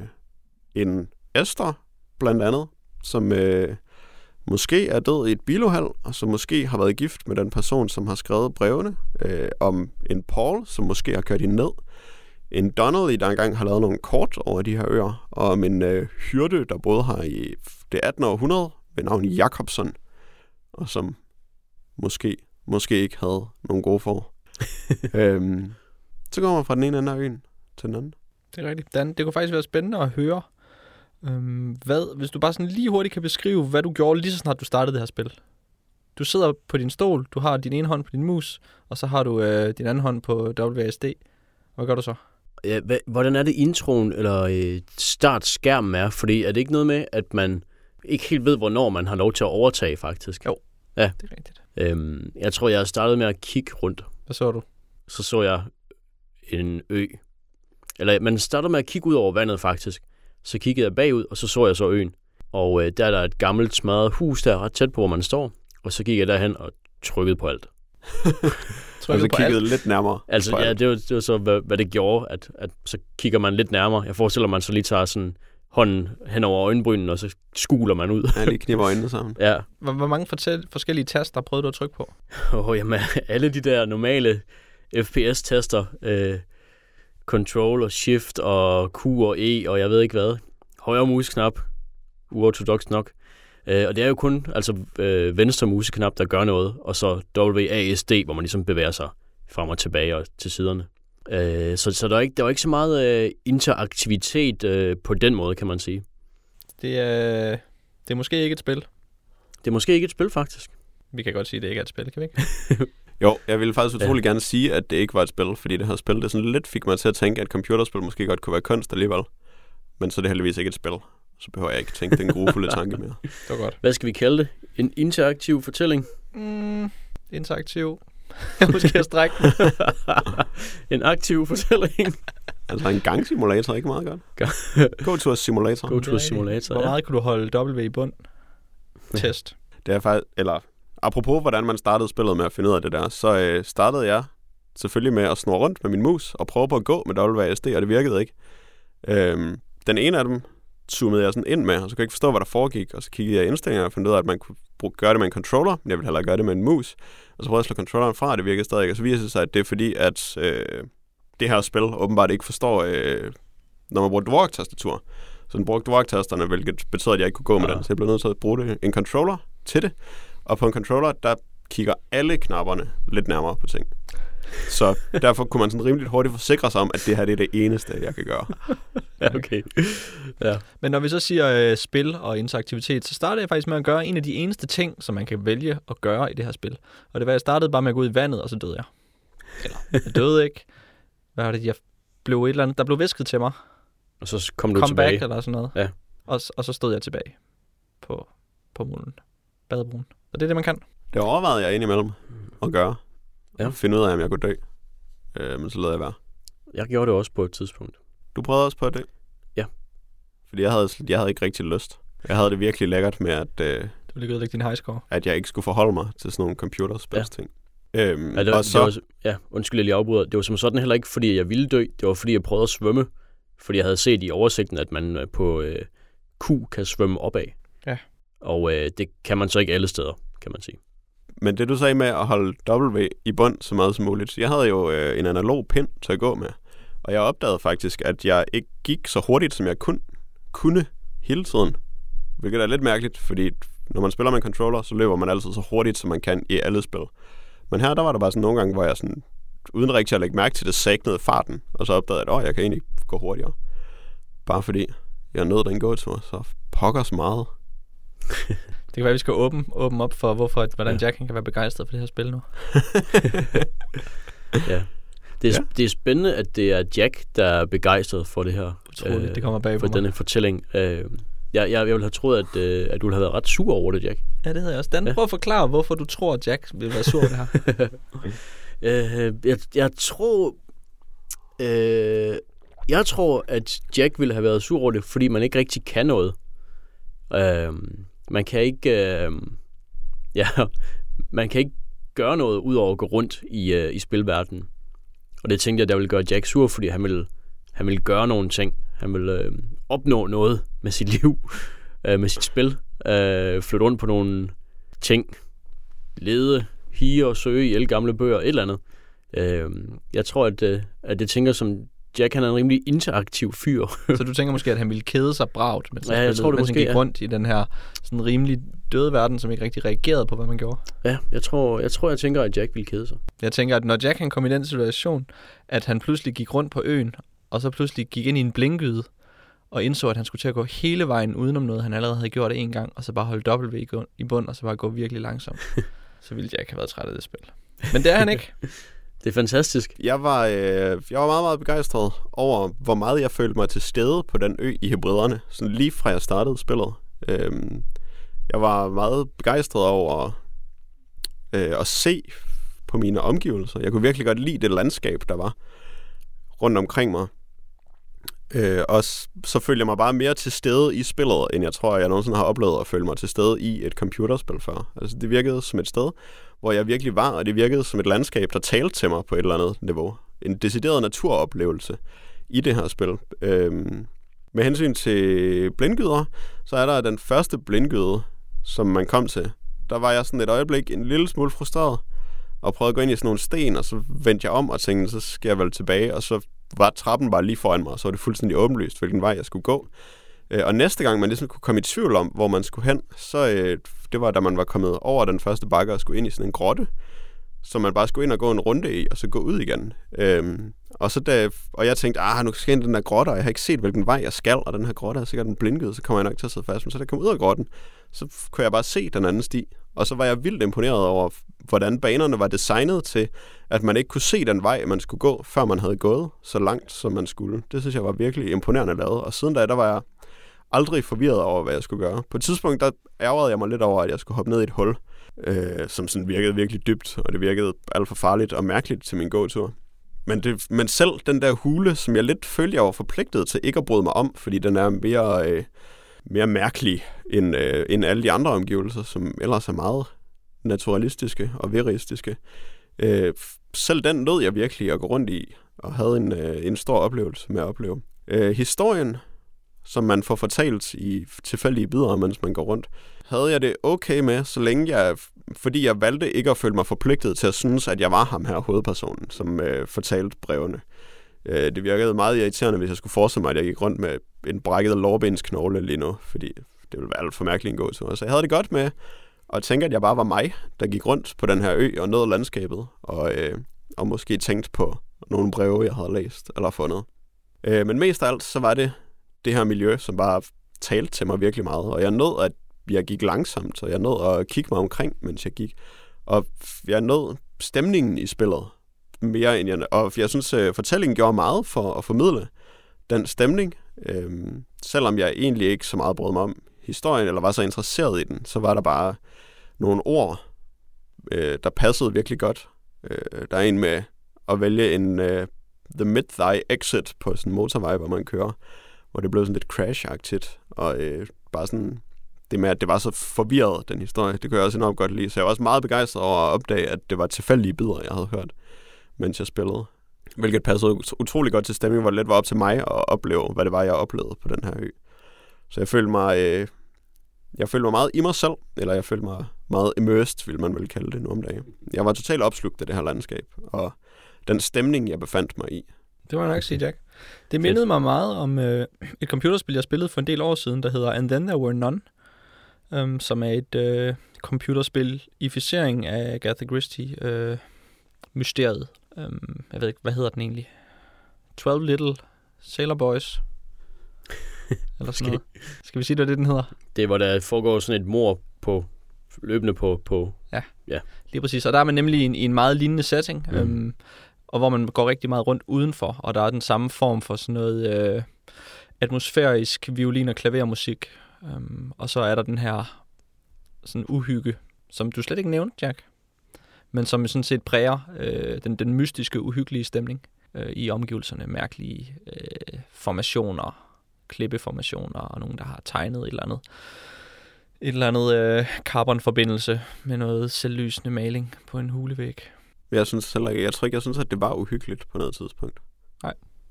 en Esther, blandt andet, som øh, måske er død i et biluheld, og som måske har været gift med den person, som har skrevet brevene, øh, om en Paul, som måske har kørt hende ned, en Donnelly, der engang har lavet nogle kort over de her øer, og om en øh, hyrde, der boede her i det 18. århundrede, ved navn Jacobson, og som måske, måske ikke havde nogen gode for. øhm, så går man fra den ene ende af øen til den anden. Det er rigtigt. Dan, det kunne faktisk være spændende at høre, øhm, hvad, hvis du bare sådan lige hurtigt kan beskrive, hvad du gjorde lige så snart du startede det her spil. Du sidder på din stol, du har din ene hånd på din mus, og så har du øh, din anden hånd på WASD. Hvad gør du så? Ja, hvad, hvordan er det introen eller øh, startskærmen er? Fordi er det ikke noget med, at man ikke helt ved, hvornår man har lov til at overtage, faktisk? Jo. Ja. Det er rigtigt. Øhm, jeg tror, jeg startede med at kigge rundt. Hvad så du? Så så jeg en ø. Eller man startede med at kigge ud over vandet, faktisk. Så kiggede jeg bagud, og så så jeg så øen. Og øh, der er der et gammelt smadret hus, der er ret tæt på, hvor man står. Og så gik jeg derhen og trykkede på alt. Trykker Altså på alt? kigget lidt nærmere. Altså, ja, alt. det var, det var så, hvad, hvad det gjorde, at, at så kigger man lidt nærmere. Jeg forestiller mig, så lige tager sådan hånden hen over øjenbrynen, og så skuler man ud. Ja, lige kniber øjnene sammen. ja. Hvor, hvor mange fortæl, forskellige taster prøvede du at trykke på? Og jamen, alle de der normale FPS-tester, øh, Control og Shift og Q og E og jeg ved ikke hvad. Højre musknap, uortodox nok. Øh, og det er jo kun altså, øh, venstre museknap, der gør noget, og så WASD, hvor man ligesom bevæger sig frem og tilbage og til siderne. Øh, så så der, er ikke, der var ikke så meget øh, interaktivitet øh, på den måde, kan man sige. Det er, det er måske ikke et spil. Det er måske ikke et spil, faktisk. Vi kan godt sige, at det ikke er et spil, kan vi ikke? Jo, jeg ville faktisk Ja. utrolig gerne sige, at det ikke var et spil, fordi det her spil, det sådan lidt fik mig til at tænke, at computerspil måske godt kunne være kunst alligevel. Men så er det heldigvis ikke et spil. Så behøver jeg ikke tænke den grufulde tanke mere. Det var godt. Hvad skal vi kalde det? En interaktiv fortælling? Mm, interaktiv. måske at strække den. en aktiv fortælling? Altså en gangsimulator, ikke meget godt? Gang- Go-tour simulator. Go er to simulator, Hvor ja. meget kunne du holde W i bund? Ja. Test. Det er faktisk, eller apropos hvordan man startede spillet med at finde ud af det der, så øh, startede jeg selvfølgelig med at snurre rundt med min mus og prøve på at gå med WASD, og det virkede ikke. Øhm, den ene af dem zoomede jeg sådan ind med, og så kunne jeg ikke forstå, hvad der foregik, og så kiggede jeg i indstillinger og fandt ud af, at man kunne bruge, gøre det med en controller, men jeg ville hellere gøre det med en mus. Og så prøvede jeg at slå controlleren fra, og det virkede stadig ikke. Og så viser det sig, at det er fordi, at øh, det her spil åbenbart ikke forstår, øh, når man bruger dwark-tastatur. Så den brugte dwark-tasterne, hvilket betød, at jeg ikke kunne gå med Ah. den. Så jeg blev nødt til at bruge det, en controller til det. Og på en controller, der kigger alle knapperne lidt nærmere på ting. Så derfor kunne man sådan rimelig hurtigt forsikre sig om, at det her det er det eneste, jeg kan gøre. Ja, okay. Ja. Men når vi så siger øh, spil og interaktivitet, så startede jeg faktisk med at gøre en af de eneste ting, som man kan vælge at gøre i det her spil. Og det var, at jeg startede bare med at gå ud i vandet, og så døde jeg. Eller, jeg døde ikke. Hvad var det? Jeg blev et eller andet, der blev visket til mig. Og så kom du Come tilbage. back eller sådan noget. Ja. Og, og så stod jeg tilbage på, på mulen. Badebroen. Og det er det, man kan. Det overvejede jeg indimellem at gøre. Ja. Finde ud af, om jeg kunne dø. Øh, men så lavede jeg være. Jeg gjorde det også på et tidspunkt. Du prøvede også på at dø? Ja. Fordi jeg havde, jeg havde ikke rigtig lyst. Jeg havde det virkelig lækkert med, at, øh, Det ville ikke din high score. at jeg ikke skulle forholde mig til sådan nogle computerspils-ting. Ja. Øhm, Ja, det, og og så, det var, ja, undskyld, jeg lige afbryder. Det var som sådan heller ikke, fordi jeg ville dø. Det var, fordi jeg prøvede at svømme. Fordi jeg havde set i oversigten, at man øh, på øh, Q kan svømme opad. Og øh, det kan man så ikke alle steder, kan man sige. men det du sagde med at holde W i bund så meget som muligt. Jeg havde jo øh, en analog pind til at gå med. Og jeg opdagede faktisk, at jeg ikke gik så hurtigt, som jeg kun, kunne hele tiden. Hvilket er lidt mærkeligt, fordi når man spiller med en controller, så løber man altid så hurtigt, som man kan i alle spil. Men her, der var der bare sådan nogle gange, hvor jeg sådan, uden rigtig at lægge mærke til det, sagnede farten. Og så opdagede jeg, at åh, jeg kan egentlig gå hurtigere. Bare fordi jeg nød den gåtur, så pokkers meget. Det kan være, at vi skal åbne, åbne op for, hvorfor, hvordan Ja. Jack kan være begejstret for det her spil nu. Ja. Det er, Ja. det er spændende, at det er Jack, der er begejstret for det her. Utroligt, det kommer bag på for mig. denne fortælling. Øh, jeg, jeg, jeg ville have troet, at, øh, at du ville have været ret sur over det, Jack. Ja, det havde jeg også. Dan, Ja. prøv at forklare, hvorfor du tror, at Jack vil være sur over det her. Øh, jeg, jeg tror... Øh, jeg tror, at Jack ville have været sur over det, fordi man ikke rigtig kan noget. Øh, man kan ikke... Øh, ja, man kan ikke gøre noget, udover at gå rundt i, øh, i spilverdenen. Og det tænkte jeg, der ville gøre Jack sur, fordi han ville, han ville gøre nogle ting. Han ville øh, opnå noget med sit liv, øh, med sit spil. Øh, flytte rundt på nogle ting. Lede, hige og søge i alle gamle bøger, et eller andet. Øh, jeg tror, at, øh, at det tænker som Jack, han er en rimelig interaktiv fyr. så du tænker måske, at han ville kede sig bragt, mens, Ja, jeg tror det måske, han gik ja. rundt i den her sådan rimelig døde verden, som ikke rigtig reagerede på, hvad man gjorde. ja, jeg tror, jeg tror, jeg tænker, at Jack vil kede sig. Jeg tænker, at når Jack han kom i den situation, at han pludselig gik rundt på øen, og så pludselig gik ind i en blinkgyde, og indså, at han skulle til at gå hele vejen udenom noget, han allerede havde gjort en gang, og så bare holde gu- i bund, og så bare gå virkelig langsomt. så ville Jack have været træt af det spil. Men det er han ikke. Det er fantastisk. Jeg var, øh, jeg var meget, meget begejstret over, hvor meget jeg følte mig til stede på den ø i Hebriderne, sådan lige fra jeg startede spillet. Øh, jeg var meget begejstret over øh, at se på mine omgivelser. Jeg kunne virkelig godt lide det landskab, der var rundt omkring mig. Øh, og så følte jeg mig bare mere til stede i spillet, end jeg tror, jeg nogensinde har oplevet at føle mig til stede i et computerspil før. Altså det virkede som et sted, hvor jeg virkelig var, og det virkede som et landskab, der talte til mig på et eller andet niveau. En decideret naturoplevelse i det her spil. Øhm, med hensyn til blindgyder, så er der den første blindgyde, som man kom til. Der var jeg sådan et øjeblik en lille smule frustreret, og prøvede at gå ind i sådan nogle sten, og så vendte jeg om og tænkte, så skal jeg vel tilbage, og så var trappen bare lige foran mig, og så var det fuldstændig åbenlyst, hvilken vej jeg skulle gå. Øh, Og næste gang, man ligesom kunne komme i tvivl om, hvor man skulle hen, så øh, det var, da man var kommet over den første bakke og skulle ind i sådan en grotte, som man bare skulle ind og gå en runde i, og så gå ud igen. Øhm, og, så da, og jeg tænkte, ah, nu skal jeg ind i den der grotte, og jeg har ikke set, hvilken vej jeg skal, og den her grotte er sikkert en blindgyde, så kommer jeg nok til at sidde fast. Men så da jeg kom ud af grotten, så kunne jeg bare se den anden sti. Og så var jeg vildt imponeret over, hvordan banerne var designet til, at man ikke kunne se den vej, man skulle gå, før man havde gået så langt, som man skulle. Det synes jeg var virkelig imponerende lavet. Og siden da, der var jeg aldrig forvirret over, hvad jeg skulle gøre. På et tidspunkt, der ærgerede jeg mig lidt over, at jeg skulle hoppe ned i et hul, øh, som sådan virkede virkelig dybt, og det virkede alt for farligt og mærkeligt til min gåtur. Men, det, men selv den der hule, som jeg lidt følte, jeg var forpligtet til ikke at bryde mig om, fordi den er mere, øh, mere mærkelig end, øh, end alle de andre omgivelser, som ellers er meget naturalistiske og veristiske. Øh, selv den nød jeg virkelig at gå rundt i, og havde en, øh, en stor oplevelse med at opleve. Øh, historien, som man får fortalt i tilfældige bidder, mens man går rundt, havde jeg det okay med, så længe jeg, fordi jeg valgte ikke at føle mig forpligtet til at synes, at jeg var ham her hovedpersonen, som øh, fortalte brevene. Øh, det virkede meget irriterende, hvis jeg skulle forestille mig, at jeg gik rundt med en brækket lårbensknogle lige nu, fordi det ville være alt for mærkeligt en gåtur. Så jeg havde det godt med at tænke, at jeg bare var mig, der gik rundt på den her ø og nåede landskabet, og, øh, og måske tænkte på nogle breve, jeg havde læst eller fundet. Øh, men mest af alt, så var det det her miljø, som bare talte til mig virkelig meget, og jeg nød, at jeg gik langsomt, og jeg nød at kigge mig omkring, mens jeg gik. Og jeg nød stemningen i spillet mere end jeg... Og jeg synes, at fortællingen gjorde meget for at formidle den stemning. Øhm, selvom jeg egentlig ikke så meget brød mig om historien, eller var så interesseret i den, så var der bare nogle ord, øh, der passede virkelig godt. Øh, der er en med at vælge en øh, The Mid-Thigh Exit på sådan en motorvej, hvor man kører, hvor det blev sådan lidt crash-agtigt, og øh, bare sådan det med, at det var så forvirret, den historie, det kunne jeg også enormt godt lide. Så jeg var også meget begejstret over at opdage, at det var tilfældige bidder, jeg havde hørt, mens jeg spillede. Hvilket passede ut- utrolig godt til stemningen, hvor det let var op til mig at opleve, hvad det var, jeg oplevede på den her ø. Så jeg følte mig, øh, jeg følte mig meget i mig selv, eller jeg følte mig meget immersed, vil man vel kalde det nu om dagen. Jeg var totalt opslugt af det her landskab, og den stemning, jeg befandt mig i. Det var nok sige, Jack. Det mindede mig meget om øh, et computerspil, jeg spillede for en del år siden, der hedder And Then There Were None, um, som er et øh, computerspil i ficering af Agatha Christie, øh, mysteriet. Um, jeg ved ikke, hvad hedder den egentlig? 12 Little Sailor Boys. Eller sådan noget. Skal vi sige, hvad det den hedder? Det er, hvor der foregår sådan et mor på løbende på, på Lige præcis. Og der er man nemlig i en, i en meget lignende setting, mm. øhm, og hvor man går rigtig meget rundt udenfor, og der er den samme form for sådan noget øh, atmosfærisk violin- og klavermusik. Øhm, og så er der den her sådan uhygge, som du slet ikke nævnte, Jack, men som sådan set præger øh, den, den mystiske, uhyggelige stemning øh, i omgivelserne. Mærkelige øh, formationer, klippeformationer, og nogen, der har tegnet et eller andet et eller andet øh, carbonforbindelse med noget selvlysende maling på en hulevæg. Jeg synes heller ikke, jeg tror ikke, jeg synes, at det var uhyggeligt på noget tidspunkt.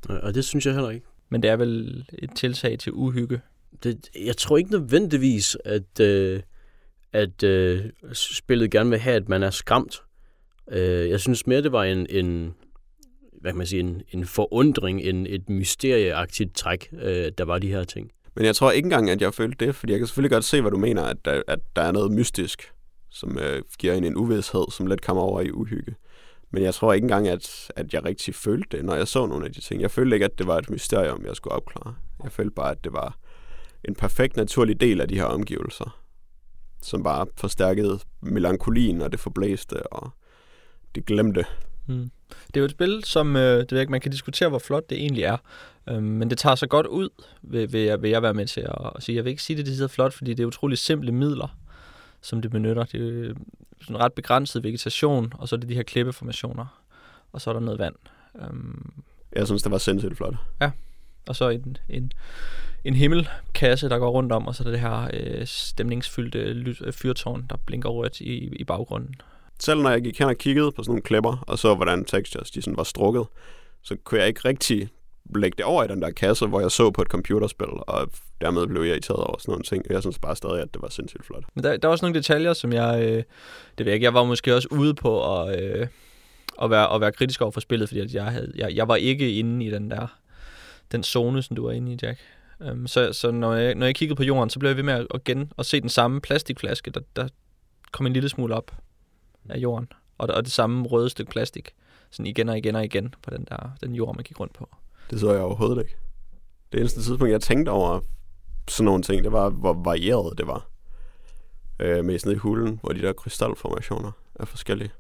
Og det synes jeg heller ikke. Men det er vel et tiltag til uhygge. Det, jeg tror ikke nødvendigvis, at, øh, at øh, spillet gerne vil have, at man er skræmt. Øh, jeg synes mere, det var en, en hvad kan man sige, en, en forundring, en, et mysterieagtigt træk, øh, der var de her ting. Men jeg tror ikke engang, at jeg følte det, fordi jeg kan selvfølgelig godt se, hvad du mener, at der, at der er noget mystisk, som øh, giver en en uvidshed, som let kommer over i uhygge. Men jeg tror ikke engang, at, at jeg rigtig følte det, når jeg så nogle af de ting. Jeg følte ikke, at det var et mysterium, jeg skulle opklare. Jeg følte bare, at det var en perfekt naturlig del af de her omgivelser, som bare forstærkede melankolien og det forblæste og det glemte. Mm. Det er jo et spil, som øh, det ved jeg ikke, man kan diskutere, hvor flot det egentlig er. Øhm, men det tager sig godt ud, vil, vil, jeg, vil jeg være med til at, at sige. Jeg vil ikke sige, det det hedder flot, fordi det er utrolig simple midler, som det benytter. Det er sådan ret begrænset vegetation, og så er det de her klippeformationer, og så er der noget vand. Um, Jeg synes, det var sindssygt flot. og så en, en, en himmelkasse, der går rundt om, og så er der det her øh, stemningsfyldte ly- øh, fyrtårn, der blinker rødt i, i baggrunden. Selv når jeg gik hen og kiggede på sådan nogle klipper, og så hvordan textures de sådan var strukket, så kunne jeg ikke rigtig lægge det over i den der kasse, hvor jeg så på et computerspil, og dermed blev jeg irriteret over sådan nogle ting. Jeg synes bare stadig, at det var sindssygt flot. Men der, der er også nogle detaljer, som jeg... Øh, det ved jeg ikke, jeg var måske også ude på at, øh, at, være, at være kritisk over for spillet, fordi at jeg, havde, jeg, jeg var ikke inde i den der den zone, som du var inde i, Jack. Um, så så når, jeg, når jeg kiggede på jorden, så blev jeg ved med at, at, gen, at se den samme plastikflaske, der, der kom en lille smule op af jorden. Og, og det samme røde stykke plastik. Sådan igen og igen og igen på den der den jord, man gik rundt på. Det så jeg overhovedet ikke. Det eneste tidspunkt, jeg tænkte over sådan nogle ting, det var, hvor varieret det var. Øh, med nede i hulen, hvor de der krystalformationer er forskellige.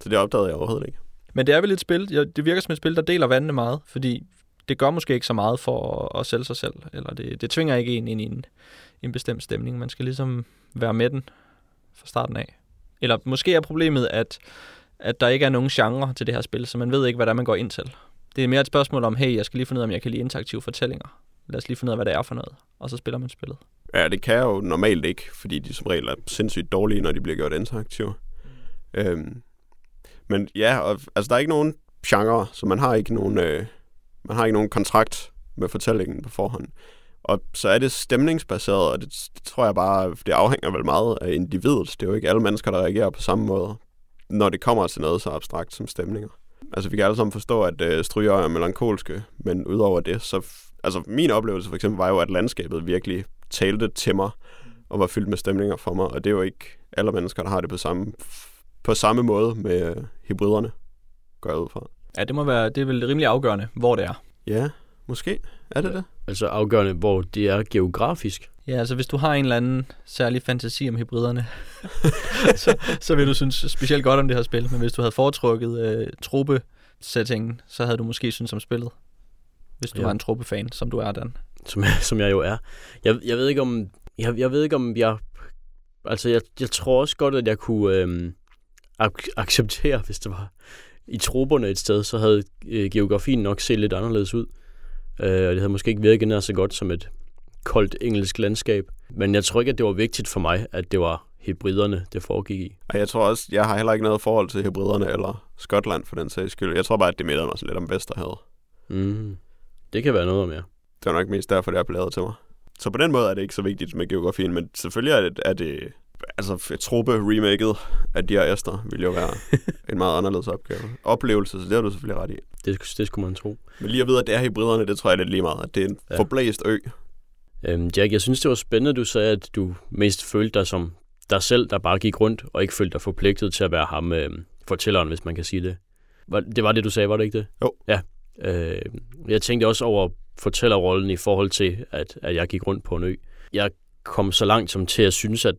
Så det opdagede jeg overhovedet ikke. Men det er vel et spil, ja, det virker som et spil, der deler vandene meget, fordi det gør måske ikke så meget for at, at sælge sig selv, eller det, det tvinger ikke en ind i en, en bestemt stemning. Man skal ligesom være med den fra starten af. Eller måske er problemet, at, at der ikke er nogen genre til det her spil, så man ved ikke, hvad der man går ind til. Det er mere et spørgsmål om, hey, jeg skal lige finde ud af, om jeg kan lide interaktive fortællinger. Lad os lige finde ud af, hvad det er for noget, og så spiller man spillet. Ja, det kan jeg jo normalt ikke, fordi de som regel er sindssygt dårlige, når de bliver gjort interaktive. Mm. Øhm, men ja, og, altså der er ikke nogen genre, så man har ikke nogen, øh, man har ikke nogen kontrakt med fortællingen på forhånd. Og så er det stemningsbaseret, og det, det tror jeg bare, det afhænger vel meget af individet. Det er jo ikke alle mennesker, der reagerer på samme måde, når det kommer til noget så abstrakt som stemninger. Altså vi kan alle sammen forstå, at øh, stryger er melankolske, men udover det, så... Altså min oplevelse for eksempel var jo, at landskabet virkelig talte til mig, og var fyldt med stemninger for mig, og det er jo ikke alle mennesker, der har det på samme, på samme måde med øh, hybriderne, går jeg ud fra. Ja, det må være, det er vel rimelig afgørende, hvor det er. Ja, måske. Er det det? Altså afgørende, hvor det er geografisk. Ja, altså hvis du har en eller anden særlig fantasi om hybriderne, så, så vil du synes specielt godt om det her spil. Men hvis du havde foretrukket øh, truppe-settingen, så havde du måske synes om spillet. Hvis du Ja. er en truppefan, som du er, Dan. som, som jeg jo er. Jeg, jeg ved ikke om jeg, jeg ved ikke om jeg altså jeg, jeg tror også godt at jeg kunne øhm, ak- acceptere hvis det var i trupperne et sted så havde øh, geografien nok set lidt anderledes ud. Øh, og det havde måske ikke virket nær så godt som et koldt engelsk landskab. Men jeg tror ikke at det var vigtigt for mig at det var hybriderne det foregik i. Og jeg tror også, jeg har heller ikke noget forhold til hybriderne eller Skotland for den sags skyld. Jeg tror bare, at det mindede mig sådan lidt om Vesterhavet. Mm. Det kan være noget om jer. Det var nok mest derfor, det er blevet til mig. Så på den måde er det ikke så vigtigt med geografien, men selvfølgelig er det, er det altså truppe-remaket af de her Ester vil jo være en meget anderledes opgave. Oplevelse, så det har du selvfølgelig ret i. Det, det skulle man tro. Men lige at vide, at det er hybriderne, det tror jeg lidt lige meget, at det er en Ja. ja. forblæst ø. Øhm, Jack, jeg synes, det var spændende, du sagde, at du mest følte dig som dig selv, der bare gik rundt, og ikke følte dig forpligtet til at være ham, øh, fortælleren, hvis man kan sige det. Var, det var det, du sagde, var det ikke det? Jo. Ja. Øh, jeg tænkte også over fortællerrollen i forhold til, at, at jeg gik rundt på en ø. Jeg kom så langt som til at synes, at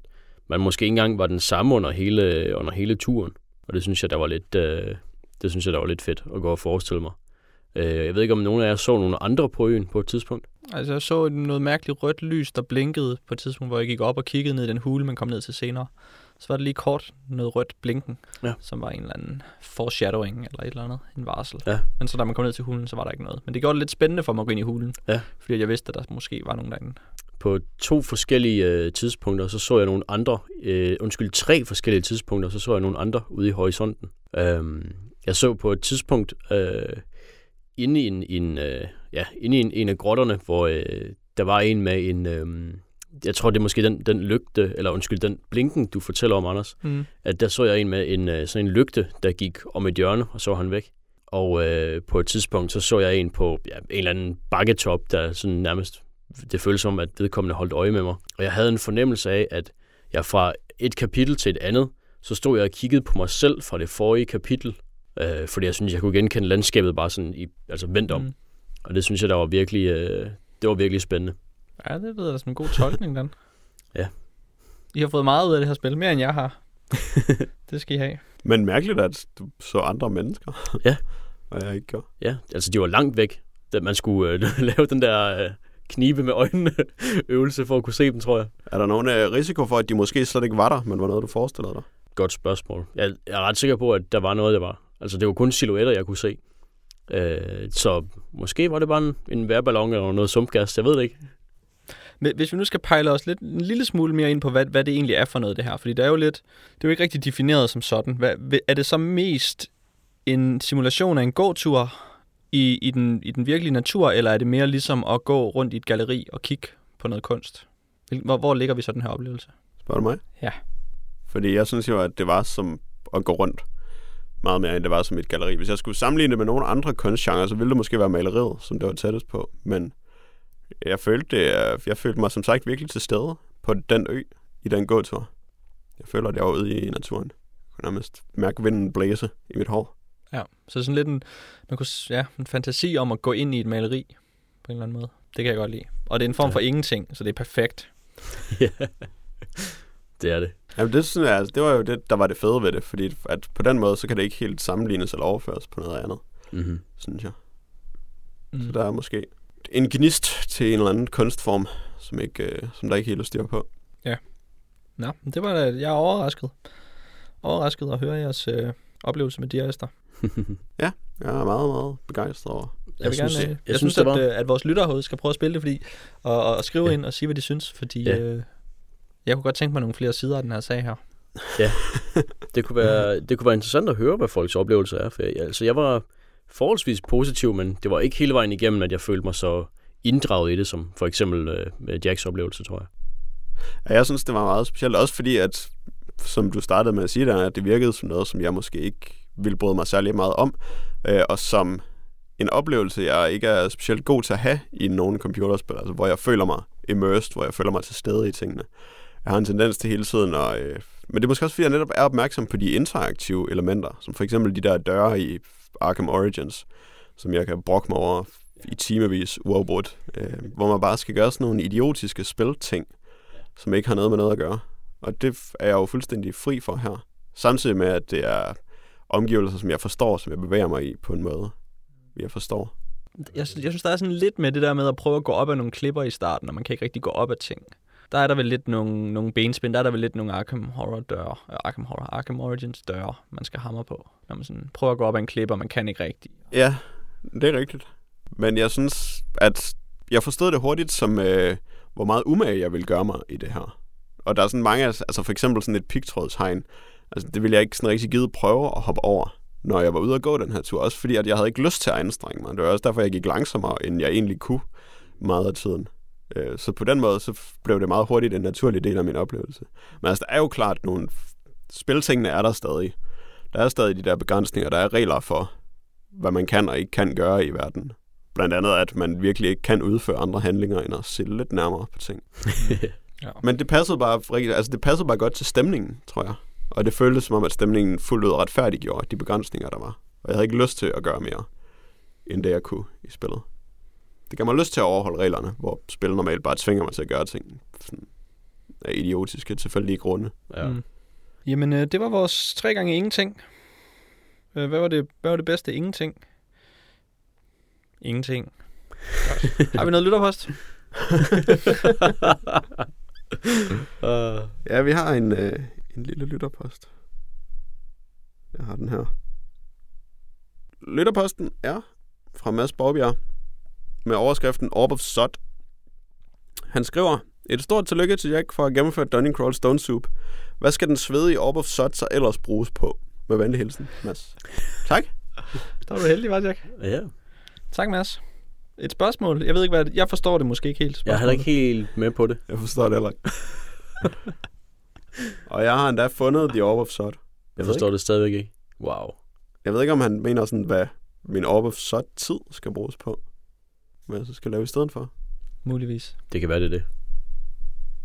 man måske ikke engang var den samme under hele, under hele turen. Og det synes jeg, der var lidt, øh, det synes jeg, der var lidt fedt at gå og forestille mig. Øh, jeg ved ikke, om nogen af jer så nogle andre på øen på et tidspunkt. Altså, jeg så noget mærkeligt rødt lys, der blinkede på et tidspunkt, hvor jeg gik op og kiggede ned i den hule, man kom ned til senere. Så var det lige kort noget rødt blinken, Ja. som var en eller anden foreshadowing eller et eller andet, en varsel. Ja. Men så da man kom ned til hulen, så var der ikke noget. Men det gjorde det lidt spændende for mig at gå ind i hulen, Ja. fordi jeg vidste, at der måske var nogen derinde. på to forskellige øh, tidspunkter, så så jeg nogle andre, øh, undskyld, tre forskellige tidspunkter, så så jeg nogle andre ude i horisonten. Øhm, jeg så på et tidspunkt øh, inde i en, en, øh, ja, inde i en, en af grotterne, hvor øh, der var en med en, øh, jeg tror det er måske den, den lygte, eller undskyld, den blinken, du fortæller om, Anders, Mm. at der så jeg en med en, øh, sådan en lygte, der gik om et hjørne, og så var han væk. Og øh, på et tidspunkt, så så jeg en på ja, en eller anden bakketop, der sådan nærmest, det føltes som, at vedkommende holdt øje med mig. Og jeg havde en fornemmelse af, at jeg fra et kapitel til et andet, så stod jeg og kiggede på mig selv fra det forrige kapitel, øh, fordi jeg synes, jeg kunne genkende landskabet bare sådan i, altså vendt om. Mm. Og det synes jeg, der var virkelig, øh, det var virkelig spændende. Ja, det jeg da som en god tolkning, Dan. Ja. I har fået meget ud af det her spil, mere end jeg har. det skal I have. Men mærkeligt, at du så andre mennesker. Ja. Og jeg ikke gjorde. Ja, altså de var langt væk, da man skulle øh, lave den der øh, knibe med øjnene øvelse for at kunne se dem, tror jeg. Er der nogen øh, risiko for, at de måske slet ikke var der, men var noget, du forestillede dig? Godt spørgsmål. Jeg, jeg er ret sikker på, at der var noget, der var. Altså, det var kun silhuetter, jeg kunne se. Øh, så måske var det bare en, en værballon eller noget sumpgas. Jeg ved det ikke. Men Hvis vi nu skal pejle os lidt, en lille smule mere ind på, hvad, hvad det egentlig er for noget, det her. Fordi det er jo lidt, det er jo ikke rigtig defineret som sådan. Hvad, er det så mest en simulation af en gåtur i, i, den, i den virkelige natur, eller er det mere ligesom at gå rundt i et galeri og kigge på noget kunst? Hvor, hvor ligger vi så den her oplevelse? Spørger du mig? Ja. Fordi jeg synes jo, at det var som at gå rundt meget mere, end det var som et galeri. Hvis jeg skulle sammenligne det med nogle andre kunstgenre, så ville det måske være maleriet, som det var tættest på. Men jeg følte, det, jeg følte mig som sagt virkelig til stede på den ø i den gåtur. Jeg føler, at jeg var ude i naturen. Jeg kunne nærmest mærke vinden blæse i mit hår. Ja, så sådan lidt en, man kunne, ja, en fantasi om at gå ind i et maleri på en eller anden måde. Det kan jeg godt lide. Og det er en form ja. for ingenting, så det er perfekt. ja, det er det. Jamen det, synes jeg, altså, det var jo det, der var det fede ved det, fordi at på den måde, så kan det ikke helt sammenlignes eller overføres på noget andet, mm-hmm. synes jeg. Mm. Så der er måske en gnist til en eller anden kunstform, som, ikke, øh, som der ikke helt er styr på. Ja. Nå, det var da, jeg er overrasket. Overrasket at høre jeres øh, oplevelse med Diaster. ja, jeg er meget, meget begejstret over. Jeg, vil synes, gerne, jeg, jeg, jeg synes, synes at, at, at vores lytterhoved skal prøve at spille det, fordi, og, og skrive ja. ind og sige, hvad de synes, fordi ja. øh, jeg kunne godt tænke mig nogle flere sider af den her sag her. Ja, det kunne være, det kunne være interessant at høre, hvad folks oplevelse er. For jeg, altså, jeg var forholdsvis positiv, men det var ikke hele vejen igennem, at jeg følte mig så inddraget i det, som for eksempel øh, med Jacks oplevelse, tror jeg. Ja, jeg synes, det var meget specielt, også fordi, at som du startede med at sige der, at det virkede som noget, som jeg måske ikke ville bryde mig særlig meget om, øh, og som en oplevelse, jeg ikke er specielt god til at have i nogle computerspil, altså hvor jeg føler mig immersed, hvor jeg føler mig til stede i tingene. Jeg har en tendens til hele tiden at... Øh, men det er måske også, fordi jeg netop er opmærksom på de interaktive elementer, som for eksempel de der døre i Arkham Origins, som jeg kan brokke mig over i timevis uafbrudt, øh, hvor man bare skal gøre sådan nogle idiotiske spilting, som ikke har noget med noget at gøre. Og det er jeg jo fuldstændig fri for her. Samtidig med, at det er omgivelser, som jeg forstår, som jeg bevæger mig i på en måde, jeg forstår. Jeg, jeg synes, der er sådan lidt med det der med at prøve at gå op af nogle klipper i starten, og man kan ikke rigtig gå op af ting. Der er der vel lidt nogle, nogle benspænd, der er der vel lidt nogle Arkham Horror døre, uh, Arkham Horror, Arkham Origins døre, man skal hamre på, når man sådan prøver at gå op ad en klipper, man kan ikke rigtigt. Ja, det er rigtigt. Men jeg synes, at jeg forstod det hurtigt som, øh, hvor meget umage jeg vil gøre mig i det her. Og der er sådan mange, altså for eksempel sådan et pigtrådshegn, altså det ville jeg ikke sådan rigtig givet prøve at hoppe over, når jeg var ude og gå den her tur. Også fordi, at jeg havde ikke lyst til at anstrenge mig. Det var også derfor, jeg gik langsommere, end jeg egentlig kunne meget af tiden. Øh, så på den måde, så blev det meget hurtigt en naturlig del af min oplevelse. Men altså, der er jo klart nogle... Spiltingene er der stadig. Der er stadig de der begrænsninger, der er regler for, hvad man kan og ikke kan gøre i verden. Blandt andet, at man virkelig ikke kan udføre andre handlinger, end at se lidt nærmere på ting. ja. Men det passede bare, altså det passede bare godt til stemningen, tror jeg. Og det føltes som om, at stemningen fuldt ud retfærdiggjorde de begrænsninger, der var. Og jeg havde ikke lyst til at gøre mere, end det jeg kunne i spillet. Det gav mig lyst til at overholde reglerne, hvor spil normalt bare tvinger mig til at gøre ting sådan, af idiotiske, tilfældige grunde. Ja. Mm. Jamen, øh, det var vores tre gange ingenting. Øh, hvad, var det, hvad var det bedste ingenting? Ingenting. Har vi noget lytterpost? uh, ja, vi har en, øh, en lille lytterpost. Jeg har den her. Lytterposten er fra Mads Borbjerg med overskriften Orb of Sod. Han skriver, et stort tillykke til Jack for at gennemføre Dunning Crawl Stone Soup. Hvad skal den svedige Orb of Sod så ellers bruges på? Med venlig hilsen, Mads. Tak. Der var du heldig, var Jack? Ja. Tak, Mads. Et spørgsmål. Jeg ved ikke, hvad det, Jeg forstår det måske ikke helt. Jeg er heller ikke helt med på det. Jeg forstår det heller ikke. Og jeg har endda fundet The Orb of Sod. Jeg, jeg forstår ikke. det stadigvæk ikke. Wow. Jeg ved ikke, om han mener sådan, hvad min Orb of Sod tid skal bruges på. Hvad jeg så skal lave i stedet for. Muligvis. Det kan være, det er det.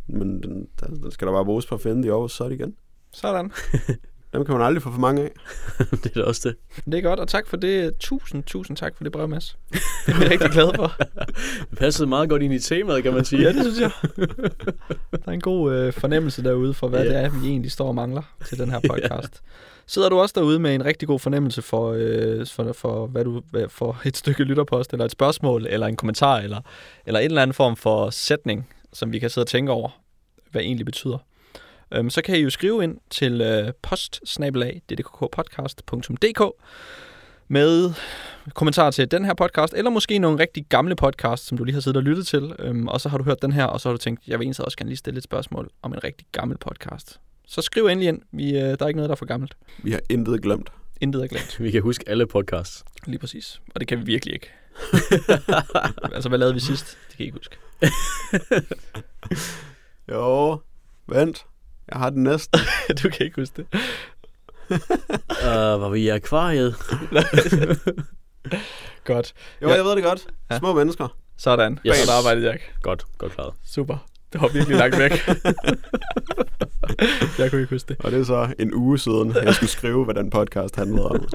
Men den, der, der skal der bare bruges på at finde The Orb of Sod igen. Sådan. Dem kan man aldrig få for mange af. det er da også det. Det er godt, og tak for det. Tusind, tusind tak for det brev, Mads. Det er jeg rigtig glad for. Det passede meget godt ind i temaet, kan man sige. Ja, det synes jeg. Der er en god øh, fornemmelse derude for, hvad Ja. det er, vi egentlig står og mangler til den her podcast. Sidder du også derude med en rigtig god fornemmelse for, øh, for, for, hvad du, for et stykke lytterpost, eller et spørgsmål, eller en kommentar, eller, eller en eller anden form for sætning, som vi kan sidde og tænke over, hvad egentlig betyder. Øhm, så kan I jo skrive ind til øh, post-ddkkpodcast.dk med kommentarer til den her podcast, eller måske nogle rigtig gamle podcasts, som du lige har siddet og lyttet til, øhm, og så har du hørt den her, og så har du tænkt, jeg vil egentlig også gerne lige stille et spørgsmål om en rigtig gammel podcast. Så skriv endelig ind. Vi, øh, der er ikke noget, der er for gammelt. Vi har intet glemt. Intet er glemt. Vi kan huske alle podcasts. Lige præcis. Og det kan vi virkelig ikke. altså, hvad lavede vi sidst? Det kan jeg ikke huske. Jo, vent. Jeg har den næste. du kan ikke huske det. Uh, var vi i akvariet? Godt. Jo, Ja. jeg ved det godt. Ja. Små mennesker. Sådan. Yes. Godt arbejdet, Jack. Godt, godt klaret. Super. Det var virkelig langt væk. jeg kunne ikke huske det. Og det er så en uge siden, jeg skulle skrive, hvad den podcast handlede om.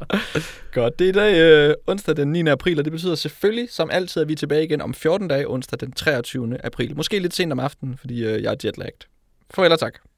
Godt. Det er i dag øh, onsdag den 9. april, og det betyder selvfølgelig, som altid, at vi er tilbage igen om 14 dage, onsdag den 23. april. Måske lidt sent om aftenen, fordi øh, jeg er jetlagt. Farvel og tak.